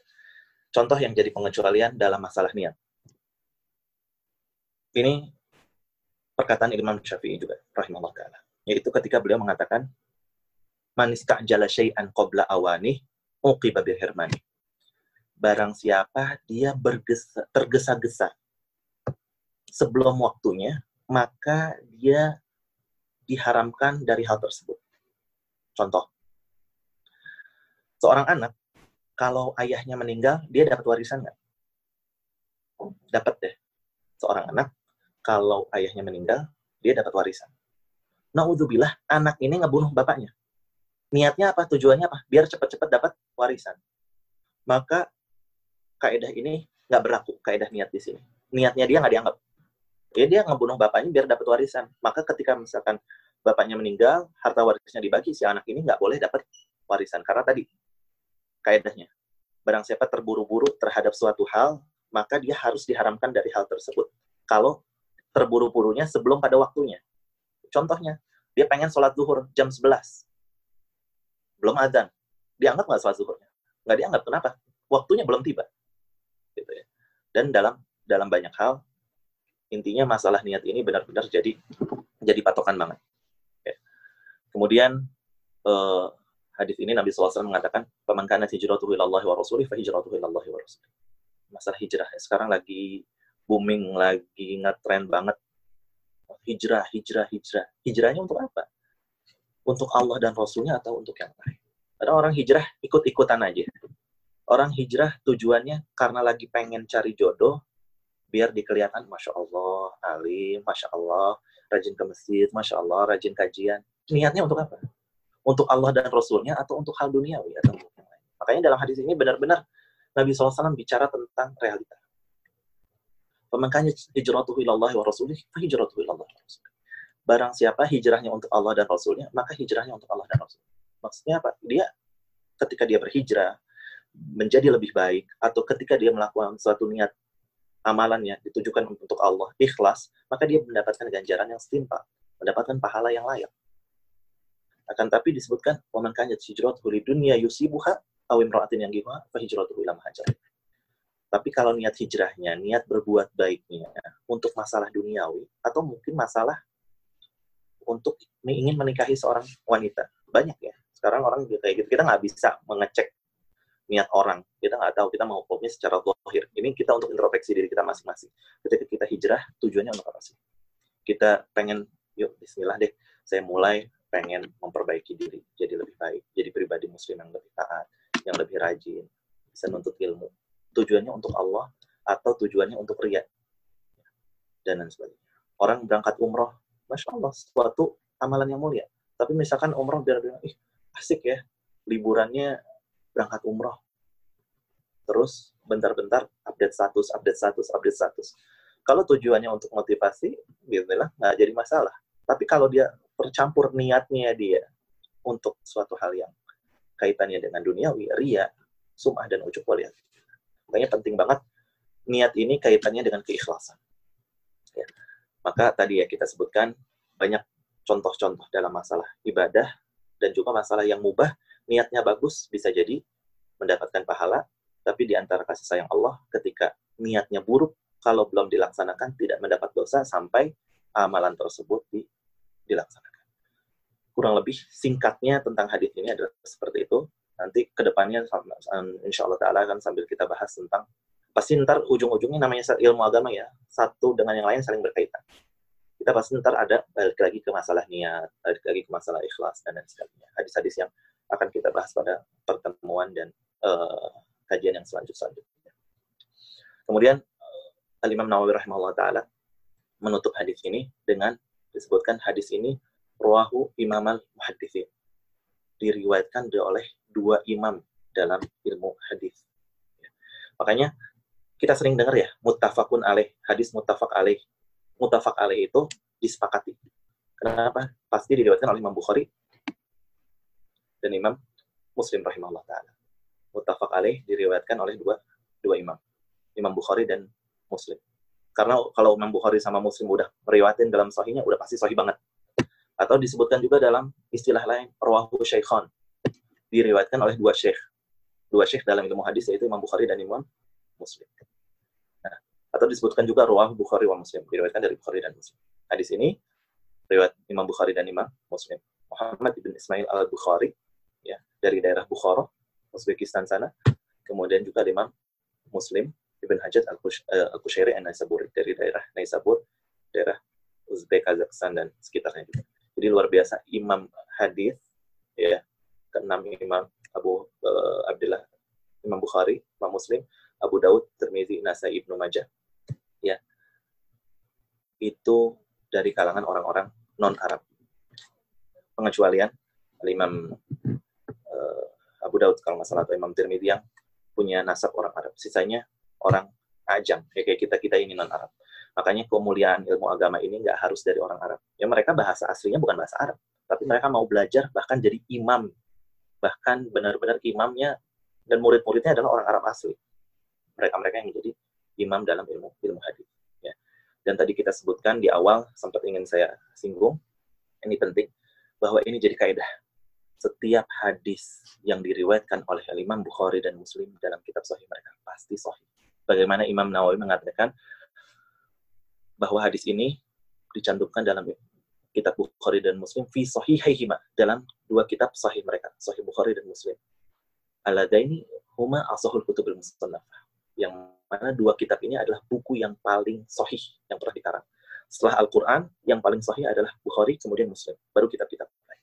contoh yang jadi pengecualian dalam masalah niat. Ini perkataan Imam Syafi'i juga, rahimahullah ta'ala. Yaitu ketika beliau mengatakan, Manis jala syai'an qabla awani, uqiba hermani. Barang siapa dia tergesa-gesa sebelum waktunya, maka dia diharamkan dari hal tersebut. Contoh, seorang anak kalau ayahnya meninggal, dia dapat warisan nggak? Dapat deh. Seorang anak, kalau ayahnya meninggal, dia dapat warisan. Naudzubillah, anak ini ngebunuh bapaknya. Niatnya apa? Tujuannya apa? Biar cepat-cepat dapat warisan. Maka kaidah ini nggak berlaku, kaidah niat di sini. Niatnya dia nggak dianggap. Ya dia ngebunuh bapaknya biar dapat warisan. Maka ketika misalkan bapaknya meninggal, harta warisnya dibagi, si anak ini nggak boleh dapat warisan. Karena tadi kaidahnya. Barang siapa terburu-buru terhadap suatu hal, maka dia harus diharamkan dari hal tersebut. Kalau terburu-burunya sebelum pada waktunya. Contohnya, dia pengen sholat zuhur jam 11. Belum adzan. Dianggap nggak sholat zuhurnya? Nggak dianggap. Kenapa? Waktunya belum tiba. Gitu ya. Dan dalam dalam banyak hal, intinya masalah niat ini benar-benar jadi jadi patokan banget. Ya. Kemudian eh, hadis ini Nabi SAW mengatakan, "Faman kana hijratuhu ila Allah wa rasulih fa hijratuhu ila Allah wa rasulih." Masalah hijrah sekarang lagi booming, lagi ngetren banget. Hijrah, hijrah, hijrah. Hijrahnya untuk apa? Untuk Allah dan Rasulnya atau untuk yang lain? Ada orang hijrah ikut-ikutan aja. Orang hijrah tujuannya karena lagi pengen cari jodoh, biar dikelihatan, Masya Allah, alim, Masya Allah, rajin ke masjid, Masya Allah, rajin kajian. Niatnya untuk apa? untuk Allah dan Rasulnya atau untuk hal duniawi yang lain. Makanya dalam hadis ini benar-benar Nabi SAW bicara tentang realita. Pemakanya hijratuhu ilallah wa rasulih, hijratuhu ilallah wa rasulih. Barang siapa hijrahnya untuk Allah dan Rasulnya, maka hijrahnya untuk Allah dan Rasul. Maksudnya apa? Dia ketika dia berhijrah menjadi lebih baik, atau ketika dia melakukan suatu niat amalannya ditujukan untuk Allah, ikhlas, maka dia mendapatkan ganjaran yang setimpal, mendapatkan pahala yang layak. Akan tapi disebutkan waman kanjat hijrat huli dunia yusibuha aw imra'atin yang giwa fa hijratuhu ila hajar. Tapi kalau niat hijrahnya, niat berbuat baiknya untuk masalah duniawi atau mungkin masalah untuk ingin menikahi seorang wanita. Banyak ya. Sekarang orang juga kayak gitu. Kita nggak bisa mengecek niat orang. Kita nggak tahu kita mau hukumnya secara zahir. Ini kita untuk introspeksi diri kita masing-masing. Ketika kita hijrah, tujuannya untuk apa sih? Kita pengen, yuk bismillah deh, saya mulai pengen memperbaiki diri jadi lebih baik, jadi pribadi muslim yang lebih taat, yang lebih rajin, bisa nuntut ilmu. Tujuannya untuk Allah atau tujuannya untuk ria dan lain sebagainya. Orang berangkat umroh, masya Allah, suatu amalan yang mulia. Tapi misalkan umroh biar bilang, ih asik ya, liburannya berangkat umroh. Terus bentar-bentar update status, update status, update status. Kalau tujuannya untuk motivasi, bismillah nggak jadi masalah. Tapi kalau dia tercampur niatnya dia untuk suatu hal yang kaitannya dengan duniawi, ria, sum'ah dan ujuk waliat. Makanya penting banget niat ini kaitannya dengan keikhlasan. Ya. Maka tadi ya kita sebutkan banyak contoh-contoh dalam masalah ibadah dan juga masalah yang mubah, niatnya bagus bisa jadi mendapatkan pahala, tapi di antara kasih sayang Allah ketika niatnya buruk, kalau belum dilaksanakan tidak mendapat dosa sampai amalan tersebut di dilaksanakan. Kurang lebih singkatnya tentang hadis ini adalah seperti itu. Nanti ke depannya insya Allah Ta'ala akan sambil kita bahas tentang pasti ntar ujung-ujungnya namanya ilmu agama ya satu dengan yang lain saling berkaitan kita pasti ntar ada balik lagi ke masalah niat balik lagi ke masalah ikhlas dan lain sebagainya hadis-hadis yang akan kita bahas pada pertemuan dan uh, kajian yang selanjutnya kemudian uh, Al Imam Nawawi rahimahullah taala menutup hadis ini dengan disebutkan hadis ini ruahu imam al muhadithin diriwayatkan oleh dua imam dalam ilmu hadis. Makanya kita sering dengar ya muttafaqun alaih, hadis muttafaq alaih. Muttafaq alaih itu disepakati. Kenapa? Pasti diriwayatkan oleh Imam Bukhari dan Imam Muslim rahimahullah taala. Muttafaq alaih diriwayatkan oleh dua dua imam. Imam Bukhari dan Muslim. Karena kalau Imam Bukhari sama Muslim udah meriwayatin dalam sahihnya, udah pasti sahih banget. Atau disebutkan juga dalam istilah lain, rawahu syaikhon. Diriwayatkan oleh dua syekh. Dua syekh dalam ilmu hadis, yaitu Imam Bukhari dan Imam Muslim. Nah, atau disebutkan juga rawahu Bukhari wa Muslim. Diriwayatkan dari Bukhari dan Muslim. Hadis ini, riwayat Imam Bukhari dan Imam Muslim. Muhammad ibn Ismail al-Bukhari, ya, dari daerah Bukhara, Uzbekistan sana. Kemudian juga Imam Muslim Ibn Hajat eh, Al-Kushairi al Naisaburi dari daerah Naisabur, daerah Uzbek, Kazakhstan dan sekitarnya juga. Jadi luar biasa imam hadis ya keenam imam Abu uh, Abdullah Imam Bukhari, Imam Muslim, Abu Daud, Tirmizi, Nasai, Ibnu Majah. Ya. Itu dari kalangan orang-orang non-Arab. Pengecualian Imam uh, Abu Daud kalau nggak salah atau Imam Tirmidzi yang punya nasab orang Arab. Sisanya orang ajang, ya kayak kita kita ini non Arab. Makanya kemuliaan ilmu agama ini nggak harus dari orang Arab. Ya mereka bahasa aslinya bukan bahasa Arab, tapi mereka mau belajar bahkan jadi imam, bahkan benar-benar imamnya dan murid-muridnya adalah orang Arab asli. Mereka-mereka yang menjadi imam dalam ilmu ilmu hadis. Ya. Dan tadi kita sebutkan di awal sempat ingin saya singgung, ini penting bahwa ini jadi kaidah setiap hadis yang diriwayatkan oleh Imam Bukhari dan Muslim dalam kitab sahih mereka pasti sahih bagaimana Imam Nawawi mengatakan bahwa hadis ini dicantumkan dalam kitab Bukhari dan Muslim fi sahihaihima dalam dua kitab sahih mereka, Sahih Bukhari dan Muslim. Aladaini huma asahul kutubul musannafah. Yang mana dua kitab ini adalah buku yang paling sahih yang pernah dikarang. Setelah Al-Quran, yang paling sahih adalah Bukhari, kemudian Muslim. Baru kitab-kitab lain.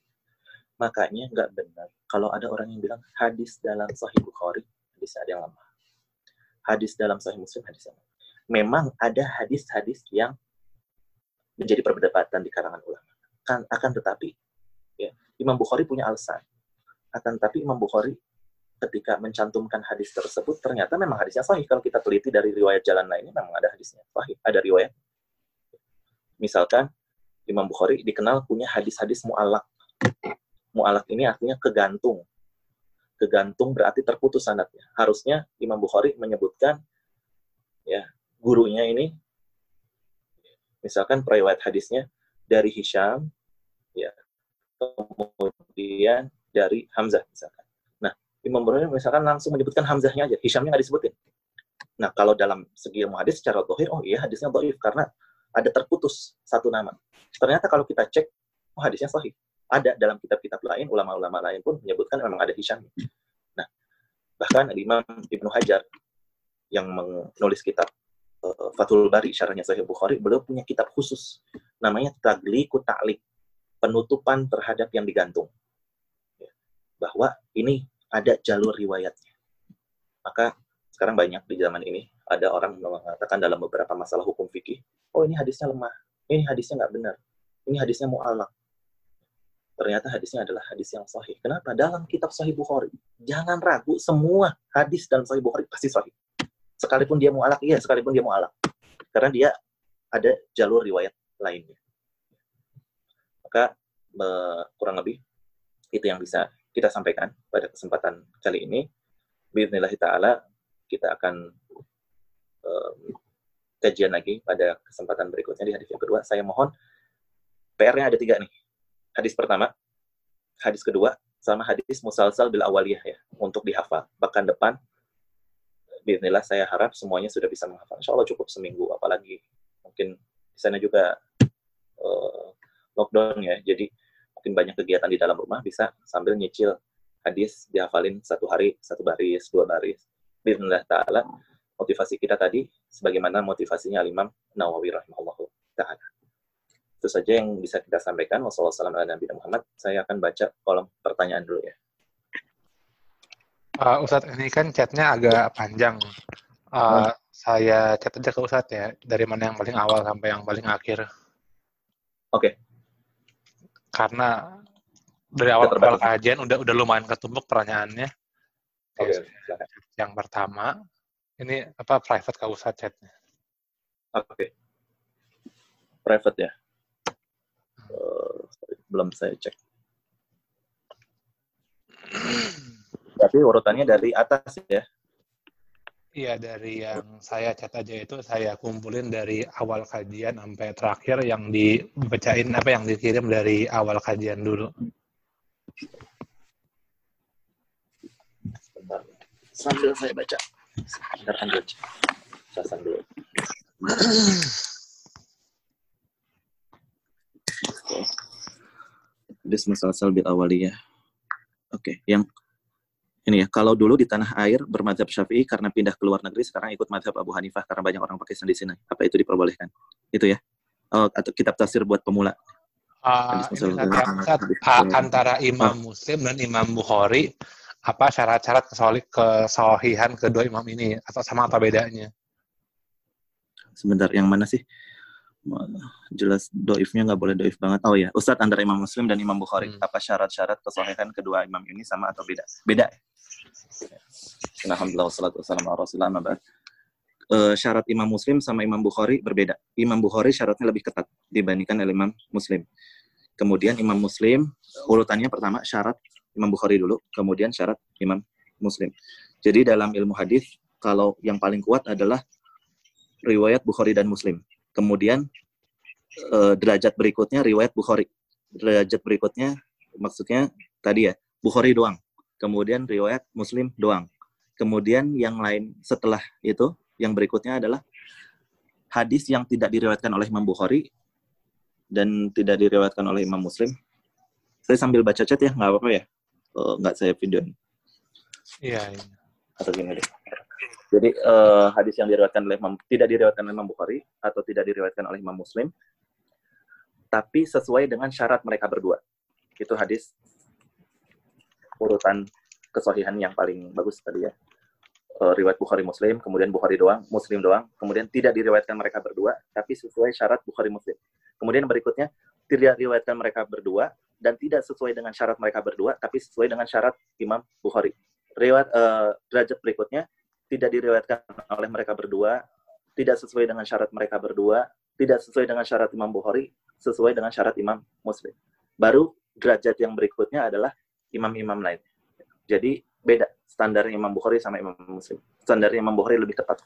Makanya nggak benar kalau ada orang yang bilang hadis dalam Sahih Bukhari, hadis ada yang lemah hadis dalam Sahih Muslim hadis yang memang ada hadis-hadis yang menjadi perdebatan di kalangan ulama. Kan akan tetapi ya, Imam Bukhari punya alasan. Akan tetapi Imam Bukhari ketika mencantumkan hadis tersebut ternyata memang hadisnya sahih kalau kita teliti dari riwayat jalan lainnya memang ada hadisnya sahih ada riwayat misalkan Imam Bukhari dikenal punya hadis-hadis mu'alak mu'alak ini artinya kegantung kegantung berarti terputus sanatnya. Harusnya Imam Bukhari menyebutkan ya gurunya ini misalkan periwayat hadisnya dari Hisham ya kemudian dari Hamzah misalkan. Nah, Imam Bukhari misalkan langsung menyebutkan Hamzahnya aja, Hishamnya nggak disebutin. Nah, kalau dalam segi ilmu hadis secara dohir, oh iya hadisnya dohir karena ada terputus satu nama. Ternyata kalau kita cek, oh hadisnya sahih. Ada dalam kitab-kitab lain, ulama-ulama lain pun menyebutkan memang ada Hisham. Nah, bahkan Imam Ibnu Hajar yang menulis kitab uh, Fathul Bari, syarahnya Sahih Bukhari, beliau punya kitab khusus namanya Tagliku Ta'lik, penutupan terhadap yang digantung. Ya, bahwa ini ada jalur riwayatnya. Maka sekarang banyak di zaman ini ada orang mengatakan dalam beberapa masalah hukum fikih, oh ini hadisnya lemah, ini hadisnya nggak benar, ini hadisnya mu'alak. Ternyata hadisnya adalah hadis yang sahih. Kenapa? Dalam kitab Sahih Bukhari. Jangan ragu, semua hadis dalam Sahih Bukhari pasti sahih. Sekalipun dia mu'alak, iya, sekalipun dia mu'alak. Karena dia ada jalur riwayat lainnya. Maka kurang lebih itu yang bisa kita sampaikan pada kesempatan kali ini. Bismillahirrahmanirrahim ta'ala kita akan um, kajian lagi pada kesempatan berikutnya di hadis yang kedua. Saya mohon PR-nya ada tiga nih. Hadis pertama, hadis kedua, sama hadis musalsal bil awaliyah ya, untuk dihafal. Bahkan depan, Bismillah saya harap semuanya sudah bisa menghafal. Insya Allah cukup seminggu, apalagi mungkin di sana juga uh, lockdown ya, jadi mungkin banyak kegiatan di dalam rumah bisa sambil nyicil hadis dihafalin satu hari, satu baris, dua baris Bismillah ta'ala motivasi kita tadi sebagaimana motivasinya Imam Nawawi rahimahullah ta'ala. Itu saja yang bisa kita sampaikan. Wassalamualaikum Muhammad. Saya akan baca kolom pertanyaan dulu ya. Uh, Ustadz, ini kan chatnya agak panjang. Uh, hmm. Saya chat aja ke Ustadz ya, dari mana yang paling awal sampai yang paling akhir. Oke. Okay. Karena dari awal awal kajian udah udah lumayan ketumpuk pertanyaannya. Okay, yang pertama, ini apa private kau usah chatnya? Oke. Okay. Private ya. Uh, belum saya cek. <clears throat> Tapi urutannya dari atas ya? Iya, dari yang saya chat aja itu saya kumpulin dari awal kajian sampai terakhir yang dibacain apa yang dikirim dari awal kajian dulu. sambil saya baca. Sebentar saya sambil. <clears throat> Oke. Hadis musalsal bil awaliyah. Oke, yang ini ya, kalau dulu di tanah air bermadhab syafi'i karena pindah ke luar negeri, sekarang ikut madhab Abu Hanifah karena banyak orang Pakistan di sini. Apa itu diperbolehkan? Itu ya? Oh, atau kitab tafsir buat pemula. Uh, antara Imam Muslim dan Imam Bukhari apa syarat-syarat kesohihan kedua imam ini atau sama apa bedanya? Sebentar, yang mana sih? Jelas doifnya nggak boleh doif banget. Oh ya, Ustadz antara Imam Muslim dan Imam Bukhari, hmm. apa syarat-syarat kesohihan kedua imam ini sama atau beda? Beda. Alhamdulillah, wassalatu wassalamu ala Uh, syarat Imam Muslim sama Imam Bukhari berbeda. Imam Bukhari syaratnya lebih ketat dibandingkan Imam Muslim. Kemudian Imam Muslim urutannya pertama syarat Imam Bukhari dulu, kemudian syarat Imam Muslim. Jadi dalam ilmu hadis kalau yang paling kuat adalah riwayat Bukhari dan Muslim. Kemudian eh, derajat berikutnya riwayat Bukhari. Derajat berikutnya maksudnya tadi ya Bukhari doang. Kemudian riwayat Muslim doang. Kemudian yang lain setelah itu yang berikutnya adalah hadis yang tidak diriwayatkan oleh Imam Bukhari dan tidak diriwayatkan oleh Imam Muslim. Saya sambil baca chat ya, nggak apa-apa ya? uh, nggak saya video Iya. iya. Atau gini deh. Jadi uh, hadis yang diriwayatkan oleh Imam, tidak diriwayatkan oleh Imam Bukhari atau tidak diriwayatkan oleh Imam Muslim, tapi sesuai dengan syarat mereka berdua. Itu hadis urutan kesohihan yang paling bagus tadi ya. Uh, riwayat Bukhari Muslim, kemudian Bukhari doang, Muslim doang, kemudian tidak diriwayatkan mereka berdua, tapi sesuai syarat Bukhari Muslim. Kemudian berikutnya tidak diriwayatkan mereka berdua, dan tidak sesuai dengan syarat mereka berdua, tapi sesuai dengan syarat Imam Bukhari. Riwayat uh, derajat berikutnya tidak diriwayatkan oleh mereka berdua, tidak sesuai dengan syarat mereka berdua, tidak sesuai dengan syarat Imam Bukhari, sesuai dengan syarat Imam Muslim. Baru derajat yang berikutnya adalah imam-imam lain. Jadi beda standar Imam Bukhari sama Imam Muslim. Standar Imam Bukhari lebih ketat.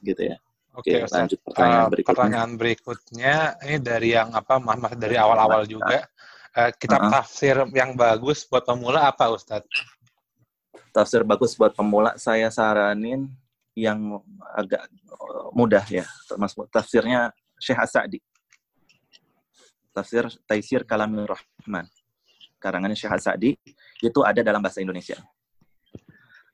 gitu ya. Oke, okay, lanjut pertanyaan uh, berikutnya. Pertanyaan berikutnya ini dari yang apa Mas dari awal-awal juga. Uh, kitab uh -huh. tafsir yang bagus buat pemula apa Ustadz? Tafsir bagus buat pemula saya saranin yang agak mudah ya. Termasuk tafsirnya Syekh As-Sa'di. Tafsir Taisir Kalamir Rahman. Karangannya Syekh As-Sa'di itu ada dalam bahasa Indonesia.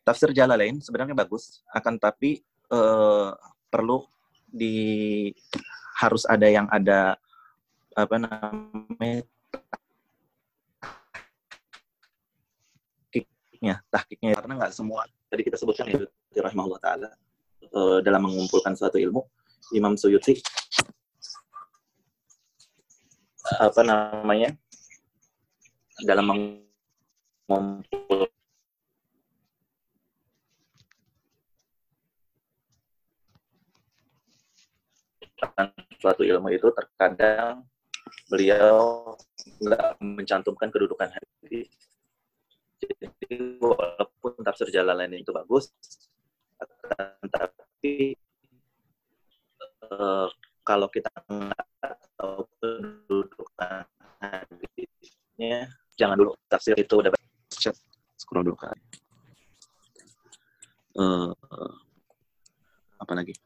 Tafsir Jalalain sebenarnya bagus, akan tapi uh, perlu di harus ada yang ada apa namanya tahkiknya, tahkiknya karena nggak semua tadi kita sebutkan ya rahimahullah taala uh, dalam mengumpulkan suatu ilmu Imam Suyuti apa namanya dalam mengumpulkan suatu ilmu itu terkadang beliau nggak mencantumkan kedudukan hadis. Jadi walaupun tafsir jalan lain itu bagus, tapi uh, kalau kita nggak tahu kedudukan hadisnya, jangan dulu tafsir itu udah scroll dulu kan. Uh, apa lagi?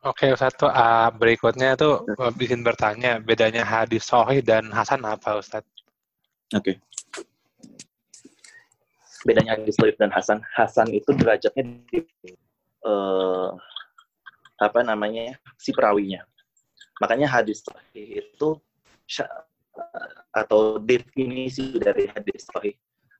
Oke, satu uh, berikutnya tuh uh, bikin bertanya bedanya hadis sohih dan hasan apa Ustaz? Oke. Bedanya hadis sohih dan hasan, hasan itu derajatnya di uh, apa namanya si perawinya. Makanya hadis sohih itu atau definisi dari hadis sohih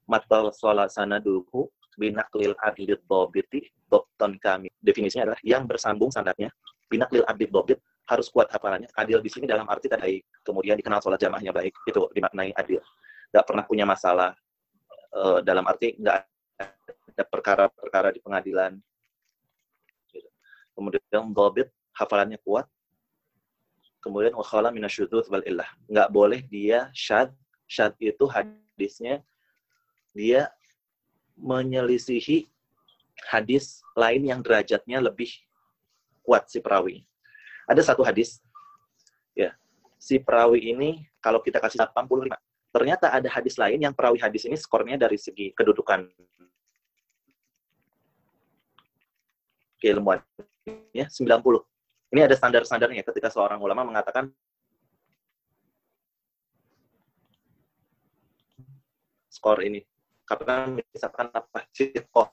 matal sana dulu binaklil adlid bobiti bobton kami. Definisinya adalah yang bersambung sandatnya binaklil adlid bobit harus kuat hafalannya. Adil di sini dalam arti tadi kemudian dikenal sholat jamaahnya baik. Itu dimaknai adil. Gak pernah punya masalah uh, dalam arti nggak ada perkara-perkara di pengadilan. Kemudian bobit hafalannya kuat. Kemudian wakhala minasyudud wal illah. Nggak boleh dia syad. Syad itu hadisnya dia menyelisihi hadis lain yang derajatnya lebih kuat si perawi. Ada satu hadis, ya, si perawi ini kalau kita kasih 85, ternyata ada hadis lain yang perawi hadis ini skornya dari segi kedudukan. Keilmuan ya 90. Ini ada standar-standarnya ketika seorang ulama mengatakan skor ini. Karena misalkan apa? Sikoh.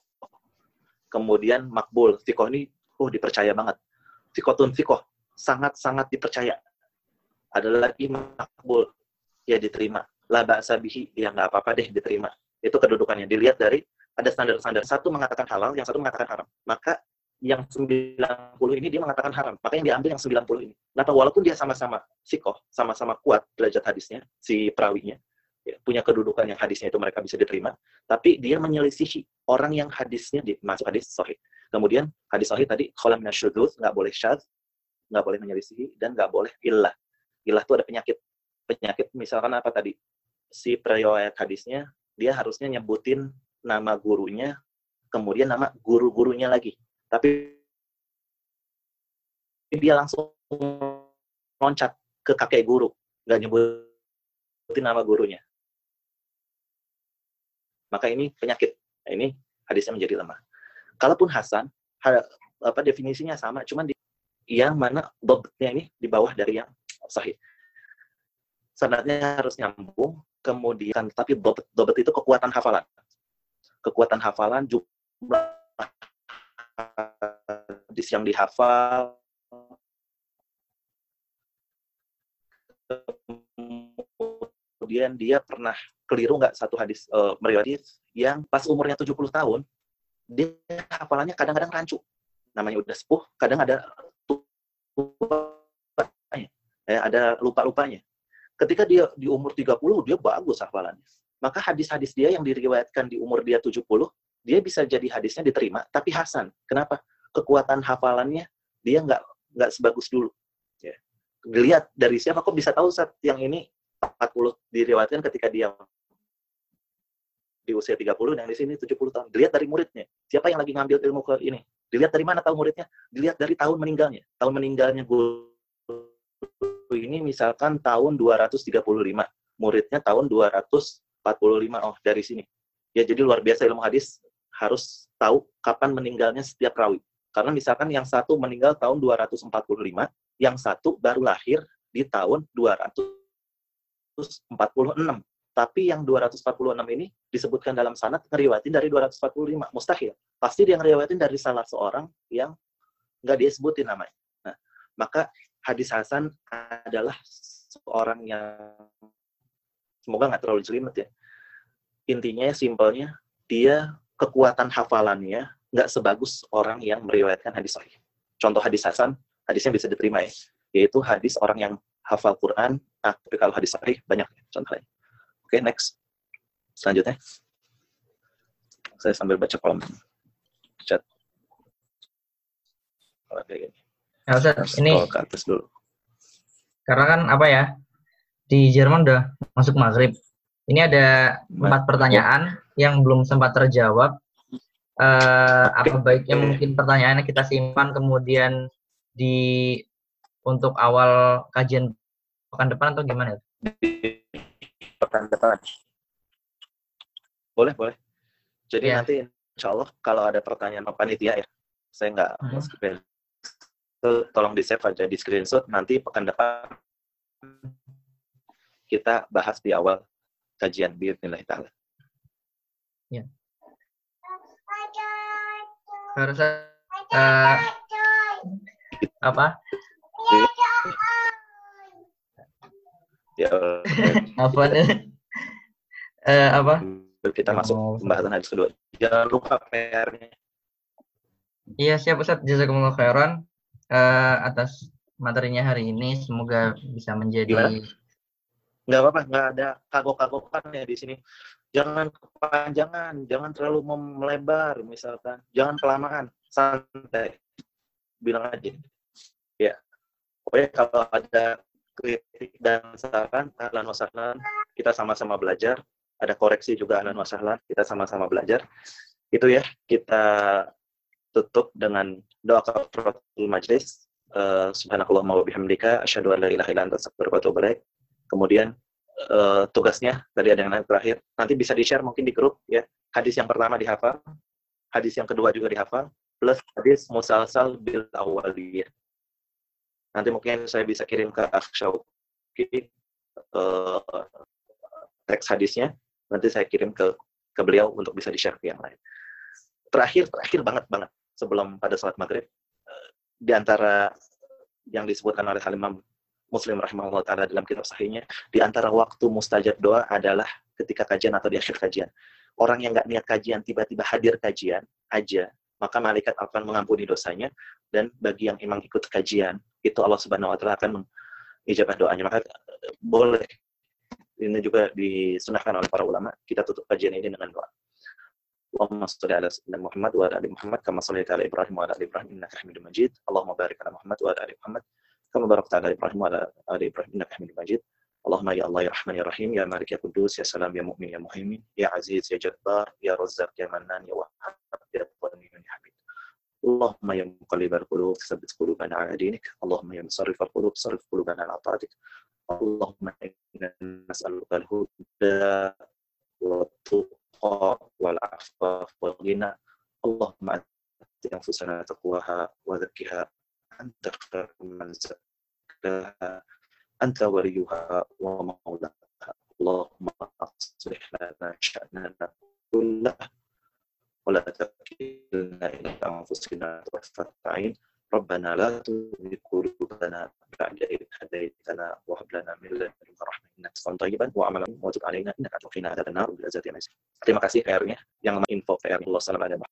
Kemudian makbul. Sikoh ini oh dipercaya banget. Sikotun sikoh. Sangat sangat dipercaya. Ada lagi makbul. Ya diterima laba sabihi ya nggak apa-apa deh diterima itu kedudukannya dilihat dari ada standar-standar satu mengatakan halal yang satu mengatakan haram maka yang 90 ini dia mengatakan haram maka yang diambil yang 90 ini nah walaupun dia sama-sama sikoh sama-sama kuat derajat hadisnya si perawinya ya, punya kedudukan yang hadisnya itu mereka bisa diterima, tapi dia menyelisihi orang yang hadisnya di, masuk hadis sahih. Kemudian hadis sahih tadi kholam minasyudud, nggak boleh syad, nggak boleh menyelisihi, dan nggak boleh illah. Illah itu ada penyakit. Penyakit misalkan apa tadi? Si periwayat hadisnya, dia harusnya nyebutin nama gurunya, kemudian nama guru-gurunya lagi. Tapi dia langsung loncat ke kakek guru, nggak nyebutin nama gurunya maka ini penyakit. Nah, ini hadisnya menjadi lemah. Kalaupun Hasan, apa definisinya sama, cuman di yang mana bobotnya ini di bawah dari yang sahih. Sanatnya harus nyambung, kemudian tapi bobot, bobot itu kekuatan hafalan. Kekuatan hafalan jumlah hadis yang dihafal. Kemudian dia pernah keliru nggak satu hadis uh, yang pas umurnya 70 tahun dia hafalannya kadang-kadang rancu. Namanya udah sepuh kadang ada ya, ada lupa-lupanya ketika dia di umur 30 dia bagus hafalannya maka hadis-hadis dia yang diriwayatkan di umur dia 70 dia bisa jadi hadisnya diterima tapi hasan kenapa kekuatan hafalannya dia nggak nggak sebagus dulu ya dilihat dari siapa kok bisa tahu saat yang ini 40 diriwayatkan ketika dia di usia 30 dan di sini 70 tahun. Dilihat dari muridnya. Siapa yang lagi ngambil ilmu ke ini? Dilihat dari mana tahu muridnya? Dilihat dari tahun meninggalnya. Tahun meninggalnya guru ini misalkan tahun 235. Muridnya tahun 245. Oh, dari sini. Ya, jadi luar biasa ilmu hadis harus tahu kapan meninggalnya setiap rawi. Karena misalkan yang satu meninggal tahun 245, yang satu baru lahir di tahun 246. Tapi yang 246 ini disebutkan dalam sanad ngeriwatin dari 245. Mustahil. Pasti dia ngeriwatin dari salah seorang yang nggak disebutin namanya. Nah, maka hadis Hasan adalah seorang yang semoga nggak terlalu jelimet ya. Intinya simpelnya dia kekuatan hafalannya nggak sebagus orang yang meriwayatkan hadis sahih. Contoh hadis Hasan, hadisnya bisa diterima ya, yaitu hadis orang yang hafal Quran, nah, tapi kalau hadis sahih banyak contohnya. Oke, okay, next. Selanjutnya. Saya sambil baca kolom chat. Oke, gini. Ya, Ustaz, ini ke atas dulu. Karena kan apa ya? Di Jerman udah masuk maghrib. Ini ada empat pertanyaan yang belum sempat terjawab. Uh, apa baiknya mungkin pertanyaannya kita simpan kemudian di untuk awal kajian pekan depan atau gimana? Pekan depan. Boleh, boleh. Jadi ya. nanti insya Allah kalau ada pertanyaan panitia ya, saya nggak uh -huh. tolong di save aja di screenshot nanti pekan depan kita bahas di awal kajian nilai ta'ala. Ya. Harus uh, apa? Ya. apa? Uh, apa? Kita masuk pembahasan hadis kedua. Jangan lupa PR-nya. Iya, siap Ustaz. Jazakumullah khairan uh, atas materinya hari ini. Semoga bisa menjadi Gimana? nggak apa-apa nggak ada kagok-kagokan ya di sini. Jangan kepanjangan jangan terlalu melebar misalkan. Jangan kelamaan santai. Bilang aja. Ya. Pokoknya kalau ada kritik dan saran ahlan wasahlan kita sama-sama belajar. Ada koreksi juga ahlan wasahlan kita sama-sama belajar. Itu ya kita tutup dengan doa kafaratul majlis uh, subhanakallahumma wa bihamdika asyhadu an la ilaha illa anta wa Kemudian uh, tugasnya tadi ada yang terakhir, nanti bisa di-share mungkin di grup ya. Hadis yang pertama dihafal, hadis yang kedua juga dihafal, plus hadis musalsal bil awaliyah. Nanti mungkin saya bisa kirim ke Akshauki uh, teks hadisnya, nanti saya kirim ke ke beliau untuk bisa di-share ke yang lain. Terakhir, terakhir banget banget sebelum pada salat maghrib, uh, di antara yang disebutkan oleh Halimam Muslim rahimahullah taala dalam kitab sahihnya di antara waktu mustajab doa adalah ketika kajian atau di akhir kajian. Orang yang nggak niat kajian tiba-tiba hadir kajian aja, maka malaikat akan mengampuni dosanya dan bagi yang emang ikut kajian itu Allah Subhanahu wa taala akan mengijabah doanya. Maka eh, boleh ini juga disunahkan oleh para ulama kita tutup kajian ini dengan doa. Sayyidina Muhammad wa ala ali Muhammad kama shallaita ala Ibrahim wa ala ali Ibrahim innaka Hamidum Majid. Allahumma barik ala Muhammad wa ala ali Muhammad كما باركت على إبراهيم وعلى آل إبراهيم إنك حميد مجيد. اللهم يا الله يا رحمن يا رحيم يا مالك يا قدوس يا سلام يا مؤمن يا مهيمن يا عزيز يا جبار يا رزاق يا منان يا وهاب يا غني يا حميد. اللهم يا مقلب القلوب ثبت قلوبنا على دينك. اللهم يا مصرف القلوب صرف قلوبنا على طاعتك. اللهم إنا نسألك الهدى والتقى والعفاف والغنى. اللهم ات أنفسنا تقواها وزكها. أنت خير من زكاها. أنت وليها ومولاها. اللهم أصلح لنا شأننا كله. ولا تكلنا إلى أنفسنا طرفة عين. ربنا لا تزغ قلوبنا بعد إذ هديتنا وهب لنا من لدنك رحمة إنك أنت طيبا وعملا وتب علينا إنك أنت عذاب النار بالعزة يا Terima kasih PR-nya yang info PR Allah salam